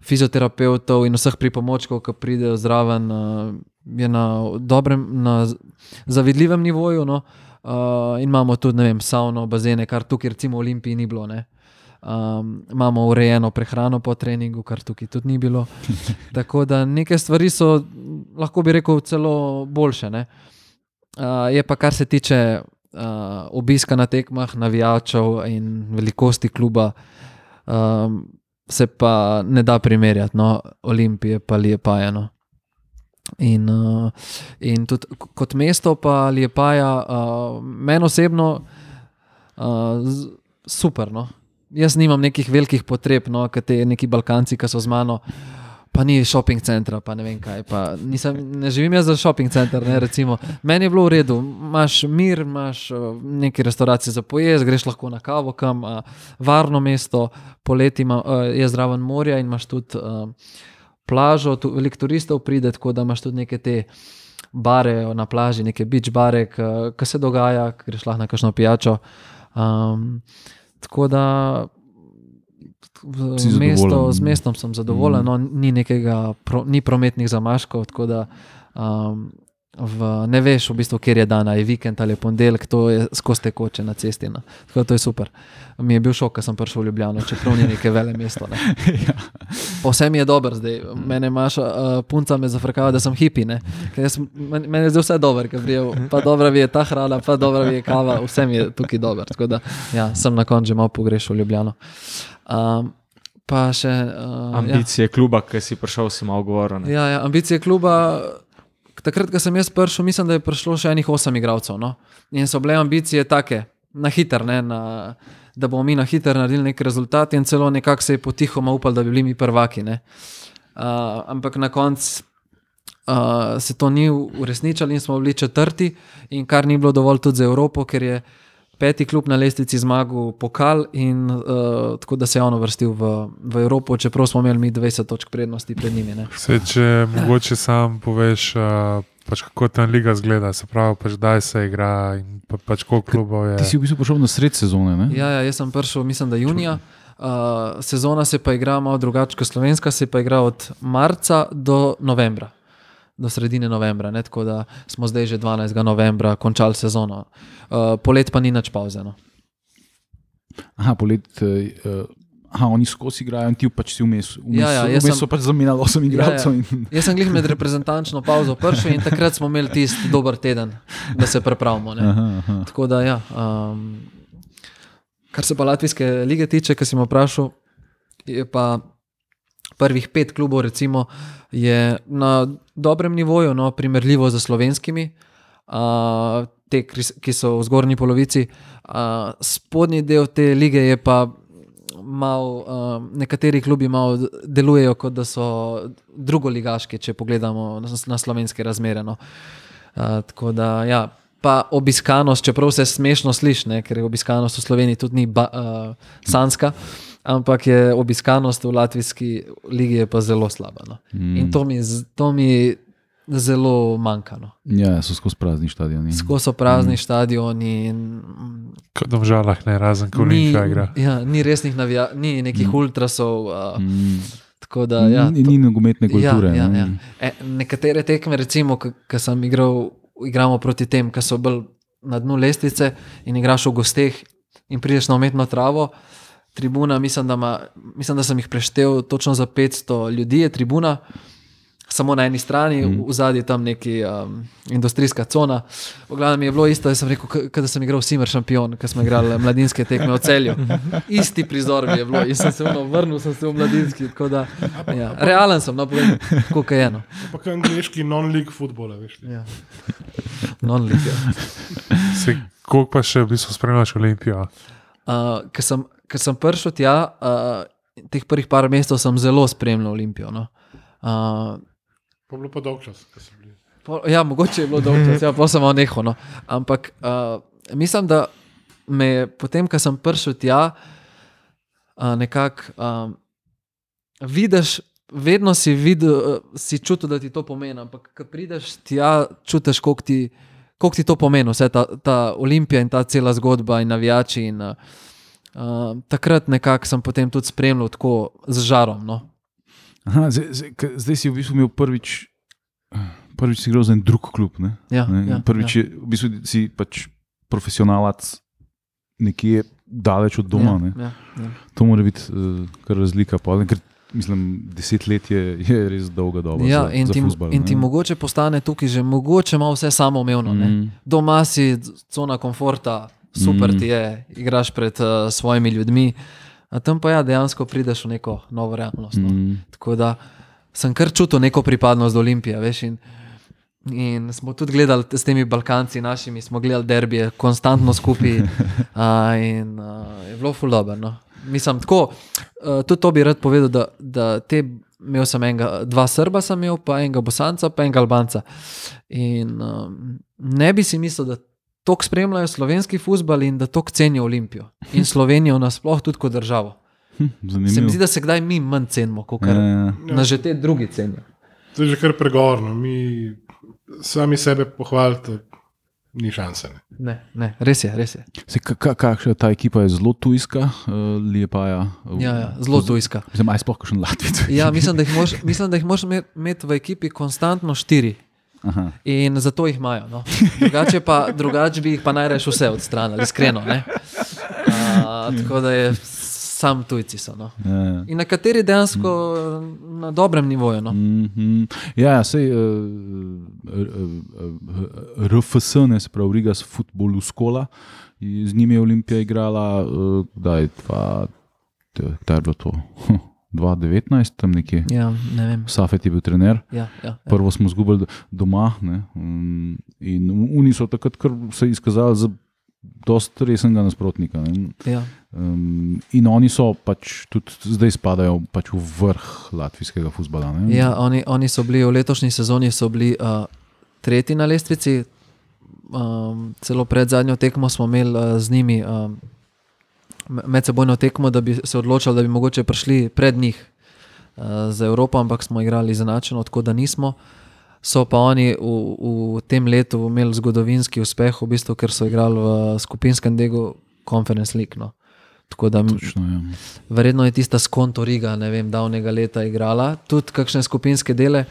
fizioterapeutov in vseh pripomočkov, ki pridejo zraven, uh, je na dobrem, na zavidljivem nivoju. No? Uh, in imamo tudi, ne vem, savno, bazene, kar tukaj, recimo, v Olimpiji ni bilo. Um, imamo urejeno prehrano po treningu, kar tukaj tudi ni bilo. [LAUGHS] Tako da neke stvari so, lahko bi rekel, celo boljše. Uh, je pa, kar se tiče uh, obiska na tekmah, navijačev in velikosti kluba, um, se pa ne da primerjati, no, Olimpije pa je pa eno. In, uh, in tudi kot mesto, pa je pa ja, uh, meni osebno uh, super. No. Jaz nimam nekih velikih potreb, no, kot te neki Balkanci, ki so z mano. Uh, pa ni shopping centra, pa ne vem kaj. Nisem, ne živim jaz za shopping center. Ne, Meni je bilo v redu, imaš mir, imaš uh, neki restavracije za pojez, greš lahko na kavo, kam, uh, varno mesto, poleti ima, uh, je zraven morja in imaš tudi uh, plažo, tu veliko turistov pride, tako da imaš tudi neke te. Bare na plaži, neke beach bare, ki se dogaja, greš lahko na kakšno pijačo. Um, tako da mesto, z mestom sem zadovoljen, mm. no, ni nekega, pro, ni prometnih zamaškov, da um, v, ne veš, v bistvu, kje je dan, je vikend ali ponedeljek, to je skozi tekoče na cesti. No. Tako da to je super. Mi je bil šok, ko sem prišel v Ljubljano, čeprav ni neke vele mesto. Ne. [LAUGHS] ja. Vse mi je dobro zdaj. Mene imaš, uh, punca me zafrkava, da sem hipi. Meni je zdaj vse dobro, ker prijel, pa dobro je ta hrana, pa dobro je kava, vse mi je tukaj dobro. Tako da ja, sem na koncu že malo pogrešal v Ljubljano. Um, pa še uh,
ambicije ja. kluba, ki si prišel, si malo govoril.
Ja, ja, ambicije kluba. Takrat, ko sem jaz prišel, mislim, da je prišlo še enih osem igralcev. No? In so bile ambicije take, na hiter, ne, na, da bomo mi na hiter naredili neki rezultat, in celo nekako se je potihoma upal, da bi bili mi prvaki. Uh, ampak na koncu uh, se to ni uresničilo in smo bili četrti, in kar ni bilo dovolj tudi za Evropo, ker je peti klub na lestvici zmagal pokal, in uh, tako da se je on vrstil v, v Evropo, čeprav smo imeli mi 20 točk prednosti pred njimi. Ne.
Se, če mogoče sam poveš, uh, pač kako ta liga zgleda, se pravi, pač kdaj se igra in pa, pač koliko klubov je.
Ti si v bistvu prišel na sred sezone. Ne?
Ja, ja, jaz sem prišel, mislim, da junija. Uh, sezona se pa igra malo drugače kot slovenska, se pa igra od marca do novembra, do sredine novembra. Ne? Tako da smo zdaj že 12. novembra končali sezono. Uh, polet pa ni nič pauze. No.
Aha, polet. Uh, Aha, oni skozi igrajo, in ti pač si vmes. Vmes,
Ja, ja, jaz
vmes
sem-
pač zamenjali osem igralcev.
Ja,
in-
Jaz sem glih med reprezentančno pauzo prišel in takrat smo imeli tisti dober teden, da se prepravimo. Ne?
Aha, aha.
Tako da, ja, um, kar se pa Latvijske lige tiče, ki si me vprašal, je pa prvih pet klubov, recimo, je na dobrem nivoju, no, primerljivo z slovenskimi, uh, te, ki so v zgornji polovici. Uh, spodnji del te lige je pa. Mal, uh, nekateri klubi malo delujejo, kot da so drugoligaški, če pogledamo na, slovenske razmere. No. Uh, tako da, ja, pa obiskanost, čeprav se smešno sliši, ker je obiskanost v Sloveniji tudi ni ba, uh, sanska, ampak je obiskanost v Latvijski ligi pa zelo slaba. No. Mm. In to mi, to mi zelo manjka. No.
Ja, so skozi prazni stadioni.
Skozi so prazni mm. stadioni. In,
Kot v žalah, ne razen, ko
ni,
Olimpija igra.
ja, ni resnih navija, ni nekih mm. ultrasov. Uh,
Mm.
tako da, ja,
Ni, ni nogometne kulture.
Ja, ja,
ne.
ja. E, nekatere tekme, recimo, ki sem igral, igramo proti tem, ki so bolj na dnu lestvice in igraš v gosteh in prideš na umetno travo. Tribuna, mislim, da, ima, mislim, da sem jih preštel točno za 500 ljudi, je tribuna. Samo na eni strani, mm. v zadnji tam neki um, industrijska cona. V glavnem je bilo isto, jaz sem rekel, kot da sem igral Simer šampion, ker smo igrali mladinske tekme v celju. Isti prizor mi je bilo in sem se ono, vrnil sem se v mladinski. Da, ja, realen sem, no povem, koliko je eno.
Pa kaj angliški non-league futbol, veš.
Ja. Non-league.
Se, koliko pa še v bistvu spremljaš Olimpijo?
Uh, ker sem, ker sem prišel tja, uh, teh prvih par mesecev sem zelo spremljal Olimpijo. No. Uh,
Pa bilo pa dolg čas, ko so bili.
Po, ja, mogoče je bilo dolgo časa, ja, pa sem malo nehal. No. Ampak uh, mislim, da me je potem, ko sem prišel tja, uh, nekako um, vidiš, vedno si, videl, si čutil, da ti to pomeni. Ampak, ko prideš tja, čutiš, koliko ti, koliko ti to pomeni, vse ta, ta olimpija in ta cela zgodba in navijači. In, uh, uh, takrat nekako sem potem tudi spremljal tako z žarom. No.
Aha, zdaj, zdaj, zdaj si v bistvu imel prvič, prvič si igral za en drug klub. Ne?
Ja,
Ne,
ja,
prvič
ja.
je, v bistvu si pač profesionalac nekje daleč od doma. ne.
Ja, ja, ja.
To mora biti uh, kar razlika. Pa, ker, mislim, deset let je, je res dolga doba.
Ja,
za,
in,
za
ti,
fuzbal,
in
ne.
ti mogoče postane tukaj že mogoče malo vse samoumevno. Mm. Doma si cona komforta, super
Mm.
ti je, igraš pred uh, svojimi ljudmi, a tam pa ja, dejansko prideš v neko novo realnost. No. Mm. Tako da sem kar čutil neko pripadnost do Olimpije. Veš, in, in smo tudi gledali s temi Balkanci, našimi, smo gledali derbije, konstantno skupaj. [LAUGHS] Uh, in uh, je bilo fuldober. No. Mislim, tako, uh, tudi to bi rad povedal, da, da te. Imel sem enega, dva Srba, sem imel, pa enega Bosanca, pa enega Albanca. In um, ne bi si mislil, da tako spremljajo slovenski futbol in da tako cenijo Olimpijo in [LAUGHS] Slovenijo, nasploh tudi kot državo.
Hm,
Se mi
zanimivo.
zdi, da se kdaj mi manj cenimo, kot
Ja, ja.
na že te drugi cenijo.
To je že kar pregovorno. Mi sami sebe pohvalite, ni šanse. Ne.
Ne, ne, res je, res je.
Se, ka, ka, kakšna ta ekipa je zelo tujska, uh, Liepaja. v-
Ja, ja, zelo tujska.
Mislim, aj sploh kakšen Latvij.
Ja, mislim, da jih moraš- mislim, da jih imet- imeti v ekipi konstantno štiri.
Aha.
In zato jih imajo. No. Drugače, pa, drugače bi jih pa najraje vse odstranili, iskreno. ne. A, tako da je sam tujci so. No.
Ja, ja.
In nekateri dejansko na dobrem nivoju. No.
Mm -hmm. Ja, sej, uh, RFS, ne se pravi Riga s futbolu skola, z njimi je Olimpija igrala, uh, kdaj, dva, kdaj je bilo to? 2019, tam nekje.
Ja, ne vem.
Safet je bil trener.
Ja, ja, ja.
Prvo smo izgubili doma ne, um, in oni so takrat kar se izkazali za dosta resnega nasprotnika. Ne.
Ja.
Um, in oni so pač tudi zdaj spadajo pač v vrh latvijskega futbola.
Ja, oni, oni so bili v letošnji sezoni so bili, uh, tretji na lestvici, um, celo pred zadnjo tekmo smo imeli uh, z njimi um, medsebojno tekmo, da bi se odločili, da bi mogoče prišli pred njih uh, za Evropo, ampak smo igrali izenačeno, tako da nismo. So pa oni v, v tem letu imeli zgodovinski uspeh, v bistvu, ker so igrali v skupinskem delu Conference League. No. Tako da m-
Točno, ja.
Verjetno je tista skonto Riga, ne vem, davnega leta igrala, tudi kakšne skupinske dele,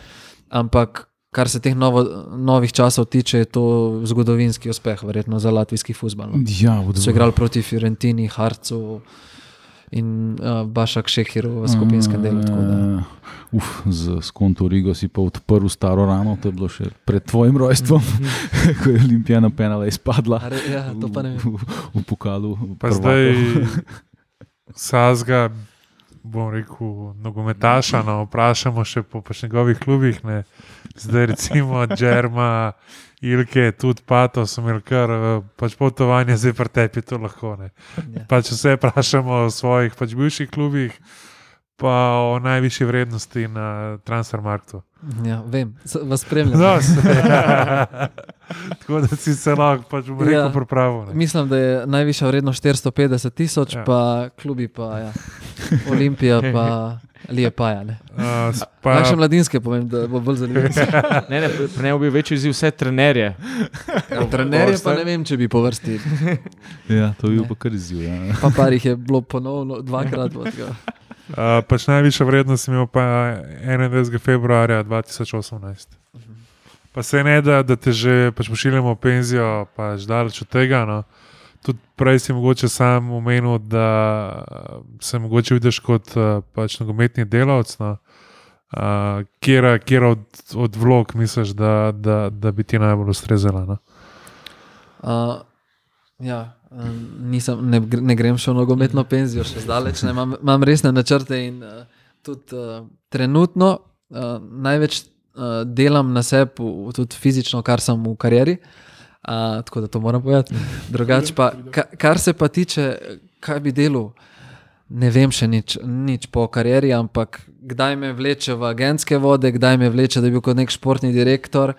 ampak kar se teh novo, novih časov tiče, je to zgodovinski uspeh, verjetno za latvijski futbol. No.
Ja,
So igrali proti Fiorentini, Harcu in uh, Bašak Šehiru v skupinskem delu. tako da-
Uh, uf, z skonto Rigo si pa odprl staro rano, to je bilo še pred tvojim rojstvom, [LAUGHS] ko je Olimpijana penala izpadla.
Ja, to pa ne vem.
V, v, v pokalu.
Pa
prvakov.
zdaj Sazga, bom rekel, nogometaša, no, vprašamo še po pač njegovih klubih. Ne. Zdaj recimo Džerma, Ilke, tudi Pato, so imeli kar eh, pač potovanje, zdaj pa tepi to lahko. Ne.
Ja.
Pa če se vprašamo o svojih pač bivših klubih, pa o najvišji vrednosti na transfermarktu.
Ja, vem, vas spremljam.
No, se, [LAUGHS] Tako da si se lahko pač bom rekel
Ja.
pripravo. ne.
Mislim, da je najvišja vrednost 450 tisoč,
Ja.
ja. pa klubi pa ja. Olimpija, pa Lijepaja.
Uh, [LAUGHS] s- pa,
Lahko še mladinske povem, da bo bolj zanimivo. [LAUGHS]
Ne, ne, pri njemu bi večji izziv vse trenerje.
Ja, Trenerje pa ne vem, če bi povrstili.
Ja, to je bil pa kar izziv. Ja.
Pa par jih je bilo ponovno dvakrat. tako.
Uh, pač najvišja vrednost je imel pa 21. februarja 2018. Pa se ne da, da te že pač pošiljamo v penzijo, pač daleč od tega. No. Tudi prej si mogoče sam omenil, da uh, se mogoče vidiš kot uh, pač nogometni delavec. No. Uh, kjer, kjer od, od vlog misliš, da, da, da bi ti najbolj ustrezala? No?
Uh, ja, nisem, ne, ne grem še v nogometno penzijo, še zdaleč. Ne, imam, imam resne načrte in uh, tudi uh, trenutno uh, največ uh, delam na sebi, tudi fizično, kar sem v karieri. Uh, tako da to moram povedati. Drugače pa, ka, kar se pa tiče, kaj bi delal, ne vem še nič, nič po karieri, ampak kdaj me vleče v agentske vode, kdaj me vleče, da bi bil kot nek športni direktor,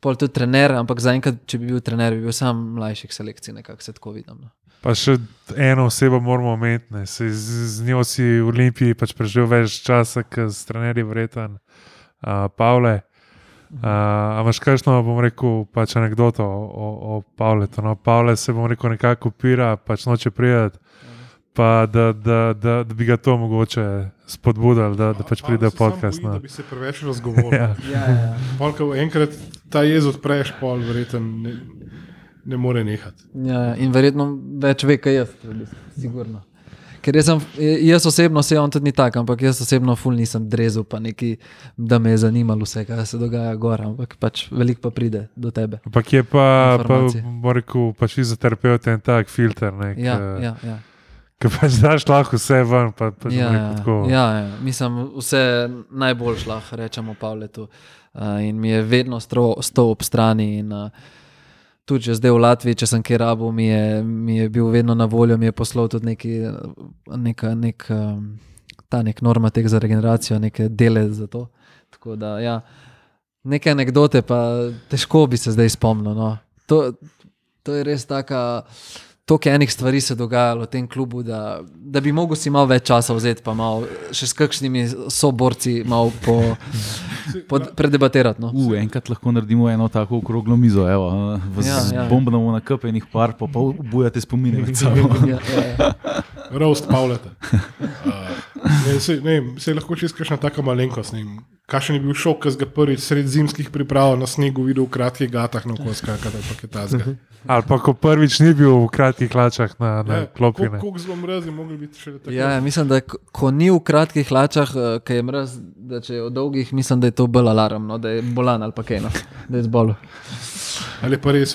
pol tudi trener, ampak zaenkrat, če bi bil trener, bi bil sam mlajših selekcij, nekako se tako vidim. No.
Pa še eno osebo moramo omeniti, ne. Saj z, z njo si v Olimpiji pač preživel več časa, kot s trenerji vreten, uh, Pavle. Uh, a imaš kakšno, bom rekel, pač anegdoto o, o, o Pavletu? No, Pavle se, bom rekel, nekako upira, pač noče prijeti, pa da, da, da, da bi ga to mogoče spodbudili, da, da pač pride v podcast.
No.
No.
Da bi se preveč razgovoril. [LAUGHS]
Ja.
Ja, ja.
Polka enkrat ta jez odpreš, pol verjetno ne, ne more nehati.
Ja, ja, in verjetno več ve, kaj jaz, bistvu, sigurno. Ker jaz, sem, jaz osebno, se on tudi ni tak, ampak jaz osebno ful nisem drezel, pa neki, da me je zanimalo vse, kaj se dogaja gor, ampak pač veliko pa pride do tebe.
Ampak je pa, pa
Informacije.
bom rekel, pač fizioterapeut en tak filter, ne,
Ja,
ki
ja, ja.
pač daš lahko vse ven. Pa, pač,
Ja,
rekel, tako.
ja, ja, mislim, vse najboljš lahko rečemo Pavletu. Uh, in mi je vedno stro- stal ob strani. In, uh, tudi če zdaj v Latviji, če sem kjer rabu, mi je, mi je bil vedno na voljo, mi je poslal tudi neki, neka, nek, um, ta nek normatek za regeneracijo, neke dele za to. Tako da, ja, neke anekdote, pa težko bi se zdaj spomnil. No. To, to je res taka. Toliko enih stvari se dogajalo v tem klubu, da, da bi mogel si malo več časa vzeti, pa malo še s kakšnimi soborci malo po, po, [LAUGHS] predebatirati. No.
U, enkrat lahko naredimo eno tako okroglo mizo, evo, vas
Ja,
ja, bombamo na kapenih par, pa pa ubujate spomine.
Ja, ja, ja.
Roast Pavleta. [LAUGHS] Uh, ne, se, ne, se lahko čez kakšna taka malenkost. ne vem, Kakšen je bil šok, ki si ga prvič sred zimskih priprav na snegu videl v kratkih gatah na kos, kakor pa je ta zga.
Ali pa ko prvič ni bil v kratkih hlačah na, na klopi. ne.
Koliko zelo mrazi, mogli biti še tako.
Ja, ja, mislim, da ko- ko ni v kratkih hlačah, eh, ki je mraz, da če je v dolgih, mislim, da je to bolj alarm, no, da je bolan ali pa kaj, no, da je zbolel.
Ali pa res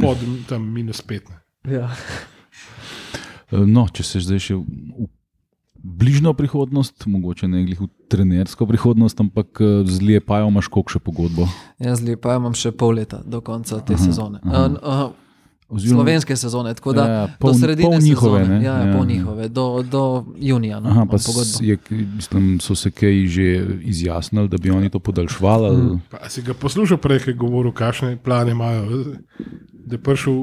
pod tam minus 15.
Ja.
No, če se zdaj še v bližnjo prihodnost, mogoče ne glih v trenersko prihodnost, ampak eh, z Lijepajo imaš koliko še pogodbo?
Jaz lepa imam še pol leta do konca te
Aha,
sezone.
aha.
Uh, uh,
Oziroma-
Slovenske sezone, tako da
Ja, ja,
do
pol-
sredine
pol njihove,
sezone,
ne?
ja, ja,
Ja,
pol
ja.
njihove, do, do junija. No,
Aha, pa je, mislim, so se kaj že izjasnili, da bi oni to podaljševali. ali-
Pa, si ga poslušal prej, ki je govoril, kakšne plane imajo? da je prišel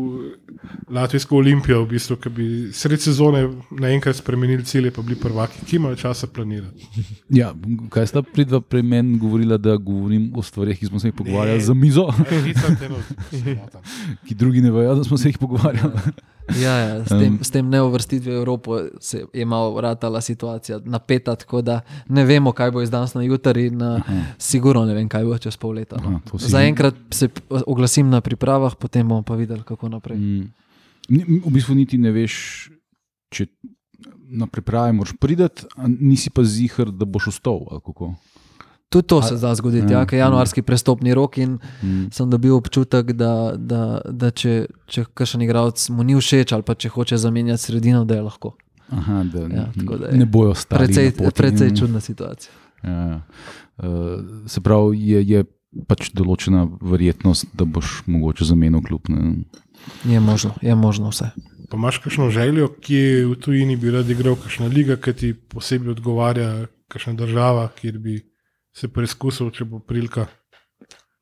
Latvijsko olimpijo, v bistvu, ki bi sred sezone naenkrat spremenili cilje, pa bili prvaki, ki imajo časa planirati.
Ja, kaj sta pridva pri meni govorila, da govorim o stvarih, ki smo se jih pogovarjali za mizo,
Ne,
ki drugi ne vejo, da smo se jih pogovarjali.
Ja, ja, s, tem, s tem neuvrstitvijo v Evropo se je malo vratala situacija napeta, tako da ne vemo, kaj bo iz danes na jutri, in uh, sigurno ne vem, kaj bo čez pol leta. No. Zaenkrat se p- oglasim na pripravah, potem bomo pa videli, kako naprej.
Mm. V bistvu niti ne veš, če na priprave moraš priti, nisi pa zihar, da boš ostal.
Tudi to se da zgoditi,
Ja,
ker je januarski prestopni rok in
Mm.
sem dobil občutek, da, da, da če, če kakšen igralec mu ni všeč ali pa če hoče zamenjati sredino, da je lahko.
Aha, da,
Ja, da je
ne bojo stali.
Precej, precej
Mm.
čudna situacija.
Ja, ja. Uh, se pravi, je, je pač določena verjetnost, da boš mogoče zamenil kljub.
Je možno, je možno vse.
Pa imaš kakšno željo, ki v tujini bi rad igral, kakšna liga, ki ti posebej odgovarja, kakšna država, kjer bi se preizkusil, če bo prilika.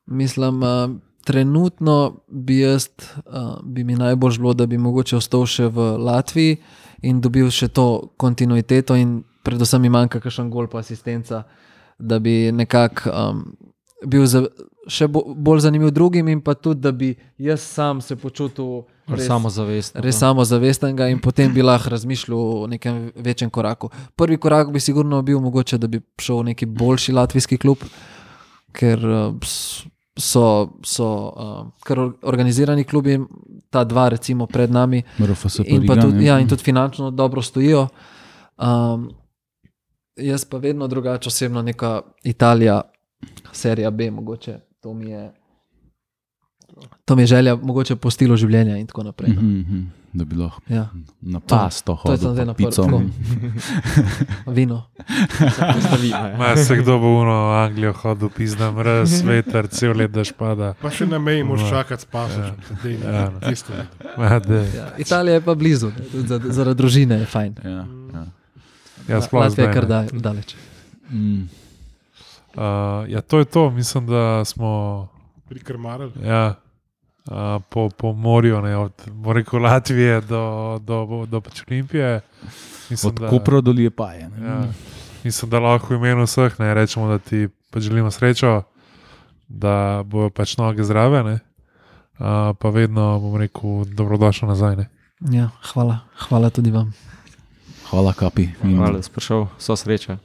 Mislim, uh, trenutno bi, jaz, uh, bi mi najbolj bilo, da bi mogoče ostal še v Latviji in dobil še to kontinuiteto, in predvsem mi manjka kakšen gol pa asistenca, da bi nekako um, bil za, še bo, bolj zanimiv drugim, in pa tudi, da bi jaz sam se počutil res,
Samozavestno.
res samozavestnega in potem bi lahko razmišljal o nekem večjem koraku. Prvi korak bi sigurno bil mogoče, da bi šel v neki boljši latvijski klub, ker s- so, so kar or- organizirani klubi, ta dva, recimo, pred nami, in, pa tudi, ja, in tudi finančno dobro stojijo. Um, jaz pa vedno drugače osebno, neka Italija, serija B, mogoče to mi je. To mi je želja, mogoče po stilu življenja in tako naprej. no.
Mhm, mhm, Da bi lahko
Ja,
na pasto
to je
hodil,
zdaj
pa
na prvo, [LAUGHS] vino.
Ma se kdo bo uno v Anglijo hodil, pizdam, raz, [LAUGHS] veter, cel let daš pada.
Pa še na meji moraš čakati s pasošem.
Ja,
Ja,
no.
tisto.
Ma, dej.
Ja, Italija je pa blizu, ne, tudi za- zaradi družine je fajn.
Ja, ja.
Ja, sploh
Latvija je kar da, daleč.
Mm.
Uh, ja, to je to, mislim, da smo
Prikrmarali.
ja, uh, po, po morju, ne, od bom rekel, Latvije do, do, do pač Olimpije. Mislim,
Od Kopra do Liepaje. ne.
Ja, mislim, da lahko v imenu vseh ne rečemo, da ti pač želimo srečo, da bojo pač noge zdrave, ne, uh, pa vedno bom rekel, dobrodošel nazaj. Ne.
Ja, hvala, hvala tudi vam.
Hvala, kapi.
Hvala, da si prišel, so sreča.